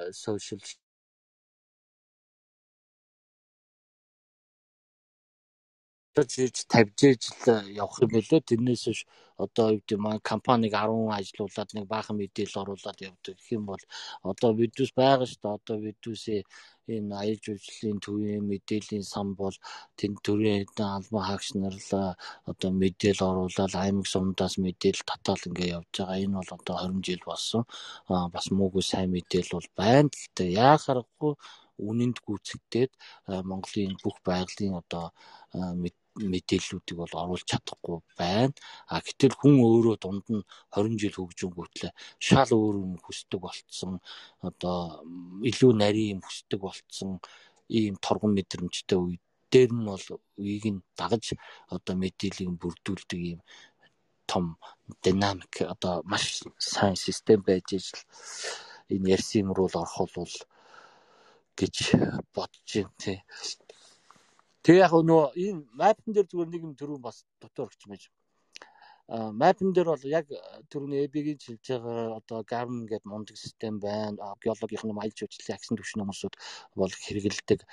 сошиал хийж тавьж ижил явах юм бэлээ. Тэрнээс биш одоо юу гэдэг маань компаниг 10 ажилуулад нэг баахан мэдээлэл оруулаад явдаг гэх юм бол одоо бидүүс байгаа шүү дээ. Одоо бидүүсээ энэ аяж үйлчлэлийн төвийн мэдээллийн сан бол тэн төрийн албан хаагч нар л одоо мэдээлэл оруулаад аймаг сумдаас мэдээлэл татаал ингээ явж байгаа. Энэ бол одоо 20 жил болсон. бас муугүй сайн мэдээлэл бол байна л дээ. Яа харахгүй үнэнд гүйцэгдээд Монголын бүх байгалийн одоо мэдээллүүдийг бол оруулж чадахгүй байна. А гэтэл хүн өөрөө дунд нь 20 жил хөгжингүүтлээ шал өөр юм хүсдэг болцсон одоо илүү нарийн юм хүсдэг болцсон ийм торгон мэдрэмжтэй үед дээр нь бол үеийг нь дагаж одоо мэдээллийг бүрдүүлдэг ийм том динамик одоо маш сайн систем байж ижил энэ ярьсан юм руу орох бол гэж бодож байна тий. Тэгээ яг нөгөө энэ мапн дээр зүгээр нэг юм төрөө бас дотор өгч мэж. А мапн дээр бол яг төрний эбигийн чилж байгаа одоо гавн гэдэг мундаг систем байна. Геологийн маялж үйлчлэх аксын төвшин хүмүүсүүд бол хэрэгэлдэг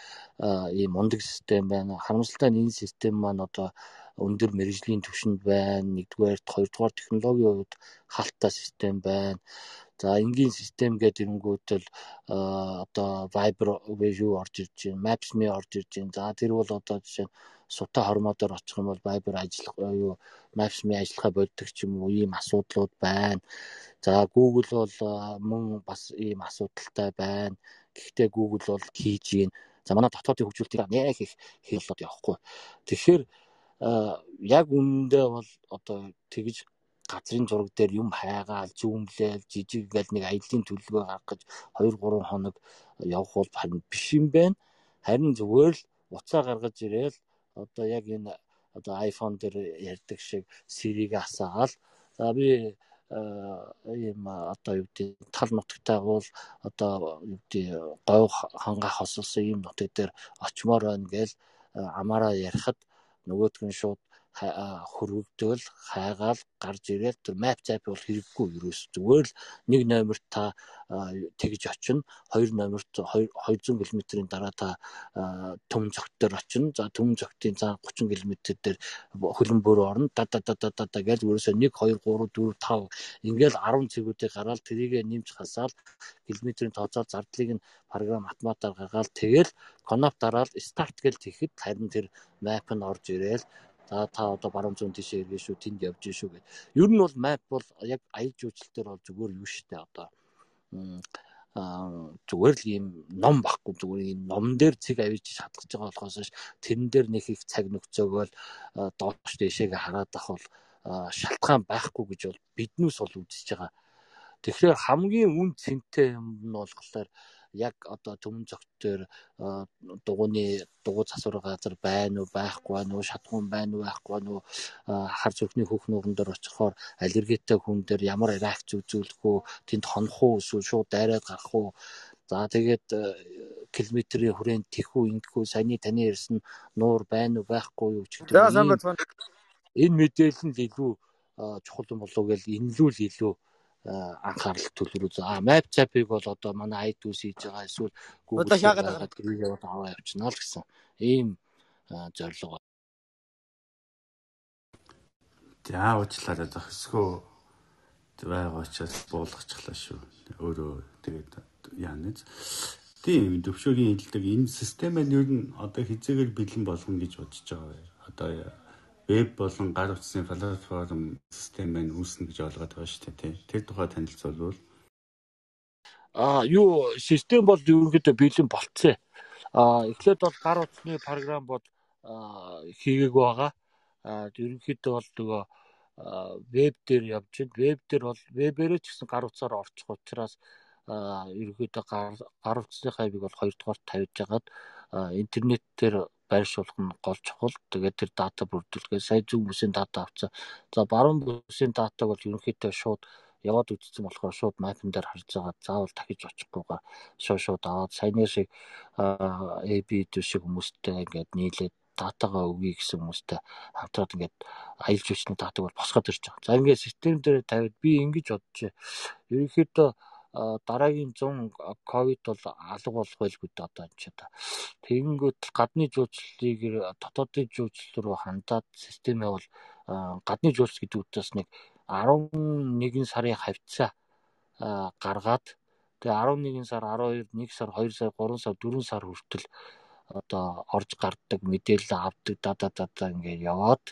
ийм мундаг систем байна. Харамсалтай нь энэ систем маань одоо өндөр мэрэгжлийн түвшинд байна. Нэгдүгээр, хоёрдугаар технологийн хувьд халттай систем байна. За энгийн систем гэдэг ирэнгүүтэл одоо Viber юу орж ирж байна, Maps.me орж ирж байна. За тэр бол одоо жишээ нь сутаа хормоодоор очих юм бол Viber ажиллах юу Maps.me ажиллахаа болдог ч юм уу ийм асуудлууд байна. За Google бол мөн бас ийм асуудалтай байна. Гэхдээ Google бол хийж гин. За манай дотоодын хөгжүүлэлтийг нэх их хэлээд явахгүй. Тэгэхээр яг үнэндээ бол одоо тэгж газрын зураг дээр юм хайгаал зүүмлээл жижиг гэл нэг аялын төлөвлөгөө гаргах гэж 2 3 хоног явах бол харин биш юм байна. Харин зүгээр л уцаа гаргаж ирээл одоо яг энэ одоо iPhone дээр ярьдаг шиг Siri-г асаагаал за би ийм одоо юу гэдэг тал нутагтай бол одоо юу гэдэг говь хангаа хосолсон ийм нутаг дээр очимоор байна гээл амаараа ярихад нөгөөдг нь шууд хөрвөгдөөл хайгаал гарч ирээд тэр map zap бол хэрэггүй ерөөс зүгээр л нэг номерт та тэгж очино хоёр номерт 200 км-ийн дараа та төм зогт дээр очино за төм зогтын цаа 30 км дээр хөлбөмбөр орно. Да да да да да гэж ерөөсөө 1 2 3 4 5 ингээл 10 цэгүүдийг гараад тэрийг нэмж хасаал километрийн тооцоо зардлыг нь програм автоматар гаргаад тэгэл коноп дараал старт гэж тэгэхэд харин тэр map нь орж ирээл За та одоо баруун зүүн тийшээ иргэн шүү тэнд явж шүү гэд. Ер нь бол map бол яг аял жуулчлалтээр бол зүгээр юу штэ одоо зүгээр л ийм ном баггүй зүгээр ийм ном дээр цэг авиж шатгаж байгаа болохоос тэрэн дээр нэг их цаг нөхцөөгөөл доош дэшегээ хараад ах бол шалтгаан байхгүй гэж бол биднээс бол үзэж байгаа. Тэгэхээр хамгийн үн цэнтэй юм нь болохоор яг одоо төмөн дээр дугууны дугуй засвар газар байна уу байхгүй байна уу шатгуун байна уу байхгүй байна уу хар зүрхний хөх нууран дээр очихоор аллергитэй хүн дээр ямар реакц үзүүлэх үү тэнд хонох уу эсвэл шууд дайраад гарах уу. За тэгээд километрийн хүрээнд тэхүү ингэхүү саяны таны ярьсан нуур байна уу байхгүй юу гэдэг энэ мэдээлэл нь илүү чухал юм болов уу гэж энэлүүл илүү анхаарал төвлөрөө. А map zap-ыг бол одоо манай iTunes хийж байгаа эсвэл Google хийгээд тэрийг яваад аваа явчихна л гэсэн ийм зорилго. За уучлаарай зохисгоо байгаа учраас буулгачихлаа шүү. Өөрөө тэгээд яаныз. Тийм төвшөөгийн хэлдэг энэ системээ нь ер нь одоо хизээгээр бэлэн болгоно гэж бодож байгаа бай. Одоо веб болон гар утасны платформ систем маань үүснэ гэж ойлгоод байгаа шүү дээ. Тэр тухай танилцуулбал Аа юу систем бол ерөнхийдөө бэлэн болцсон. Аа эхлээд бол гар утасны програм бол хийгээг байгаа. Аа ерөнхийдөө бол нөгөө веб дээр явж байна. Веб дээр бол вебээрээ ч гэсэн гар утсаар орчих учраас ерөнхийдөө гар утасны хайвыг бол хоёрдугаар тавьж хагаад интернет дээр байршуулах нь гол чухал. Тэгээд тэр дата бүрдүүлгээ сая зөв бүсийн дата авцаа. За баруун бүсийн датаг бол ерөнхийдөө шууд яваад үзсэн болохоор шууд мапн дээр харж байгаа. Заавал дахиж очихгүйгээр шууд шууд аваад саяны шиг AB шиг хүмүүстэй ингээд нийлээд датагаа өгье гэсэн хүмүүстэй хамтраад ингээд аялал жуулчны датаг бол босгоод ирж байгаа. За ингээд систем дээр тавиад би ингэж бодож ерөнхийдөө дараагийн 100 ковид бол алга болох байлгүй одоо энэ ч одоо. Тэгэнгүүт гадны жуулчлалыг дотоодын жуулчлал руу хандаад системээ бол гадны жуулч гэдэг үгээс нэг 11 сарын хавцаа гаргаад тэгээ 11 сар 12 1 сар 2 сар 3 сар 4 сар хүртэл одоо орж гарддаг мэдээлэл авдаг дада дада ингээд яваад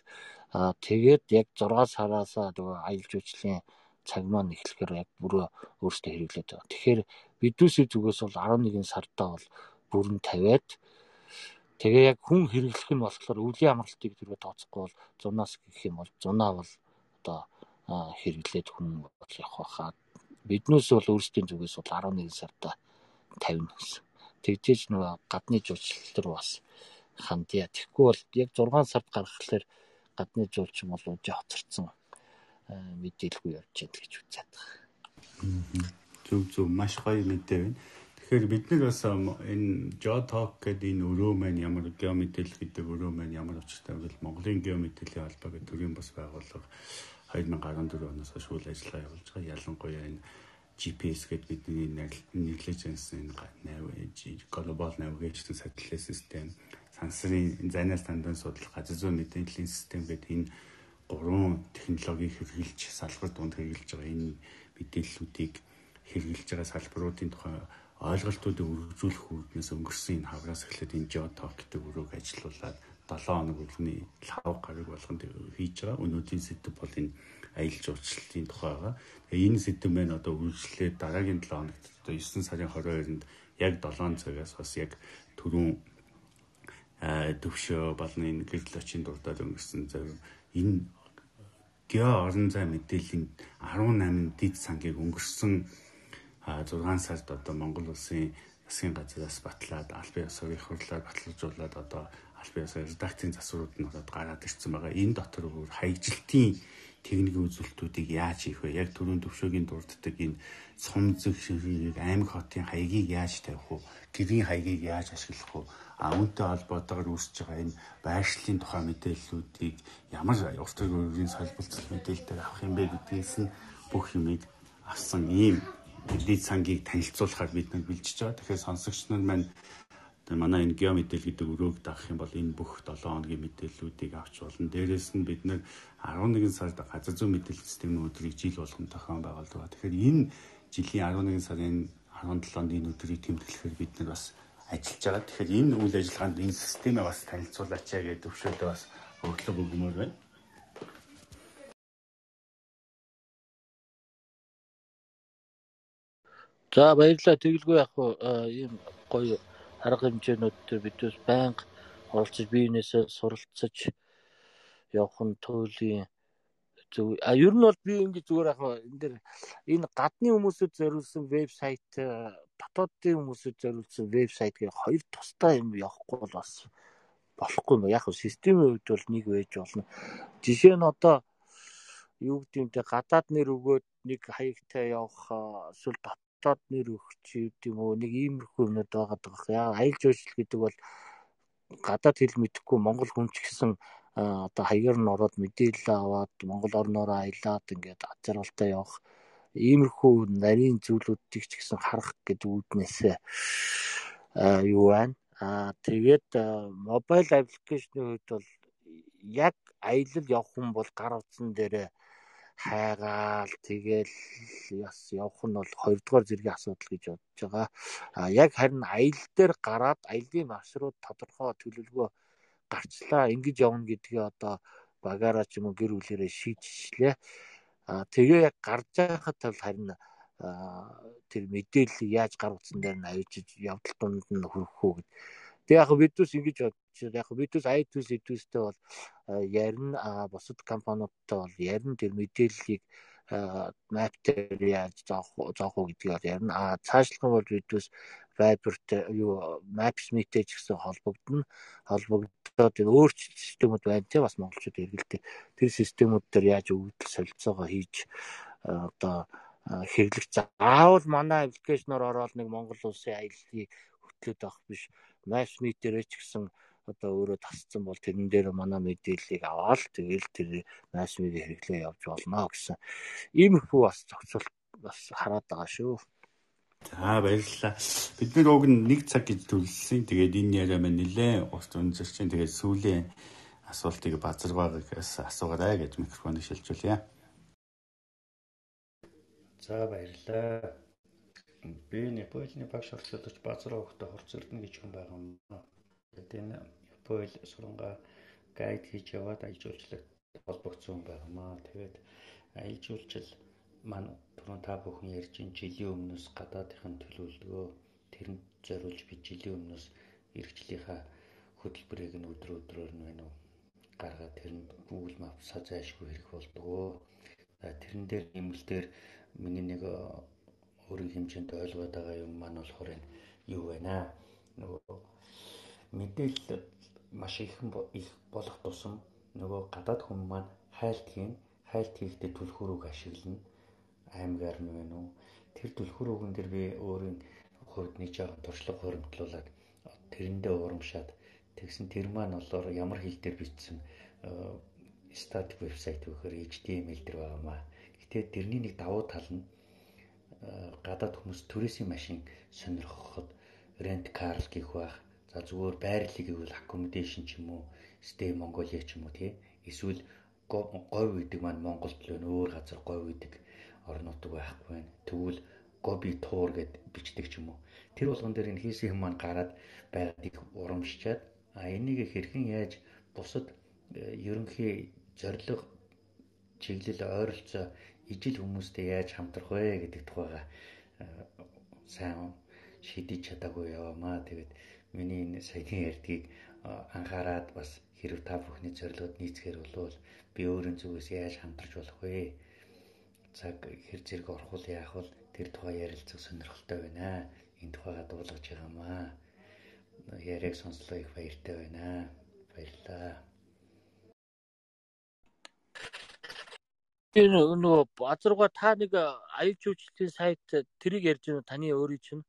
тэгээд яг 6 сараас нөгөө аялал жуулчлалын цаг маань эхлэхээр яг бүрөө өөртөө хэрэглээд байгаа. Тэгэхээр бидүүсийн зүгээс бол 11 сартаа бол бүрэн тавиад тэгээ яг хүн хэрэглэх нь болохоор өвлийн амралтыг түрүү тооцохгүй бол зунаас гэх юм бол зунаа бол одоо хэрэглээд хүн бол явах байхаа. Биднээс бол өөрсдийн зүгээс бол 11 сартаа тавина гэсэн. Тэгжээж нөгөө гадны жуулчлал руу бас хандъя. Тэгэхгүй бол яг 6 сард гаргахлаар гадны жуулчин бол үжи хоцорсон мэдээлгүй явж байна гэж үзээд байгаа. Зөв зөв маш гоё мэдээ байна. Тэгэхээр бид нар бас энэ Jotalk гэдэг энэ өрөө маань ямар геомэдээл гэдэг өрөө маань ямар учиртай вэ? Монголын геомэдээлийн холбоо гэдэг төрийн бас байгууллага 2014 оноос хойш үйл ажиллагаа явуулж байгаа. Ялангуяа энэ GPS гэдэг бидний intelligence энэ global navigation satellite system сансрын занаас тандан судлах газар зүйн мэдээллийн систем гэдэг энэ гурван технологиг хэрэгжилж салбар донд хэрэгжилж байгаа энэ мэдээллүүдийг хэрэгжилж байгаа салбаруудын тухай ойлголтуудыг өргөжүүлэх үүднээс өнгөрсөн энэ хавраас эхлээд энэ geotalk гэдэг өрөөг ажилуулад 7 хоног үлгний лав гараг болгонд хийж байгаа. Өнөөдрийн сэдв бол энэ аялал жуулчлалын тухай байгаа. Тэгээ энэ сэдв маань одоо үргэлжлээд дараагийн 7 хоногт одоо 9 сарын 22-нд яг 7 цагаас бас яг түрүүн төвшөө болны энэ гэрэл очин дурдаад өнгөрсөн зөв энэ гео орон зай мэдээллийн 18 дид сангийг өнгөрсөн 6 сард одоо Монгол улсын засгийн газраас батлаад албан ёсыг хурлаар баталгаажуулаад одоо албан ёсын редакцийн засварууд нь ороод гараад ирсэн байгаа. Энэ дотор бүр хаягжилтын техникийн үзүүлэлтүүдийг яаж хийх вэ? Яг төрийн төвшөөгийн дурддаг энэ цум зэг аймаг хотын хаягийг яаж тавих вэ? Гэрийн хаягийг яаж ашиглах вэ? А үүнтэй холбоотойгоор үүсэж байгаа энэ байршлын тухай мэдээллүүдийг ямар урт төрийн солилцол мэдээлэлтэй авах юм бэ гэдгээс нь бүх юмыг авсан ийм эдийн сангийг танилцуулахаар бид нар бэлжиж байгаа. Тэгэхээр сонсогч нар маань манай энэ гео мэдээлэл гэдэг өрөөг даах юм бол энэ бүх 7 хоногийн мэдээллүүдийг авч болно. Дээрээс нь бид нэр 11 сард газар зүйн мэдээлэл системийн өдрийг жил болгон тохион байгуулдаг. Тэгэхээр энэ жилийн 11 сарын 17-нд энэ өдрийг тэмдэглэхээр бид нар бас ажиллаж байгаа. Тэгэхээр энэ үйл ажиллагаанд энэ системээ бас танилцуулаач гэдэг төвшөлдөө бас өглөө өгмөр байна. За баярлалаа. Тэгэлгүй яг ийм гоё арга хэмжээнүүд дээр бидээс байнга оролцож биенээсээ суралцаж явах нь туйлын зөв. А ер нь бол би ингэ зүгээр яг энэ дэр энэ гадны хүмүүсэд зориулсан вебсайт дотоодын хүмүүсэд зориулсан вебсайт гэх хоёр тустай юм явахгүй бол бас болохгүй юм. Яг системийн хувьд бол нэг байж болно. Жишээ нь одоо юу гэдэг юм те гадаад нэр өгөөд нэг хаягтай явах эсвэл дотоод нэр өгч юм уу нэг иймэрхүү юмнууд байгаа даа. Яг аялал жуулчлал гэдэг бол гадаад хэл мэдэхгүй монгол хүн ч гэсэн одоо хаягаар нь ороод мэдээлэл аваад монгол орноороо аялаад ингээд ачаалалтай явах иймэрхүү нарийн зүйлүүдийг ч гэсэн харах гэдэг үүднээсээ юу байна. Аа тэгээд мобайл аппликейшны хувьд бол яг аялал явах хүн бол гар утсан дээрээ хайгаал тэгэл бас явах нь бол хоёрдугаар зэргийн асуудал гэж бодож байгаа. А яг харин аялал дээр гараад аялын маршрут тодорхой төлөвлөгөө гарчлаа ингэж явна гэдгээ одоо багаараа ч юм уу гэр бүлэрээ шийдчихлээ. А тэгээ яг гарч байхад бол харин тэр мэдээлэл яаж гар утсан дээр нь авчиж явдал дунд нь хүрэх үү гэд. Тэг яг бидус ингэж бодож яг бидус iTunes идэвстэй бол ярина бусад компаниудтай бол ярина тэр мэдээллийг дээр яаж зоох зоох уу гэдгийг ярина. А цаашлах бол бидус Viber-т юу Maps-тэй ч гэсэн холбогдно. Холбогдоод өөр системүүд байна те бас монголчууд хэрэгэлдэг. Тэр системүүд дээр яаж өгөгдөл солилцоогоо хийж одоо хэрэглэх заавал манай аппликейшноор ороод нэг Монгол улсын аяллыг хөтлөд авах биш. Maps-ний дээрээ ч гэсэн одоо өөрөө тасцсан бол тэрэн дээр манай мэдээллийг аваад тэгэл тэр Maps-ийг хэрэглээ явж болно гэсэн. Иймэрхүү бас зохицуулт бас хараад байгаа шүү. За баярлалаа. Бид нэг уг нэг цаг гэж төлсөн. Тэгээд энэ яриа маань нилээ урт өнзөр чинь тэгээд сүүлийн асуултыг базаргаагаас асуугаарай гэж микрофоныг шилжүүлье. За баярлалаа. Би Непалны багш орчуулж базаргаагтай хорцолдно гэж хүн байгаа юм. Тэгээд энэ Непал суранга гайд хийж яваад аялал жуулчлалт холбогдсон байгаа маа. Тэгээд аялал жуулчлал маань түрүүн та бүхэн ярьж ин жилийн өмнөөс гадаадынхын төлөвлөгөө тэрэнд зориулж би жилийн өмнөөс эрхчлийнхаа хөтөлбөрийг нь өдрө өдрөөр нь байна уу? Гаргаад тэрэнд Google Maps-а зайшгүй хэрэг болдгоо. За тэрэн дээр нэмэлтээр миний нэг өөрийн хэмжээнд ойлгоод байгаа юм маань болохоор юу байна? Нөгөө мэдээлэл маш их их болох тусам нөгөө гадаад хүмүүс маань хайлт хийн хайлт хийхдээ түлхүүрийг ашиглана аймгаар нь байна уу. Тэр түлхүүрүүгэн дээр би өөрийн хувьд нэг жоохон туршлага хуримтлуулад тэрэндээ урамшаад тэгсэн тэр маань болоор ямар хэл дээр бичсэн статик вебсайт вөхөр HTML дээр байгаамаа. Гэтэ тэрний нэг давуу тал нь гадаад хүмүүс түрээсийн машин сонирхоход rent car гэх байх. За зүгээр байрлал гэвэл accommodation ч юм уу, stay Mongolia ч юм уу тий. Эсвэл говь үйдэг маань Монголд л өөр газар говь үйдэг орнууд байхгүй байна. Тэгвэл гоби туур гэд бичдэг ч юм уу. Тэр болгон дээр энэ хийсэн юм маань гараад байгаадыг урамшичаад а энийг хэрхэн яаж бусад э, ерөнхий зориг чиглэл ойролцоо ижил хүмүүстэй яаж хамтрах вэ гэдэг тухайга э, сайн шийдэж чадаагүй яваамаа. Тэгээд миний энэ саяхан ярьдгийг э, анхаарад бас хэрэг та бүхний зорилгод нийцгээр болвол би өөрийн зүгээс яаж хамтарч болох вэ? Цаг хэр зэрэг орох уу яах вэ тэр тухай ярилцах сонирхолтой байна. Энэ тухайга дуулгаж байгаамаа. Яриаг сонслоо их баяртай байна. Баярлалаа. Тэр нөгөө базарга та нэг аюул жуулчлалын сайт тэрийг ярьж байна таны өөрийн чинь.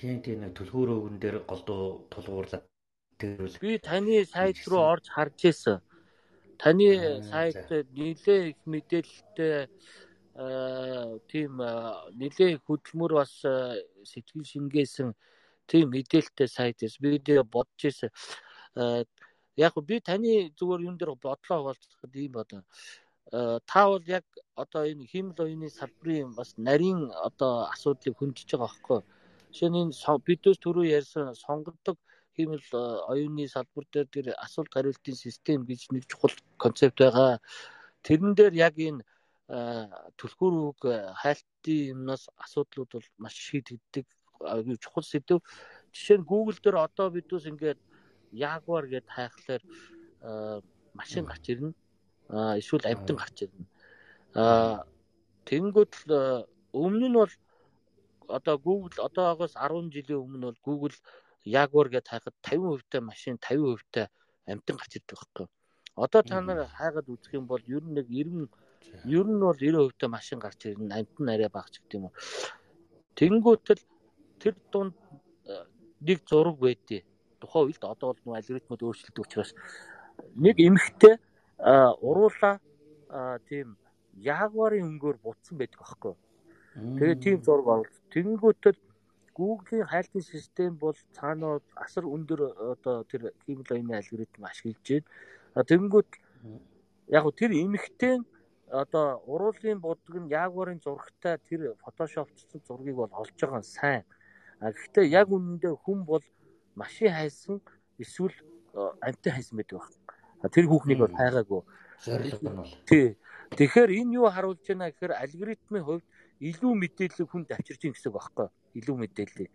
Тийм тийм нэг түлхүүр өвгөн дээр голдуу тулгуурлаад тэрүүл. Би таны сайт руу орж харж ирсэн. Таны сайт нэлээ их мэдээлэлтэй тийм нэлээ хөдөлмөр бас сэтгэл шингээсэн тийм мэдээлэлтэй сайт эс би дэ бодож ирсэн. Яг би таны зүгээр юм дээр бодлоо хуваалцахад ийм бодоо. Та бол яг одоо энэ хиймэл оюуны салбарын бас нарийн одоо асуудлыг хөндөж байгаа байхгүй. Жишээ нь бидээс түрүү ярьсан сонгодог хиймэл оюуны салбар дээр тэр асуулт хариултын систем гэж нэг чухал концепт байгаа. Тэрэн дээр яг энэ түлхүүр үг хайлтын юмнаас асуудлууд бол маш шийдэгддэг чухал сэдв. Жишээ нь Google дээр одоо бидүүс ингээд Jaguar гэд хайхлаар машин гарч ирнэ. Эсвэл амтан гарч ирнэ. Аа тэнгууд л өмнө нь бол одоо Google одоогоос 10 жилийн өмнө бол Google Jaguar гэд хайхад 50% та машин 50% та амтан гарч ирдэг байхгүй. Одоо та нар хайгаад үзэх юм бол ер нь нэг 90 ер нь бол 90% та машин гарч ирнэ. Амтан арай багч гэдэг юм уу. Тэнгүүтэл тэр дунд нэг зураг байдیں۔ тухайн үед одоо бол алгоритмууд өөрчлөлт учраас нэг эмхтэй уруулаа тийм ягварын өнгөөр бутсан байдаг аахгүй. Тэгээ тийм зураг оруулж. Тэнгүүтэл Google-ийн хайлтын систем бол цаанаа асар өндөр одоо тэр хиймэл оюуны алгоритм ашиглаж байна. Тэнгүүт яг нь тэр эмхтэй одоо уруулын бодог нь ягварын зурагтай тэр фотошопчсон зургийг бол олж байгаа нь сайн. А гэхдээ яг үнэндээ хүн бол машин хайсан эсвэл амтан хайсан байдаг байна. Тэр хүүхнийг бол хайгаагүй. Зорилго нь бол. Тий. Тэгэхээр энэ юу харуулж байна гэхээр алгоритмын хувьд илүү мэдээллийг хүнд авчирч ийн гэсэн үг байхгүй илүү мэдээллийг.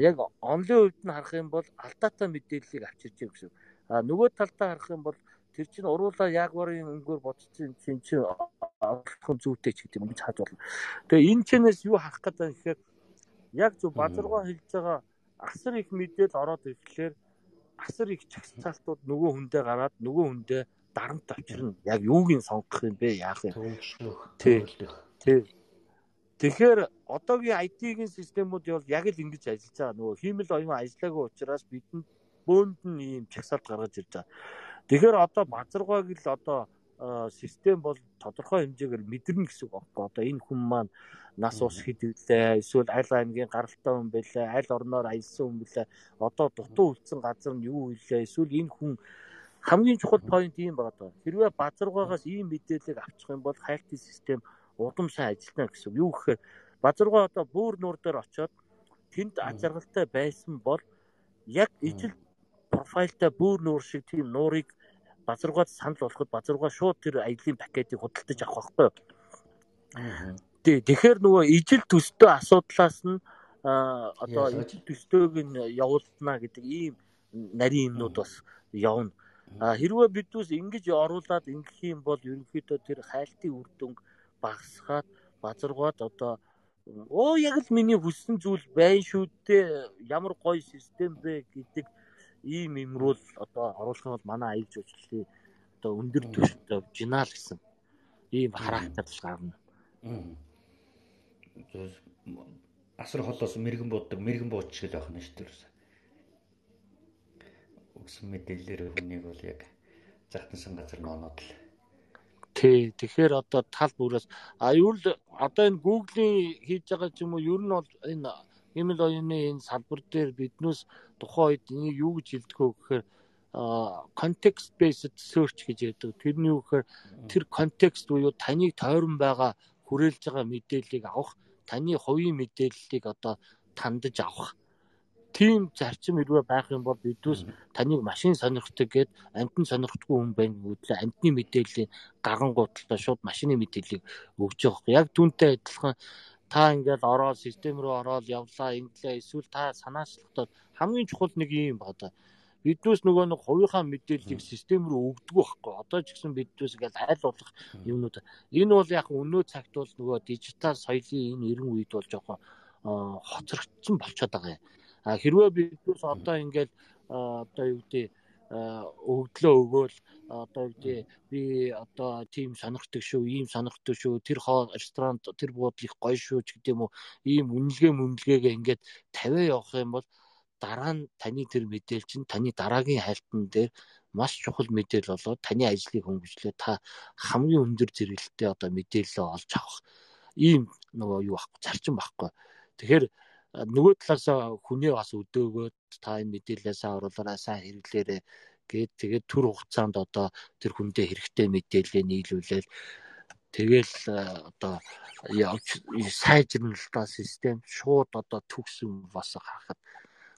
Яг онлын хувьд нь харах юм бол алдаатай мэдээллийг авчирч ийн гэсэн. А нөгөө талдаа харах юм бол тэр чинь уруулаа ягварын өнгөөр бодсон чинь чинь олох зүйтэй ч гэдэг юм хааж болно. Тэгээ энэ чэнэс юу харах гэдэг юм гэхээр яг зөв базаргоо хэлж байгаа асар их мэдээлэл ороод ирэхлээр асар их чагсаалтууд нөгөө хүндээ гараад нөгөө хүндээ дарамт авчирна. Яг юуг нь сонгох юм бэ? Яах юм? Тий. Тий. Тэгэхээр одоогийн IT-ийн системүүд бол яг л ингэж ажиллаж байгаа. Нөгөө хиймэл оюун ажиллаагүй учраас бидэнд бөөнд нь ийм чагсаалт гаргаж ирж байгаа. Тэгэхээр одоо базаргааг л одоо систем бол тодорхой хэмжээгээр мэдэрнэ гэсэн үг байхгүй. Одоо энэ хүн маань нас ус хэдвлээ эсвэл аль аймгийн гаралтай хүн байлаа аль орноор аялсан хүн байлаа одоо дутуу үлдсэн газар нь юу илээ эсвэл энэ хүн хамгийн чухал point юм байна. Хэрвээ базаргаагаас ийм мэдээллийг авчих юм бол хайлтын систем удам сайн ажиллана гэсэн. Юу гэхээр базаргаа одоо бүр нуур дээр очиод тэнд ажиргалтай байсан бол яг ижил профайлтай бүр нуур шиг тийм нуурыг базаргаад санал болоход базаргаа шууд тэр аялын пакетыг худалдаж авах байхгүй. Тий. Тэгэхээр нөгөө ижил төстэй асуудлаас нь одоо ижил төстөөг нь явуулна гэдэг ийм нарийн юмнууд бас явна. А хэрвээ бидүүс ингэж оруулаад ингэх юм бол ерөнхийдөө тэр хайлтын үр дүнг багасгаад базаргаад одоо оо яг л миний хүссэн зүйл байна шүү дээ. Ямар гоё систем бэ гэдэг ийм юмруул одоо оруулах нь бол манай аяг жуулчлалын одоо өндөр түвшинтэй жинал гэсэн ийм характер гарна асар холоос мэрэгэн бууддаг мэрэгэн буучгал байх нь шүү дээ. Өгсөн мэдээлэлээр хүнийг бол яг загтансан газар нь оноод л. Тий, тэгэхээр одоо тал бүрээс а юу л одоо энэ Google-ийн хийж байгаа ч юм уу ер нь бол энэ Эмэл оюуны энэ салбар дээр биднээс тухайн үед энийг юу гэж хэлдэг вэ гэхээр context based search гэж яддаг. Тэрний юу гэхээр тэр контекст буюу таныг тойрон байгаа хүрээлж байгаа мэдээллийг авах, таны хувийн мэдээллийг одоо тандаж авах. Тийм зарчим хэрвээ байх юм бол бидүүс таныг машин сонирхдаг гэд амтан сонирхдаггүй хүн байна гэвэл амтны мэдээллийн гарган гуталтаа шууд машины мэдээллийг өгч байгаа. Яг түүнтэй адилхан та ингээл ороод систем рүү ороод явлаа инглээ эсвэл та санаачлахад хамгийн чухал нэг юм байна биднээс нөгөө нэг хувийнхаа мэдээллийг систем рүү өгдөг байхгүй. Одоо ч гэсэн биднээс ингээл айл болох юмнууд. Энэ бол яг өнөө цагт бол нөгөө дижитал соёлын энэ эрен үед бол жоохон хоцрогдсон болчиход байгаа юм. Хэрвээ биднээс одоо ингээл одоо юу гэдэг өгдлөө өгөөл одоо үгдээ би одоо тийм сонирхдаг шүү, ийм сонирхдаг шүү, тэр хоо ресторан тэр буудал их гоё шүү ч гэдэм үү. Ийм үнэлгээ мүнэлгээгээ ингээд тавиа явах юм бол дараа нь таны тэр мэдээлэл чинь таны дараагийн хайлтан дээр маш чухал мэдээлэл болоод таны ажлыг хөнгөлөлөө та хамгийн өндөр зэрэглэлтэй одоо мэдээлэл олж авах ийм нөгөө юу байхгүй зарчим байхгүй. Тэгэхээр нөгөө талаас хүнээ бас өдөөгөөд та энэ мэдээлэлээ сайн оруулаарай, сайн хэрэглээрэй гээд тэгээд төр хугацаанд одоо тэр хүндээ хэрэгтэй мэдээлэлээ нийлүүлээл тэгэл одоо явж сайжирна л та систем шууд одоо төгсөн бас харахад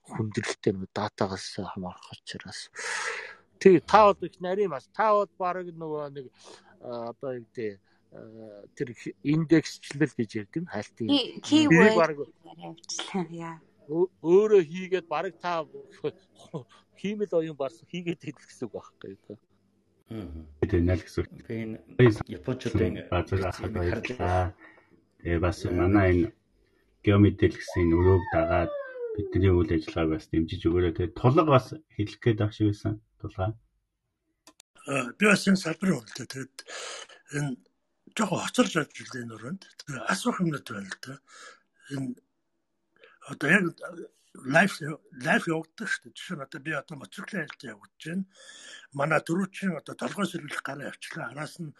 хүндрэлтэй нэг датагаас хамаарах учраас тий та бол их нарийн бас. Та бол баг нөгөө нэг одоо юу гэдэг тэр индексчлэл гэж ярьдаг нь хайлтын keyword авчлаа яа өөрөө хийгээд баг та хиймэл оюун бас хийгээд идэх гэсэн үг байхгүй юу Тэгээ нэл гэсэн. Би энэ японочдын базар ахад баярлаа. Тэгээ бас манай энэ геомэдэл гэсэн өрөөг дагаад бидний үйл ажиллагааг бас дэмжиж өгөөрэй. Тэгээ тулга бас хэлэх гээд байх шиг байсан. Тулга. Би бас энэ салбарын үнэлтэй. Тэгээд энэ жоохон хоцорж ажиллаж энэ өрөөнд. Тэгээ асуух юмнууд байна л да. Энэ одоо яг лайф лайф явагддаг шүү дээ. Жишээ нь одоо би одоо моцорклын айлт явагдаж байна. Манай дөрөвчин одоо толгой сэргийлэх гараа авчлаа. Араас нь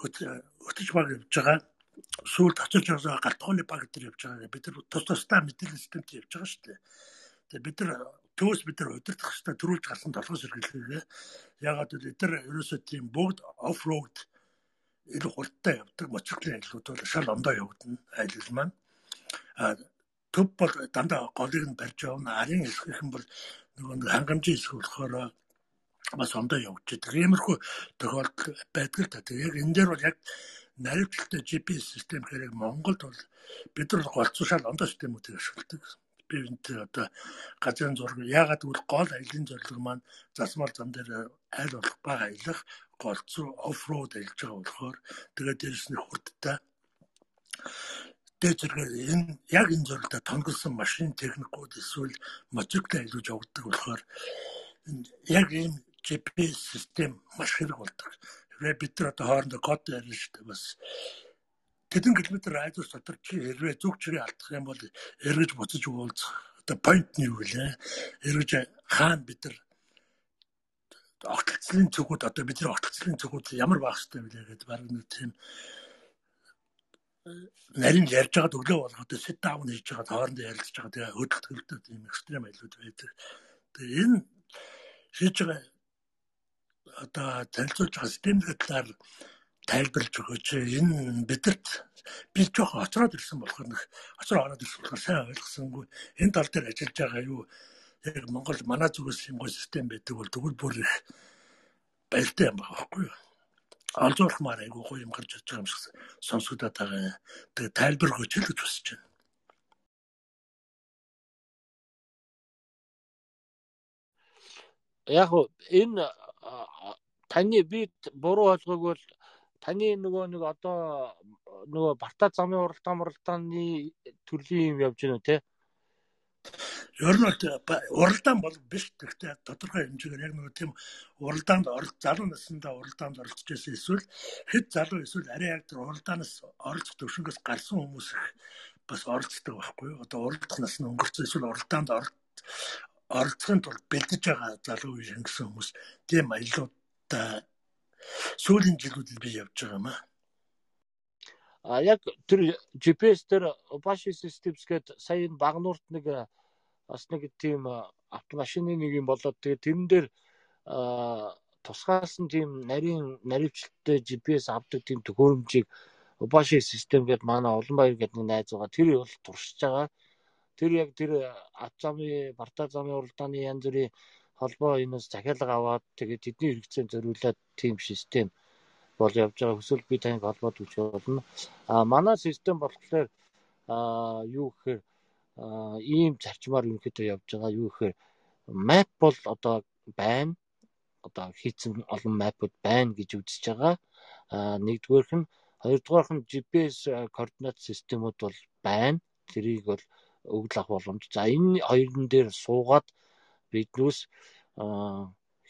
хөтөж баг явж байгаа. Сүүлд очиж байгаа галтгооны баг дээр явж байгаа. Бид нар тус тусдаа мэдээлэл системт явж байгаа шүү дээ. Тэгээ бид нар төөс бид нар удирдах хэрэгтэй төрүүлж гарсан толгой сэргийлэхээ. Ягаад гэвэл нар ерөөсөө тийм бүгд оф роуд илүү хурдтай явдаг моцорклын айлууд бол шал ондоо явагдана айлал маань. А төв бол дандаа голыг нь барьж явна. Арын хэсгийнхэн бол нөгөө хангамжийн хэсэг болохоор бас ондоо явж байгаа. Иймэрхүү тохиолдол байдаг л та. Яг энэ дээр бол яг наривчлалтай GPS систем хэрэг Монголд бол бид нар голцуушаал ондоо системүүдийг ашигладаг. Би энэ одоо газрын зураг яагаад гэвэл гол аялын зорилго маань засмал зам дээр айл болох бага аялах голцоо оффроуд ажиллаж байгаа болохоор тэгээд дээрэс нь хурдтай дээд зэрэг энэ яг энэ зорилготой тонголсон машин техникүүд эсвэл мотоциклээ илүүж явагддаг болохоор яг ийм GPS систем маш хэрэг болдог. Хэрвээ бид нар одоо хоорондоо код шүү дээ бас тэдэн километр радиус дотор чи хэрвээ зүг чирээ алдах юм бол эргэж буцаж уулзах одоо point нь юу вэ? Эргэж хаана бид нар огтлцлын цогууд одоо бидний огтлцлын цогууд ямар байх хэрэгтэй вэ гэдэг баг нэг тийм нарийн ярьж байгаад өглөө болгоод sit down хийж байгаад хоорондоо ярилцж байгаа тэгээ хөдөлт хөлтөд ийм экстрем айлууд байдаг. Тэгээ энэ хийж байгаа одоо танилцуулж байгаа системийн талаар тайлбарлаж өгөөч. Энэ бидэрт би жоохон оцроод ирсэн болохоор нэг оцроо ороод ирсэн болохоор сайн ойлгосонгүй. Энэ тал дээр ажиллаж байгаа юу яг Монгол манай зүгээс юм гоо систем байдаг бол тэгвэл бүр их баяртай юм байхгүй юу? олзуулмаар айгуу гоё юм гарч ирж байгаа юм шиг сонсогдоод байгаа. Тэгээ тайлбар өгч л гэж хүсэж байна. Яг энэ таны би буруу ойлгоог бол таны нөгөө нэг одоо нөгөө барта замын уралдаан уралдааны төрлийн юм явж байна үү те? Ер нь уралдаан бол биш гэхдээ тодорхой хэмжээгээр яг нэг тийм уралдаанд оролцох залуу насндаа уралдаанд оролцож байсан эсвэл хэд залуу эсвэл арай яг тэр уралдаанаас оролцох төвшнгөөс гарсан хүмүүс их бас оролцдог байхгүй юу? Одоо уралдах нас нь өнгөрсөн эсвэл уралдаанд оролцохын тулд бэлдэж байгаа залуу үе гэсэн хүмүүс тийм аялуудаа сүүлийн жилүүдэд би явж байгаа юм аа. А яг тэр GPS дээр Apache Systems гээд сая энэ багнуурт нэг бас нэг тийм автомашины нэг юм болоод тэгээ тэрэн дээр тусгаас нь тийм нарийн наривчлалтай GPS авдаг тийм төхөөрөмжийг Apache System гээд манай Улаанбаяр гээд нэг найз байгаа. Тэр бол туршиж байгаа. Тэр яг тэр ат замын, барта замын уралдааны янз бүрийн холбоо энэс захиалга аваад тэгээд тэдний хэрэгцээнд зориулаад тийм систем бол явж байгаа. Хүсвэл би таныг холбоод өгч болно. А манай систем болохоор а юу гэхээр ийм зарчмаар ерөнхийдөө явж байгаа. Юу гэхээр map бол одоо байна. Одоо хийцэн олон map-ууд байна гэж үзэж байгаа. Нэгдүгээрх нь хоёрдугаарх нь GPS координат системүүд бол байна. Тэрийг бол өгөл авах боломж. За энэ хоёрын дээр суугаад биднээс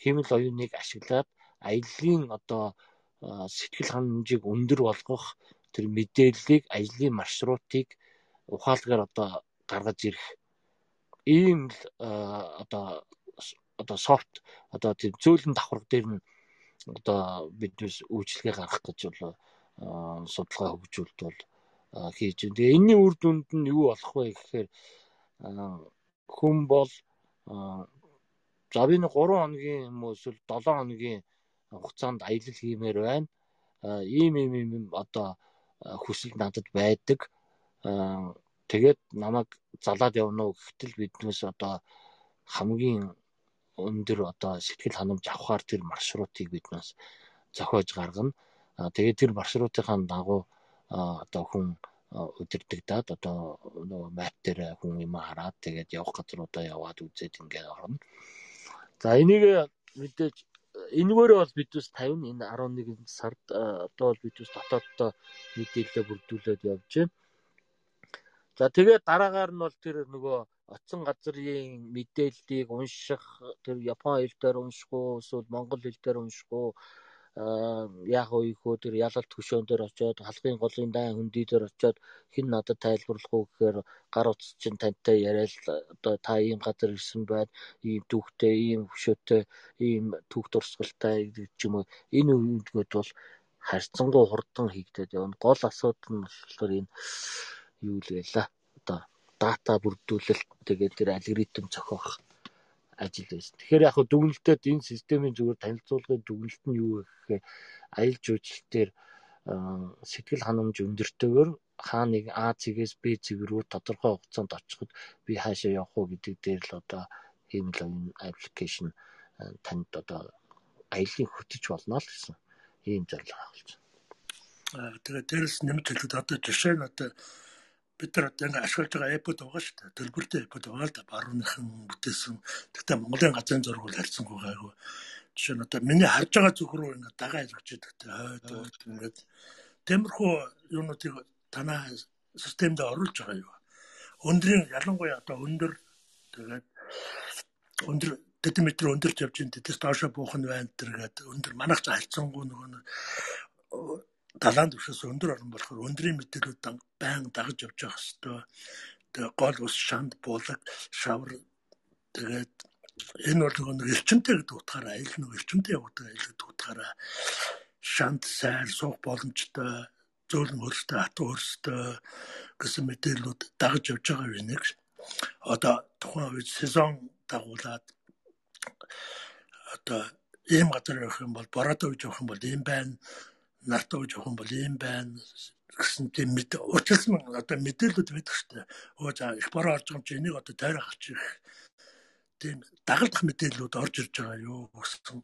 хэмэл оюуныг ашиглаад аяллаа одоо сэтгэл ханамжийг өндөр болгох тэр мэдээллийг ажлын маршрутыг ухаалгаар одоо гаргаж ирэх ийм л одоо одоо софт одоо тийм зөөлөн давхарга дээр нь одоо биднээс үйлчлэгээ гаргах гэж бол судалгаа хөгжүүлэлт бол хийж байна. Тэгээ энэний үр дүнд нь юу болох вэ гэхээр хүн бол за би нэг 3 хоногийн юм уу эсвэл 7 хоногийн хугацаанд аялал хиймээр байна. Ийм ийм ийм одоо хүсэл надад байдаг. Тэгээд намайг залаад явна уу гэхтэл биднээс одоо хамгийн өндөр одоо сэтгэл ханамж авахар тэр маршрутыг биднээс зохиож гаргана. Тэгээд тэр маршрутынхаа дагуу одоо хүн удирдагдаад одоо нөгөө мап дээр хүн юм хараад тэгээд явах газруудаа яваад үзээд ингээд орно. За энийг мэдээж энэгээрээ бол бидээс 50 энэ 11 сард одоо бол бидээс дотооддоо мэдээлэл бүрдүүлээд явж байна. За тэгээд дараагаар нь бол тэр нөгөө оцсон газрын мэдээллийг унших тэр Япон хэл дээр унших уу эсвэл монгол хэл дээр унших уу яг үеийнхөө тэр ялалт хөшөөн дээр очиод халахын голын дай хөндөй дээр очиод хин надад тайлбарлах уу гэхээр гар утас чинь тантай яриад одоо та ийм газар ирсэн байд ийм түүхтэй ийм хөшөөтэй ийм түүх дурсгалтай гэж юм уу. Энэ үеингүүд бол харьцангуй хурдан хийгдээд явна. Гол асуудал нь болохоор энэ юу л байла одоо дата бүрдүүлэлт тэгээд тэр алгоритм зохиох ажил байсан. Тэгэхээр яг дүгнэлтэд энэ системийн зүгээр танилцуулгын дүгнэлт нь юу вэ гэхээр аялал жуулчлалтээр сэтгэл ханамж өндөртөөр хаа нэг А цэгээс Б цэг рүү тодорхой хугацаанд очиход би хаашаа явах уу гэдэг дээр л одоо хиймэл энэ аппликейшн танд одоо аяллаа хөтөж болно л гэсэн ийм зорилго авалж байна. Аа тэгээ дээрэс нэмж хэлэхэд одоо жишээ нь одоо бид нар одоо ингээ ашиглаж байгаа эпод байгаа шүү дээ. Төлбөртэй эпод байгаа л да. Барууныхан бүтээсэн. Тэгтээ Монголын газрын зураг бол харьцангуй гайгүй. Жишээ нь одоо миний харж байгаа зүг рүү ингээ дагаа илгэж идэг те. Хойд ингээд темирхүү юунуудыг танаа системд оруулж байгаа юу. Өндрийн ялангуяа одоо өндөр тэгээд өндөр тэдэн метр өндөрч явж ин тэдэс доошо буух нь байна тэргээд өндөр манайх ч харьцангуй нөгөө далайн түвшээс өндөр орон болохоор өндрийн мэдээлүүд байнга дагаж явж явах хэвээр тэгээ гол ус шанд буулаг шавар тэгээд энэ бол нэг эрчимтэй гэдэг утгаараа айл нэг эрчимтэй явагддаг айл гэдэг утгаараа шанд сайр суух боломжтой зөөлөн хөрстэй хатуу хөрстэй гэсэн мэдээлүүд дагаж явж байгаа юм нэг. Одоо тухайн үед сезон дагуулад одоо ийм газар явах юм бол бороод үж явах юм бол ийм байна явах юм бол ийм байна гэсэн тийм мэд учирсан одоо мэдээлэлүүд байдаг шүү дээ. Өө за их бороо орж байгаа юм чи энийг одоо тойрох авчих тийм дагалдах мэдээлэлүүд орж ирж байгаа юу гэсэн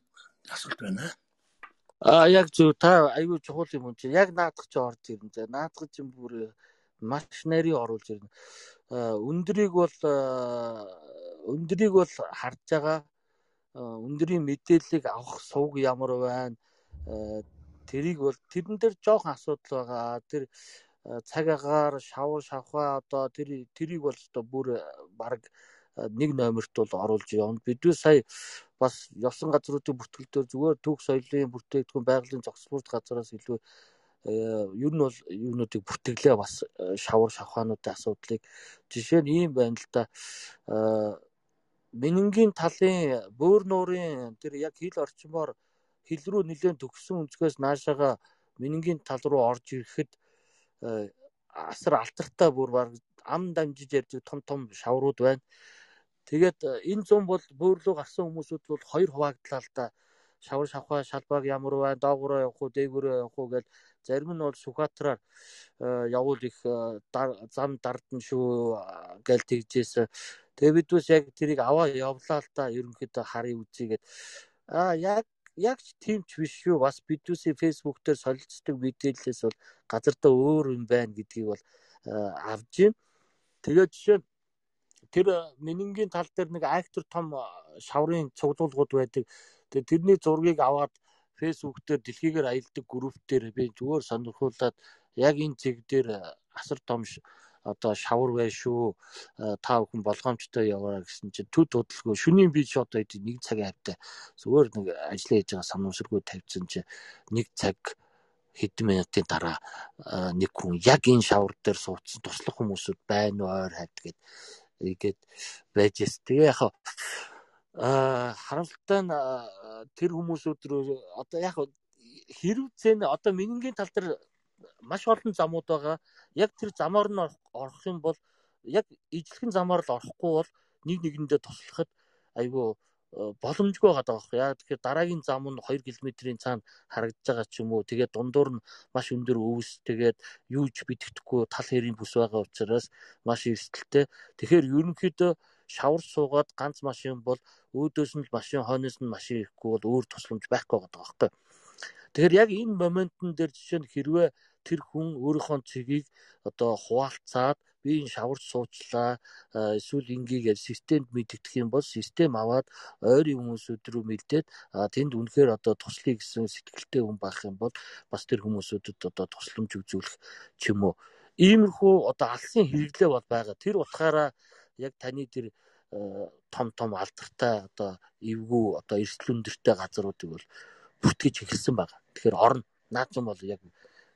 асуулт байна. А яг зөв та аюу чухал юм чи яг наадах чи орж ирнэ. За наадах чинь бүр маш нарийн оруулж ирнэ. Өндрийг бол өндрийг бол харж байгаа өндрийн мэдээллийг авах сувг ямар байна тэрийг бол тэрэн дээр жоохон асуудал байгаа. Тэр цаг агаар шавар шавхаа одоо тэр тэрийг бол одоо бүр баг нэг номерт бол оруулж явна. Бидээ сая бас явсан газруудын бүртгэлдээр зүгээр түүх соёлын бүтээгдэхүүн байгалийн зохицуулалт газраас илүү ер нь бол юунуудыг бүртгэлээ бас шавар шавхаануудын асуудлыг жишээ нь ийм байна л да менингийн талын бөөр нуурын тэр яг хил орчмоор хил рүү нэлээд төгссөн өнцгөөс наашаага менингийн тал руу орж ирэхэд э, асар алдартай бүр баг ам дамжиж ярьдаг том том шаврууд байна. Тэгээд э, энэ зам бол бөөрлөө гарсан хүмүүсүүд бол хоёр хуваагдлаа л да. Шавар шавхаа шалбааг ямар байна, доогоороо явах уу, дээгүүрөө явах уу гэж зарим нь бол Сүхбаатараар э, явуул их зам дардна шүү гэж тэгжээс. Тэгээ бид бас яг тэрийг аваа явлаа л да. Ерөнхийдөө харъя үзье гэд. А яг яг ч тийм ч биш шүү. Бас бидүүсийн Facebook дээр солилцдог мэдээллээс бол газардаа өөр юм байна гэдгийг бол авж байна. Тэгээд жишээ нь тэр менингийн тал дээр нэг актер том шаврын цуглуулгууд байдаг. Тэгээд тэрний зургийг аваад Facebook дээр дэлхийгээр аялдаг групп дээр би зүгээр сонирхуулаад яг энэ зэг дээр асар том одоо шавар бай шүү та бүхэн болгоомжтой яваарай гэсэн чинь төд удалгүй. Шөнийн би ч одоо нэг цагийн хавтай зүгээр нэг ажиллаа хийж байгаа санамсаргүй тавьсан чинь нэг цаг хэдэн минутын дараа нэг хүн яг энэ шавар дээр суудсан туслах хүмүүсүүд байна ойр хавд гэд игээд байж эс. Тэгээ яг аа харамсалтай нь тэр хүмүүсүүд рүү одоо яг хэрв зэн одоо минингийн тал дээр маш олон замууд байгаа. Яг тэр замаар нь орох юм бол яг ижлэхэн замаар л орохгүй бол нэг нэгэндээ туслахад айгүй боломжгүй байгаа даа. Яа тэгэхээр дараагийн зам нь 2 км-ийн цаана харагдаж байгаа ч юм уу. Тэгээд дундуур нь маш өндөр өвс тэгээд юу ч битгэхгүй тал хэрийн бүс байгаа учраас маш эрсдэлтэй. Тэгэхээр ерөнхийдөө шавар суугаад ганц машин бол өөдөөс нь машин хойноос нь машин ирэхгүй бол өөр тусламж байхгүй байгаа байхгүй. Тэгэхээр яг энэ моментн дээр жишээ нь хэрвээ тэр хүн өөрийнхөө цэгийг одоо хуваалцаад би энэ шаварч суучлаа эсвэл ингийг системд мэддэх юм бол систем аваад ойрын хүмүүсүүд рүү мэдээд тэнд үнэхээр одоо туслахыг гэсэн сэтгэлтэй хүн байх юм бол бас тэр хүмүүсүүдэд одоо тусламж үзүүлэх ч юм уу иймэрхүү одоо алсын хэрэглээ бол байгаа тэр утгаараа яг таны тэр том том алдартай одоо эвгүй одоо эрсдэл өндөртэй газруудыг бол бүртгэж эхэлсэн байгаа. Тэгэхээр орно. Наад зам бол яг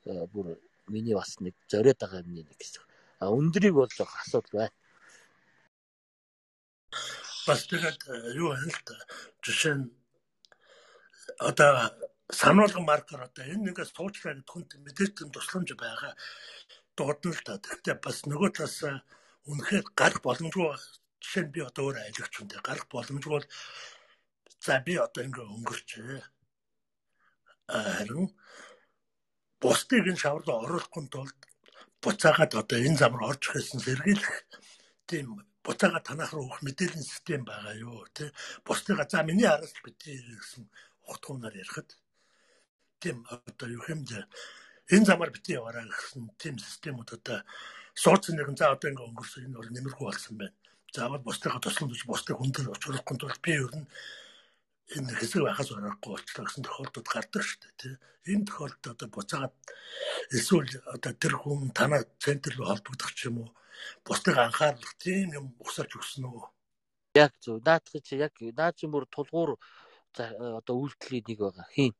бүр миний бас нэг зориод байгаа юм нэг гэсэн. А өндрийг бол асуудал байна. Бас тэгээд юу вэ л да. Жишээ нь одоо сануулган маркер одоо энэ нэгээс суучлаа гэдэг хүнд мэдээж тийм тусламж байгаа дуудана л да. Гэхдээ бас нөгөө талаас үнэхээр гарах боломжгүй жишээ нь би одоо өөр айлгч үнтэй гарах боломжгүй бол за би одоо ингээ өнгөрчээ. Харин бусдыг энэ шавар руу оруулахгүй тулд буцаагаад одоо энэ зам руу орж ихэсэн сэргийлэх тийм буцаагаад танах руу өгөх мэдээллийн систем байгаа юу тий бусдыгаа за миний араас битгий гэсэн утгуунаар ярихад тийм одоо юу хэмжэ энэ замаар битгий яваарай гэсэн тийм системүүд одоо суудсан нэгэн за одоо ингээ өнгөрсөн энэ бол нэмэрхүү болсон байна. Заавал бусдыгаа тусламж бусдыг хүндэл очруулахгүй тулд би ер нь энэ хэсэг байхаас орохгүй болчихлоо гэсэн тохиолдод гардаг шүү дээ тий. Энэ тохиолдолд одоо буцаагаад эсвэл одоо тэр хүн танаа центр руу холбогдох ч юм уу бусдыг анхаарлах тийм юм ухсарч өгсөн үү? Яг зөв. Наадах чи яг наад чи бүр тулгуур одоо үйлдэлийн нэг байгаа. Хийн.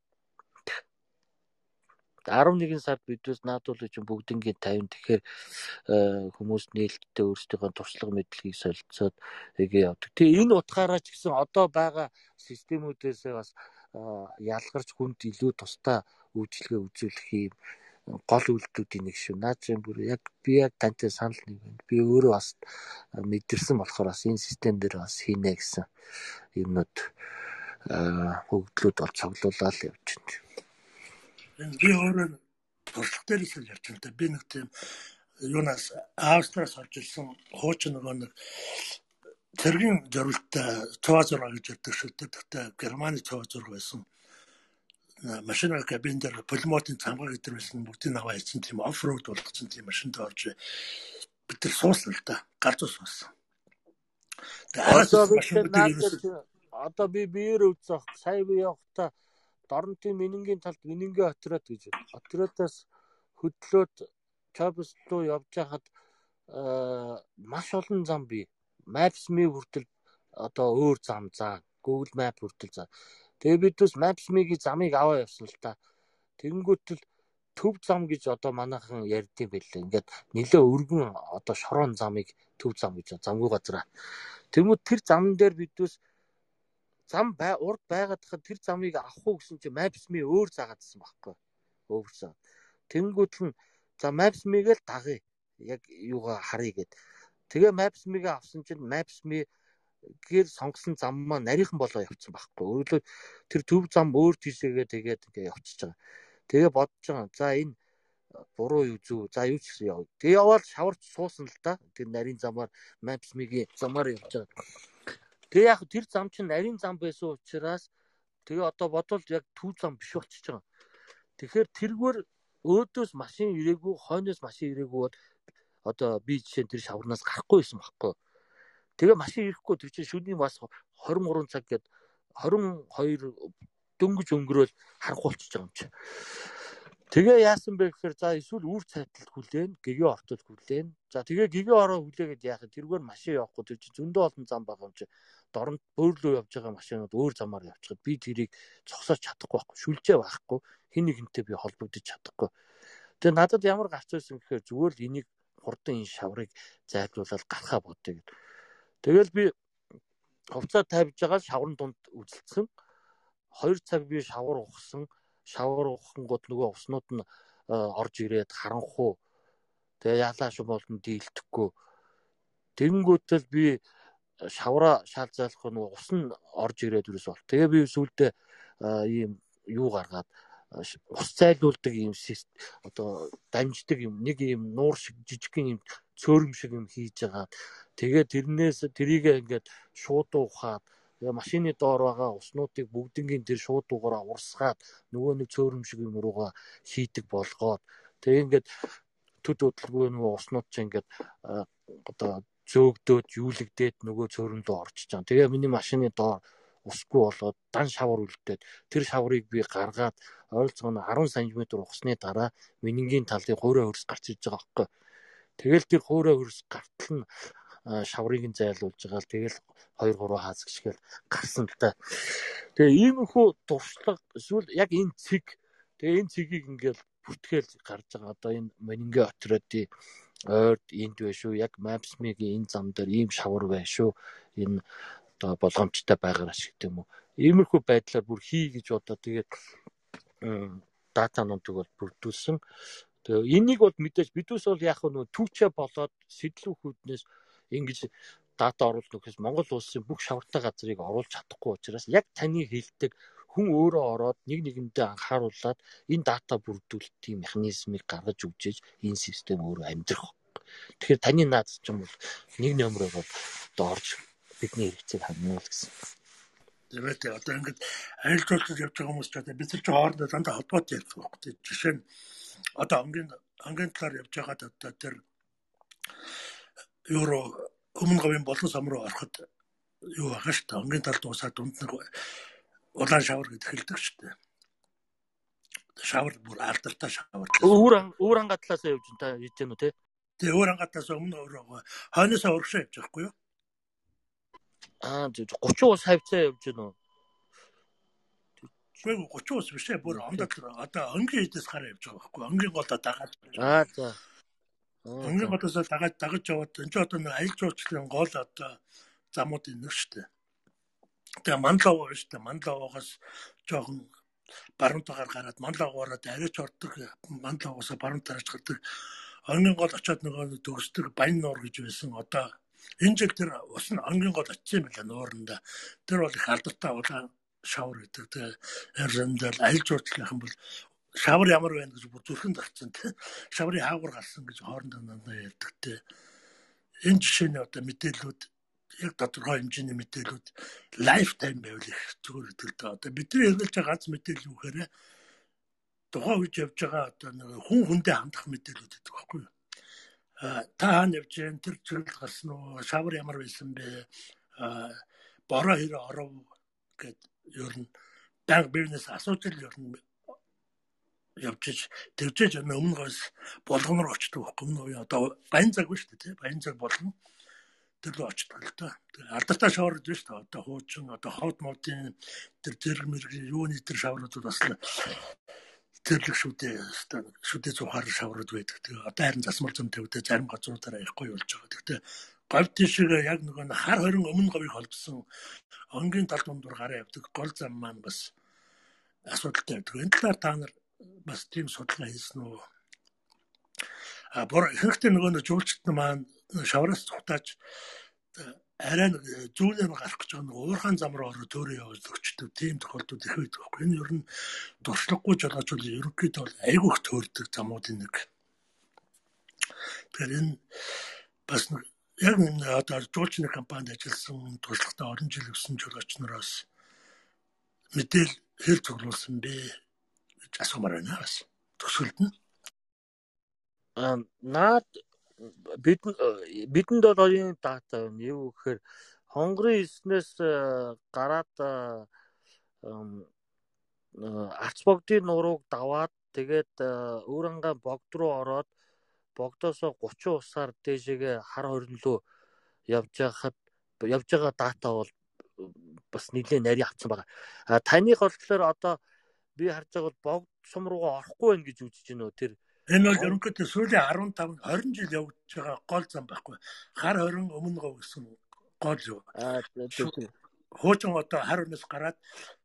11 сард бидээс наадуул гэж бүгднгийн 50 тэгэхээр хүмүүс нээлттэй өөрсдийнхөө туршлага мэдлэгийг солилцоод эгээ явдаг. Тэгээ энэ утгаараа ч гэсэн одоо байгаа системүүдээс бас ялгарч хүнд илүү тустай үйлчлэгээ үзүүлэх юм гол үйлдэлүүдийн нэг шүү. Наад чинь бүр яг би яг тантай санал нэг байна. Би өөрөө бас мэдэрсэн болохоор бас энэ систем дээр бас хийнэ гэсэн юмнууд хөгдлүүд бол цоглуулаад явж байна. Би өөрөө туршлага дээрээс л ярьж байна. Би нэг тийм юунаас Австриас орж ирсэн хуучин нөгөө нэг цэргийн зорилттой цаа зураг гэж яддаг шүү дээ. Тэгтээ Германы цаа зураг байсан. Машина кабин дээр полимотын цамгаа гэдэг байсан бүгдийг аваа хийсэн тийм оффроуд болгосон тийм машинд орж бид нар суусан л да. Гар зус суусан. Одоо одоо би биеэр үзэх сая би явахдаа Доронтын Менингийн талд Менингийн отряд гэж отрядаас хөдлөөд Чабс руу явж хахад маш олон зам бий. Maps.me хүртэл одоо өөр зам заа. Google Map хүртэл заа. Тэгээ бид бас Maps.me-гийн замыг аваа явсан л та. Тэнгүүтэл төв зам гэж одоо манайхан ярьдсан байлээ. Ингээд нэлээ өргөн одоо шорон замыг төв зам гэж замгүй газараа. Тэнгүүд тэр зам дээр бидээс зам урд байгаад хахад тэр замыг авах уу гэсэн чинь Maps.me өөр заагаадсан байхгүй. Өөрсөн. Тэнгүүтэл нь за Maps.me-г л дагъя. Яг юугаа харъя гэд. Тэгээ Maps.me-г авсан чинь Maps.me гэр сонгосон зам маань нарийнхан болоо явцсан байхгүй. Өөрөлд тэр төв зам өөр тийшээгээ тэгээд ингээ явчихж байгаа. Тэгээ бодож байгаа. За энэ буруу юу зүв. За юу ч гэсэн яв. Тэгээ яваад шаварч суусан л да. Тэр нарийн замаар Maps.me-гийн замаар явж байгаа. Тэгээ яг тэр зам чинь нарийн зам байсан учраас тэгээ одоо бодвол яг төв зам биш болчихж байгаа. Тэгэхээр тэргээр өөдөөс машин ирээгүй, хойноос машин ирээгүй бол одоо би жишээ нь тэр шаварнаас гарахгүй байсан байхгүй. Тэгээ машин ирэхгүй тэр чинь шөнийн бас 23 цаг гээд 22 дөнгөж өнгөрөөл харахгүй болчихж байгаа юм чи. Тэгээ яасан бэ гэхээр за эсвэл үр цайталд хүлээн, гэгээ ортод хүлээн. За тэгээ гэгээ ороо хүлээгээд яахад тэргээр машин явахгүй тэр чинь зөндөө олон зам байгаа юм чи дорнд бөөрлөө явж байгаа машинууд өөр замаар явчихад би тэрийг зогсоож чадахгүй байхгүй шүлжээ байхгүй хин нэгнтэй би холбогдож чадахгүй. Тэгээ надад ямар гарч байсан гэхээр зүгээр л энийг хурдан энэ шаврыг зайлуулаад гарахаа бодъё гэд. Тэгэл би хувцас тавьж байгаа шаврын дунд үзэлцсэн. 2 цаг би шавар ухсан. Шавар ухангууд нөгөө уснууд нь э, орж ирээд харанхуу. Тэгээ яалаа шум болон дийлдэхгүй. Тэнгүүтэл би шавра шаал зайлах нөгөө ус нь орж ирээд юус бол. Тэгээ би сүулдэ ийм юу гаргаад ус зайлуулдаг юм одоо дамждаг юм нэг юм нуур шиг жижигхэн юм цөөрөм шиг юм хийж байгаа. Тэгээ тэрнээс тэрийг ингээд шууд ухаад машины доор байгаа уснуудыг бүгднгийн тэр шууд дугаараа урсгаад нөгөө нэг цөөрөм шиг юм руугаа хийдэг болгоод тэгээ ингээд төд хөдөлгөө нөгөө уснууд чинь ингээд одоо зөөгдөөд юулэгдээд нөгөө цөөрөм рүү орчиж байгаа. Тэгээ миний машины доор усгүй болоод дан шавар үлдээд тэр шаврыг би гаргаад ойролцоогоо 10 см ухсны дараа минингийн талын хуурай хөрс гарч ирж байгаа байхгүй. Тэгэл тэр хуурай хөрс гартал нь шаврыг нь зайлуулж байгаа л тэгэл 2 3 хаас гიშгэл гарсан л та. Тэгээ иймэрхүү туршлага эсвэл яг энэ цэг тэгээ энэ цэгийг ингээл бүртгээл гарч байгаа одоо энэ Манингэ отродын ойрд энд байх шүү. Яг Maps.me-гийн энэ зам дээр ийм шавар байх шүү. Энэ одоо болгоомжтой байгаар ашиг гэдэм үү. Иймэрхүү байдлаар бүр хий гэж одоо тэгээд датануудыг бол бүрдүүлсэн. Тэгээ энийг бол мэдээж бидүүс бол яг нөө түүчээ болоод сэтлүүхүүднээс ингэж дата оруулах нөхөс Монгол улсын бүх шавартай газрыг оруулж чадахгүй учраас яг таны хэлдэг хүн өөрөө ороод нэг нэгэндээ анхааруулад энэ дата бүрдүүлэлтийн механизмыг гаргаж өгчээж энэ систем өөрөө амьдрах. Тэгэхээр таны наад ч юм бол нэг номероо бол одоо орж бидний хэрэгцээг хангана л гэсэн. Тэгээ одоо ингээд жуулчлал явж байгаа хүмүүс ч одоо бид нар ч хоорондоо дандаа холбоотой ярьдаг байхгүй. Жишээ нь одоо ангийн ангийн талаар явж байгаад одоо тэр евро өмнө говийн болон сам руу ороход юу байгаа шүү дээ. Ангийн талд уусаад дунд нэг улаан шавар гэдэг хэлдэг шүү дээ. Шавар бүр алдартай шавар. Өөр өөр ангаа талаасаа явж та хийж гэнэ үү те? Тэгээ өөр ангаатаас өмнө өөрөө хойноосоо урагшаа явж байхгүй юу? Аа 30 ус хавцаа явж гэнэ үү? Үгүй 30 ус биш ээ бүр ондод одоо өнгийн хэдээс гараа явж байгаа байхгүй өнгийн голоо дагаад. Аа за. Өнгийн голоос дагаад дагаж яваад энэ ч одоо нэг аялал жуулчлалын гол одоо замуудын нэг шүү дээ. Тэгээ манлав шүү дээ. Манлавгаас жоохон баруун тагаар гараад манлавгаараа арайч ордог манлавгаас баруун тараач гардаг онгийн гол очиод нөгөө төгсдөг баян нуур гэж байсан. Одоо энэ жил тэр ус нь онгийн гол очиж юм байна нууранда. Тэр бол их алдартай улаан шавар гэдэг. Тэгээ ярсандал аль юм бол шавар ямар байна гэж бүр зүрхэн зарцсан тий. Шаврын хаагур гарсан гэж хоорондоо дандаа ярьдаг тий. Энэ жишээний одоо мэдээллүүд яг тодорхой хэмжээний мэдээллүүд лайфтайм байвал их зүгээр гэдэг л да. Одоо бидний хэрэглэж байгаа ганц мэдээлэл юу гэхээр тухайн үед явж байгаа одоо нэг хүн хүндээ хандах мэдээлүүд гэдэг байхгүй юу. А та хаана явж гэн тэр чиглэл гарсан уу? Шавар ямар байсан бэ? А бороо хэрэг оров гэд ер нь банк бизнес асууж л ер нь явж тэгжээж өмнө гойс болгоноор очдог байхгүй юу? Одоо баян цаг биш үү те? Баян цаг болгон рүү очдог л да. Алдартай шаврууд биш үү? Одоо хуучин одоо ховд модын тэр зэрэг мэрэг юуны тэр шаврууд бас тэрлэг шүдээ шүдээ зухаар шаврууд байдаг. Тэгээ одоо харин засмал зам тавьдаа зарим газруудаараа гоё болж байгаа. Гэхдээ говь тийшээ яг нөгөө хар хорин өмнө говийг холбосон онгийн тал дундуур гараа явдаг гол зам маань бас асуудалтай байдаг. Энэ талаар та нар бас тийм судалгаа хийсэн үү? А бор хэрэгтэй нөгөө нэг жуулчт маань шавраас цухтааж арай нэг зүүнээр гарах гэж байгаа нэг уурхаан зам руу ороо төөрөө яваад өгчдөг тийм тохиолдод их байдаг байхгүй. Энэ ер нь дуршлаггүй жолооч бол ерөнхийдөө бол айгүйх төөрдөг замуудын нэг. Тэгэхээр энэ бас нэг яг энэ одоо жуулчны компанид ажилласан туршлагатай орон жил өссөн жолооч нараас мэдээл хэр цуглуулсан бэ гэж асуумаар байна бас. Төсөлд нь. Аа наад бид бидэнд бол оюун дата байна. Юу гэхээр хонгорын эснээс э, гараад э, арц богдын нурууг даваад тэгээд өөрөнгө богд руу ороод богдоосоо 30 усаар дээшээгээ хар хорнолоо явж байхад явж байгаа дата бол бас нэлээд нарийн авсан байгаа. А таных болохоор одоо би харж байгаа бол богд сум руугаа орохгүй байх гэж үзэж байна уу тэр Энэ бол ерөнхийдөө сүүлийн 15 20 жил явагдаж байгаа гол зам байхгүй. Хар 20 өмнө гоо гэсэн гол юу. Хуучин одоо хар өнөөс гараад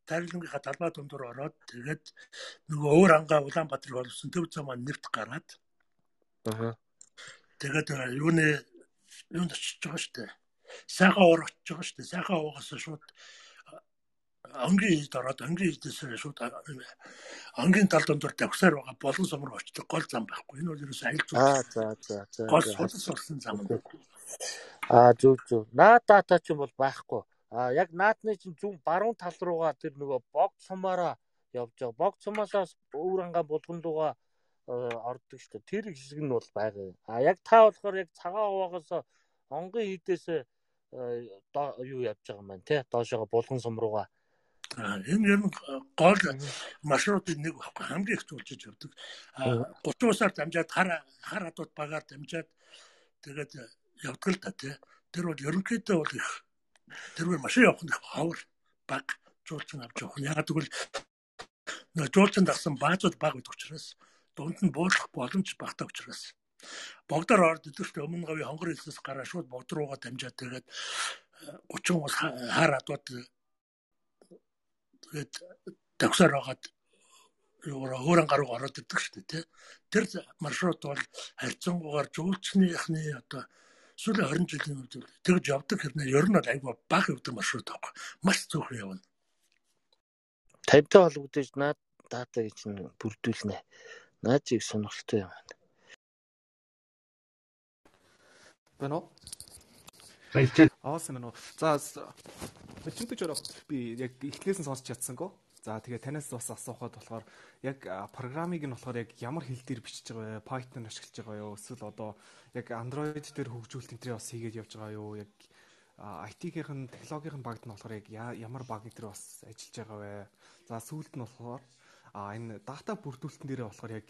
тарилангийнхаа талбай дундуур ороод тэгээд нөгөө өөр ангаа Улаанбаатар болсон төв зам маань нэвт гараад аа тэгээд юуны юунд очиж байгаа штэ. Сайхан уур очиж байгаа штэ. Сайхан уугаас шууд ангийн хилд ороод ангийн хилдээс шууд ангийн тал дондор давхсаар байгаа болон сум руу очдог гол зам байхгүй. Энэ бол ерөөсөө аялал жуулч. аа за за за Гол судас болсон зам. аа зүг зүг. Наад дата ч юм бол байхгүй. А яг наадны чинь зүүн баруун тал руугаа тэр нөгөө богд сумаараа явж байгаа. Богд сумаасаас өөр ангаа булган руугаа ордог шүү дээ. Тэр хэсэг нь бол байгаа а яг та болохоор яг цагаан хуваагаас онгын хідээс юу явж байгаа юм байна те доошоо булган сум руугаа Энэ ер нь гол маршрутын нэг багхгүй хамгийн их зулжиж явдаг. 30 усаар дамжаад хар хар хадууд багаар дамжаад тэгээд явдаг л та тий. Тэр бол ерөнхийдөө бол их тэрвэр машин явах нь ховор баг жуулчин авч явах. Яг тэгвэл нөө жуулчин дагсан баазууд баг гэдэг учраас дунд нь буурлах боломж багтаа учраас богдоор орд идэвхтэй өмнө говийн хонгор хэлсээс гараа шууд богд руугаа дамжаад тэгээд 30 ус хар хадууд тэгээд тавсаар байгаад өөрөн гаруй ороод ирдэг шүү дээ тий. Тэр маршрут бол харьцангуйгаар жуулчныхны одоо сүүлийн 20 жилийн үед тэгж явдаг хэрнээ ер нь бол айгүй бага явдаг маршрут байхгүй. Маш цөөхөн явна. Тантай холбогдож наад датаг чинь бүрдүүлнэ. Наад чиг сонирхолтой юм байна. Бэнэ үү? Аасан үү. За Чинтэж орох би яг эхлээс нь сонсч чадсангүй. За тэгээ танаас бас асуухад болохоор яг программыг нь болохоор яг ямар хэл дээр бичиж байгаа вэ? Python ашиглаж байгаа юу? Эсвэл одоо яг Android дээр хөгжүүлэлт энэ бас хийгээд явж байгаа юу? Яг IT-ийн технологийн багт нь болохоор яг ямар баг дээр бас ажиллаж байгаа вэ? За сүүлд нь болохоор энэ дата бүрдүүлэлтэн дээр болохоор яг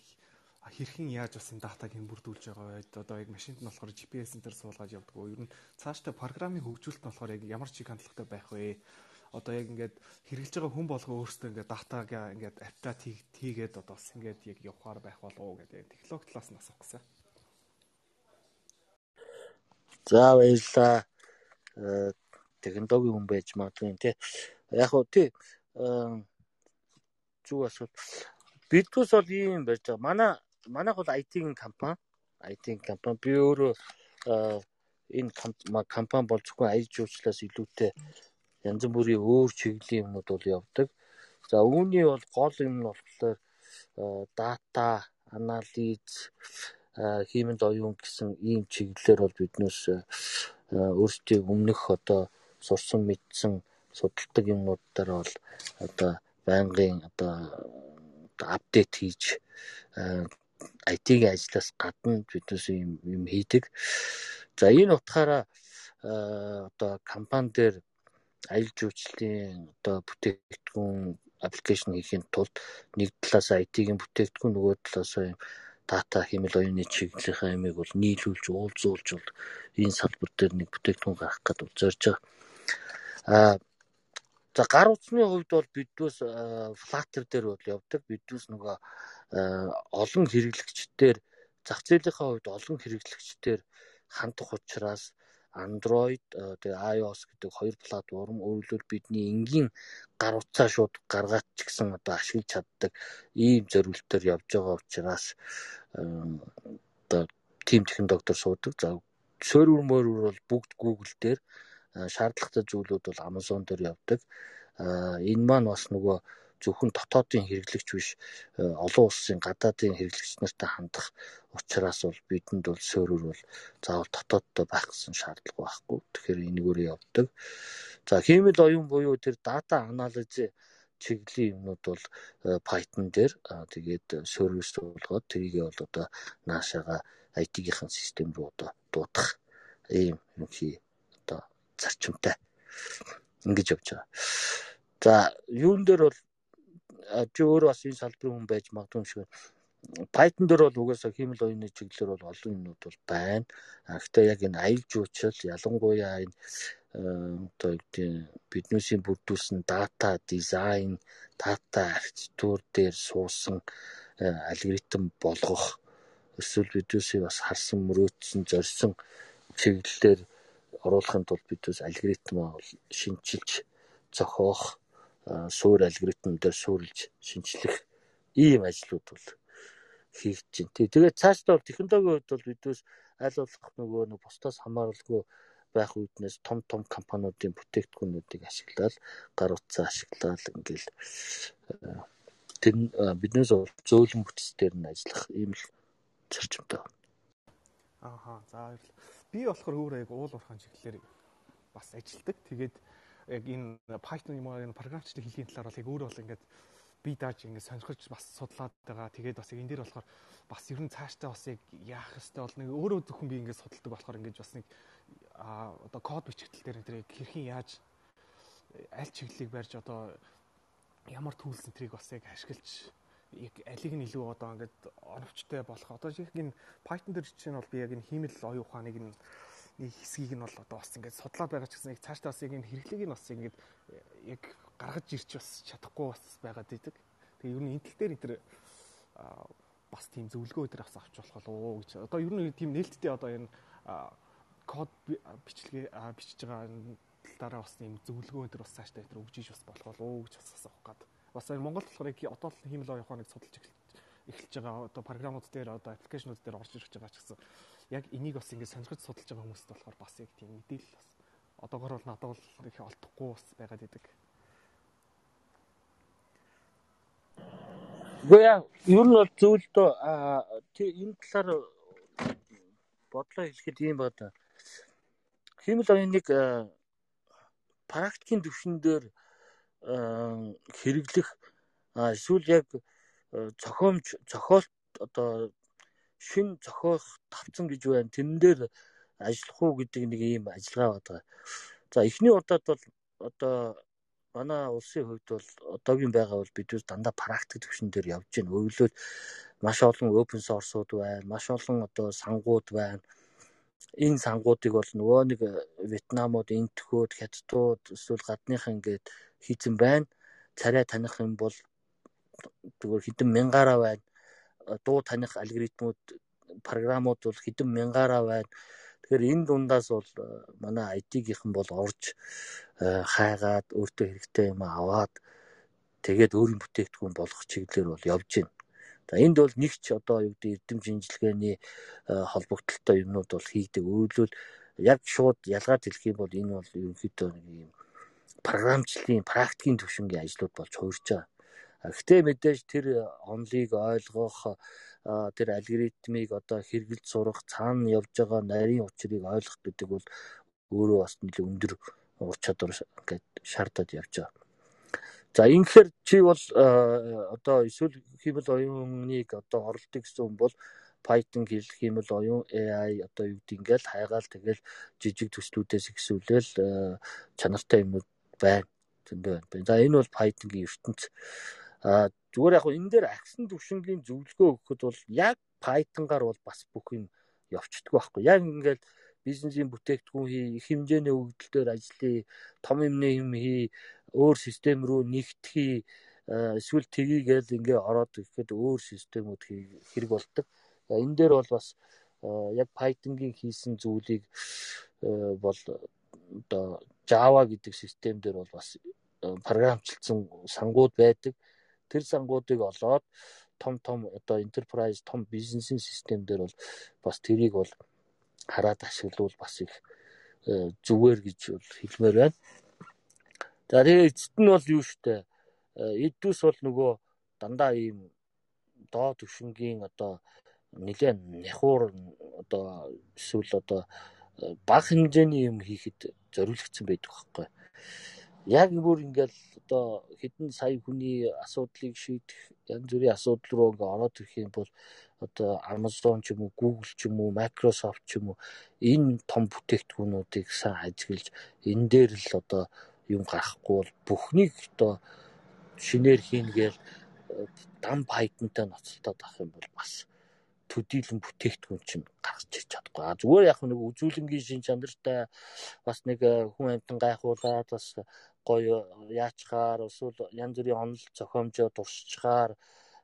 хэрхэн яаж бас энэ датаг хэн бүрдүүлж байгаа вэ? Одоо яг машинд нь болохоор GPS энэ суулгаж явдаг? Ер нь цаашдаа программын хөгжүүлэлт нь болохоор яг ямар чиг хандлагатай байх вэ? Одоо яг ингээд хэрэгжилж байгаа хүн болгоо өөрсдөө ингээд датаг ингээд апдейт хийгээд одоо бас ингээд яг явахаар байх болов уу гэдэг технологи талаас нь асуух гэсэн. За баярлаа. Технологийн хүн байж магадгүй тий. Яг уу тий зүг асуулт. Бидгээс бол ийм байж байгаа. Манай манайх бол IT-ийн компани. IT-ийн компани. Би өөрөө энэ компани бол зөвхөн аяж жуулчлаас илүүтэй янз бүрийн өөр чиглэлийн юмнууд бол явдаг. За үүний бол гол юм нь болохоор дата, анализ, хиймэл оюун гэсэн ийм чиглэлээр бол биднээс өөрсдийн өмнөх одоо сурсан мэдсэн судалдаг юмнуудаар бол одоо байнгын одоо апдейт хийж IT-ийн ажлаас гадна биднээс юм юм хийдэг. За энэ утгаараа одоо компани дээр аялал жуулчлалын одоо бүтээгдэхүүн аппликейшн хийхин тулд нэг талаас IT-ийн бүтээгдэхүүн нөгөө талаас дата хэмэл оюуны чиглэлийнхаа ямиг бол нийлүүлж уулзуулж бол энэ салбар дээр нэг бүтээгдэхүүн гаргах гэдэг зорж байгаа. Аа За гар утасны хувьд бол биднээс Flutter дээр бол явдаг. Биднээс нөгөө олон хэрэглэгчдээр зах зээлийнхаа хувьд олон хэрэглэгчдээр хандах учраас Android тэгээ iOS гэдэг хоёр платформ өөрөлдвөл бидний энгийн гар утсаа шууд гаргаад ч гэсэн одоо ашиглаж чаддаг ийм зорилтоор явж байгаа учраас одоо тим технологиор суудаг. За сервер мөрөр бол бүгд Google дээр шаардлагатай зүйлүүд бол Amazon дээр явдаг. Энэ маань бас нөгөө зөвхөн дотоодын хэрэглэгч биш олон улсын гадаадын хэрэглэгч нартай хандах учраас бол бидэнд бол сервер бол заавал дотооддоо байх гэсэн шаардлага байхгүй. Тэгэхээр энэгээр явдаг. За хиймэл оюун буюу тэр дата анализ чиглэлийн юмнууд бол Python дээр тэгээд сервис суулгаад тэрийг бол одоо наашаага IT-ийн систем рүү одоо дуудах ийм юм хий одоо зарчимтай ингэж явж байгаа. За юун дээр бол чи өөрөө бас энэ салбарын хүн байж магадгүй юм шиг. Python дээр бол угаасаа хиймэл оюуны чиглэлээр бол олон юмнууд бол байна. Гэхдээ яг энэ аялал жуулчлал ялангуяа энэ одоо биднээсийн бүрдүүлсэн дата дизайн, дата архитектур дээр суусан алгоритм болгох эсвэл биднээсээ бас харсан мөрөөдсөн зорьсон чиглэлээр оруулахын тулд биднээс алгоритмаа шинчилж зохиох суур алгоритм дээр суурилж шинчлэх ийм ажлууд бол хийгдэж байна. Тэгээд цаашдаа бол технологийн хувьд бол биднээс аль болох нөгөө нэг бусдаас хамааралгүй байх үеднээс том том компаниудын бүтээгдэхүүнүүдийг ашиглаад гар утсаа ашиглаад ингээл тэр биднээс зөөлөн бүтц дээр нь ажиллах ийм л зарчимтай байна. Ааха за баярлалаа. Би болохоор өөр яг уул уурхайн чиглэлээр бас ажилдаг. Тэгээд яг энэ Python юм аа энэ програмчлалын хэлхийн талаар бол яг өөр бол ингээд би дааж ингэ сонирхож бас судлаад байгаа. Тэгээд бас энэ дээр болохоор бас ер нь цаашдаа бас яг яах ёстой бол нэг өөрөө зөвхөн би ингэ судалдаг болохоор ингэж бас нэг а одоо код бичигдэл дээр энэ хэрхэн яаж аль чиглэлийг барьж одоо ямар түүлс энтрийг бас яг ашиглаж яг алиг нь илүү одоо ингээд оновчтой болох одоо шиг энэ Python дээр жишээ нь бол би яг энэ хиймэл оюун ухааныг нэг хэсгийг нь бол одоо бас ингээд судлаад байгаа ч гэсэн яг цаашдаа бас яг энэ хэрэглээг нь бас ингээд яг гаргаж ирч бас чадахгүй бас байгаад идэг. Тэгээ ер нь энэ тал дээр энэ бас тийм зөвлөгөө өдр авч авч болох болов уу гэж. Одоо ер нь тийм нээлттэй одоо энэ код бичлэгээ бичиж байгаа талаараа бас тийм зөвлөгөө өдр бас цаашдаа өдр өгж иж бас болох болов уу гэж бас асуух гад. Бас Монгол болохоор яг одоо л хиймэл оюуханыг судалж эхэлж байгаа одоо програмууд дээр одоо аппликейшнууд дээр орж ирж байгаа ч гэсэн яг энийг бас ингээд сонирхож судалж байгаа хүмүүст болохоор бас яг тийм мэдээлэл бас одоогор бол надад бол их олдохгүй бас байгаад идэг. Гэхдээ ер нь бол зөвлөдөө энэ талаар бодлоо хэлэхэд ийм байна. Химэл оюуныг практикийн төвшин дээр хэрэглэх эсвэл яг зохиомж зохиолт одоо шин зохиох тавцсан гэж байна. Тэрэн дээр ажиллах уу гэдэг нэг ийм ажиллагаа байна. За эхний удаад бол одоо манай улсын хувьд бол одоогийн байгаа бол бид дандаа практик төвшин дээр явж байна. Өөрөлдөө маш олон open source-ууд байна. Маш олон одоо сангууд байна. Энэ сангуудыг бол нөгөө нэг Вьетнамууд, Энтхүүд, Хятадууд эсвэл гадныхан ингээд хийцэн байна. Царай таних юм бол зүгээр хэдэн мянгаараа байна. Дуу таних алгоритмууд, програмууд бол хэдэн мянгаараа байна. Тэгэхээр энэ дундаас бол э, манай IT-гийнхэн бол орж э, хайгаад өөртөө хэрэгтэй юм аваад тэгээд өөрийн бүтээгдэхүүн болгох чиглэлээр бол явж байна. За энд бол нэг ч одоо юу гэдэг эрдэм шинжилгээний э, холбогдлолтой юмнууд бол хийгдэг. Өөрөлдвөл яг шууд ялгаад хэлэх юм бол энэ бол ерөнхийдөө нэг юм програмчлалын практикийн төвшингийн ажлууд болж хуурж байгаа. Гэхдээ мэдээж тэр онлыг ойлгох тэр алгоритмыг одоо хэрэгэлж сурах цаана явж байгаа нарийн учрыг ойлгох гэдэг бол өөрөө бас нэлээд өндөр ур чадвар ингээд шаардаад явж байгаа. За ингэхээр чи бол одоо эсвэл хиймэл оюуныг одоо оролдог гэсэн хүн бол Python хэл хиймэл оюун AI одоо юу гэдэг ингээл хайгаал тэгэл жижиг төслүүдээс ихсүүлэл чанартай юмнууд байна. Зөндөө байна. За энэ бол Python-гийн ертөнц. А зүгээр яг энэ дээр агсан төвшингийн зөвлөгөө өгөхөд бол яг Python-гаар бол бас бүх юм явцдаггүй байхгүй. Яг ингээд бизнесийн бүтээгдэхүүн хий, их хэмжээний өгөгдөл дээр ажиллая, том юмны юм хий, өөр систем рүү нэгтгэхий, эсвэл тгийгээл ингээ ороод ирэхэд өөр системүүд хэрэг болдог. Энэ дээр бол бас яг Python-гийн хийсэн зүйлийг бол одоо Java гэдэг систем дээр бол бас програмчлсан сангууд байдаг тэр сангуудыг олоод том том одоо enterprise том бизнесийн систем дээр бол бас тэрийг бол хараад ашиглавал бас их э, зүгээр гэж бол хэлмээр байна. За тэгээ эцэст нь бол юу штэ эддүүс бол нөгөө дандаа ийм доо төвшингийн одоо нэлээд няхуур одоо эсвэл одоо э, бага хэмжээний юм хийхэд зориулагдсан байдаг байхгүй яг бүр ингээл одоо хэдэн сая хүний асуудлыг шийдэх янз бүрийн асуудал руу ингээ ороод ирэх юм бол одоо Amazon ч юм уу, Google ч юм уу, Microsoft ч юм уу энэ том бүтээгдэхүүнүүдийг сайн ажиглаж энэ дээр л одоо юм гарахгүй бол бүхнийг одоо шинээр хийн гээл дам пайдантай ноцтолтоод авах юм бол бас төдийлөн бүтээгдэхүүн чинь гарч ирж чадахгүй. А зүгээр яг нэг үзүүлэнгийн шин чанартай бас нэг хүн амьтан гайхуулаад бас гоё яачгаар эсвэл янз бүрийн онол зохиомжоо туршичгаар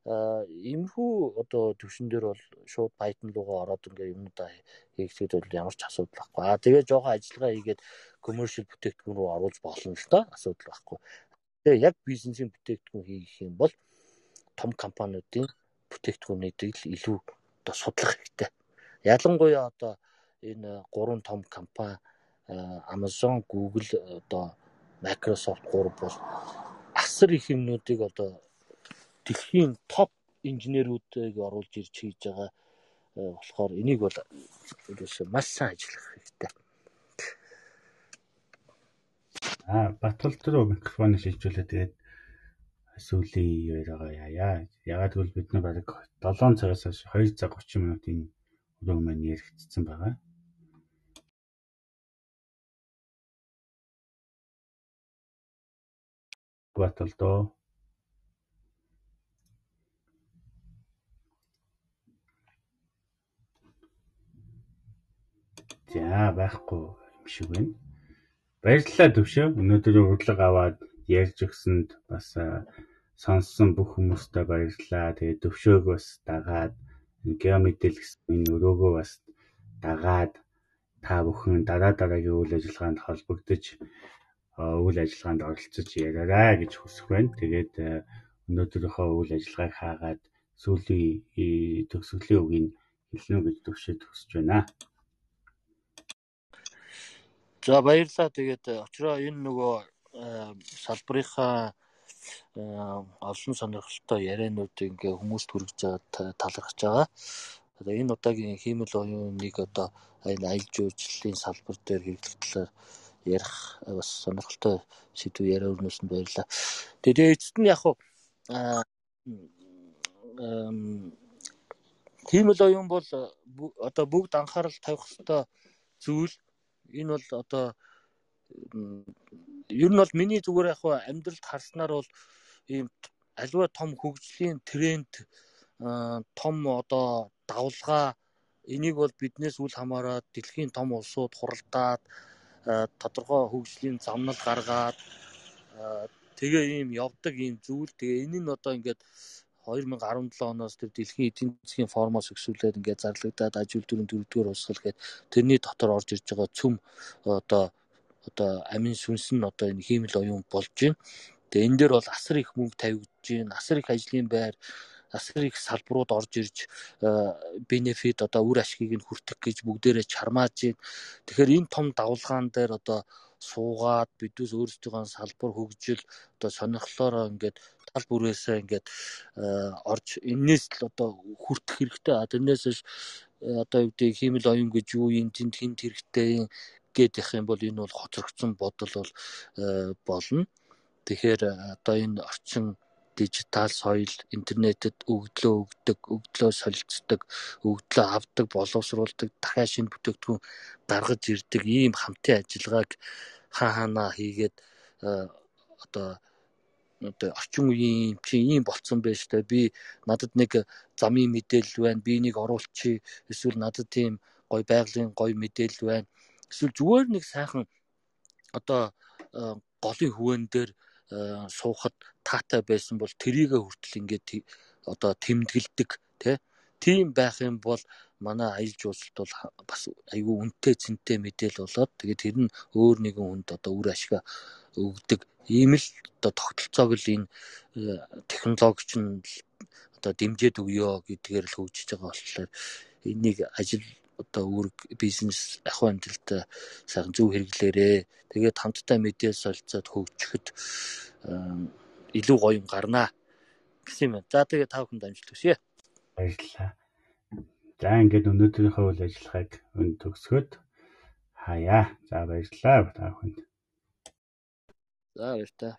Иймэрхүү одоо төвшин дээр бол шууд Python руугаа ороод ингээ юмудаа хийхэд бол ямар ч асуудал байхгүй. Аа тэгээ жоохон ажиллагаа хийгээд commercial бүтээгдэхүүн рүү оруулж болно л доо асуудал байхгүй. Тэгээ яг бизнесийн бүтээгдэхүүн хийх юм бол том компаниудын бүтээгдэхүүнийг л илүү одоо судлах хэрэгтэй. Ялангуяа одоо энэ гурван том компани Amazon, Google одоо Microsoft гурав бол асар их юмнуудыг одоо дэлхийн топ инженерүүдийг оруулж ирж хийж байгаа э, болохоор энийг бол маш сайн ажиллах хэрэгтэй. Аа Батбол руу микрофон шилжүүлээ тэгээд сүүлийн яриагаа яа. Ягаад гэвэл бид нар бараг 7 цагаас хойш 2 цаг 30 минутын өрөө маань яригдсан байгаа. Батбол доо За байхгүй юм шиг байна. Баярлалаа төвшөө. Өнөөдөр урлаг аваад ярьж өгсөнд бас сонссон бүх хүмүүстээ баярлалаа. Тэгээ төвшөөг бас дагаад геомедэл гэсэн энэ өрөөгөө бас дагаад та бүхэн дараа дараагийн үйл ажиллагаанд холбогдож үйл ажиллагаанд оролцож яриараа гэж хүсэх байна. Тэгээд өнөөдрийнхөө үйл ажиллагааг хаагаад сүүлийн төгсгөлийн үгийг хэлнэ гэж төвшөөд хүсэж байна. За баярлалаа. Тэгээд э, очроо энэ нөгөө э, салбарынхаа э, олон сонирхолтой ярианууд ингээ хүмүүст хүргэж байгаа талархаж байгаа. Одоо энэ удаагийн хиймэл оюуныг одоо энэ аялал жуулчлалын салбар дээр хэрэглэх талаар ярих бас сонирхолтой сэдв яриа өрнөсөнд баярлалаа. Тэгээд эцэст нь яг хуу хиймэл оюун бол одоо бүгд анхаарал тавих ёстой зүйл энэ бол одоо ер нь бол миний зүгээр яг амьдралд харснаар бол ийм аливаа том хөгжлийн тренд том одоо давлгаа энийг бол биднээс үл хамааран дэлхийн том улсууд хуралдаад тодорхой хөгжлийн замнал гаргаад тэгээ ийм явдаг ийм зүйл тэгээ энэ нь одоо ингээд 2017 оноос тэр дэлхийн эдийн засгийн формоос өксүүлээд ингээд зарлагдаад ажил дөрөв дөрөвдүгээр усгал гээд тэрний дотор орж ирж байгаа цөм одоо одоо амин сүнс нь одоо энэ хиймэл оюун болж байна. Тэгээ энэ дээр бол асар их мөнгө тавигдж байна. Асар их ажлын байр асар их салбарууд орж ирж бенефит одоо үр ашгийг нь хүртэх гэж бүгдээрээ чармааж байна. Тэгэхээр энэ том давлгаан дээр одоо суугаад бидүүс өөрсдийнхөө салбар хөгжил одоо сонирхлоор ингээд тал бүрээсээ ингээд орж энээс л одоо хүртэх хэрэгтэй. Тэрнээс одоо юу гэдэг хиймэл оюун гэж юу юм тэнд хинт хэрэгтэй явах юм бол энэ бол хоцрогдсон бодол бол болно. Тэгэхээр одоо энэ орчин дижитал соёл интернетэд өгдлөө өгдөг, өгдлөө солилцдог, өгдлөө авдаг, боловсруулдаг, дахиад шинэ бүтээгдэхүүн гаргаж ирдэг ийм хамтын ажиллагааг хаа хаанаа хийгээд одоо одоо орчин үеийн чи ийм болцсон байж та би надад нэг замын мэдээлэл байна. Би нэг оруулчих эсвэл надад тийм гой байгалийн гой мэдээлэл байна. Эсвэл зүгээр нэг сайхан одоо голын хөвөн дээр суухад таатай байсан бол тэрийгэ хүртэл ингээд одоо тэмдэглэдэг тийм байх юм бол манай аялал жуулчлалт бол бас айгүй үнэтэй цэнтэй мэдээлэл болоод тэгээд тэр нь өөр нэгэн хүнд одоо үр ашиг өгдөг. Ийм л одоо тогтолцоог л энэ э, технологич нь одоо дэмжиж өгөө гэдгээр л хөгжиж байгаа болохоор энийг ажил одоо үүрэг бизнес ахуй амжилт сайхан зөв хэрэглээрээ тэгээд хамтдаа мэдээ солилцоод хөгжихэд илүү гоё юм гарнаа гэсэн юм. За тэгээд та бүхэнд амжилт хүсье. Баярлалаа. За ингээд өнөөдрийнхөө үйл ажиллагааг өн төгсгöd хаяа. За баярлалаа та бүхэнд. За баярлалаа.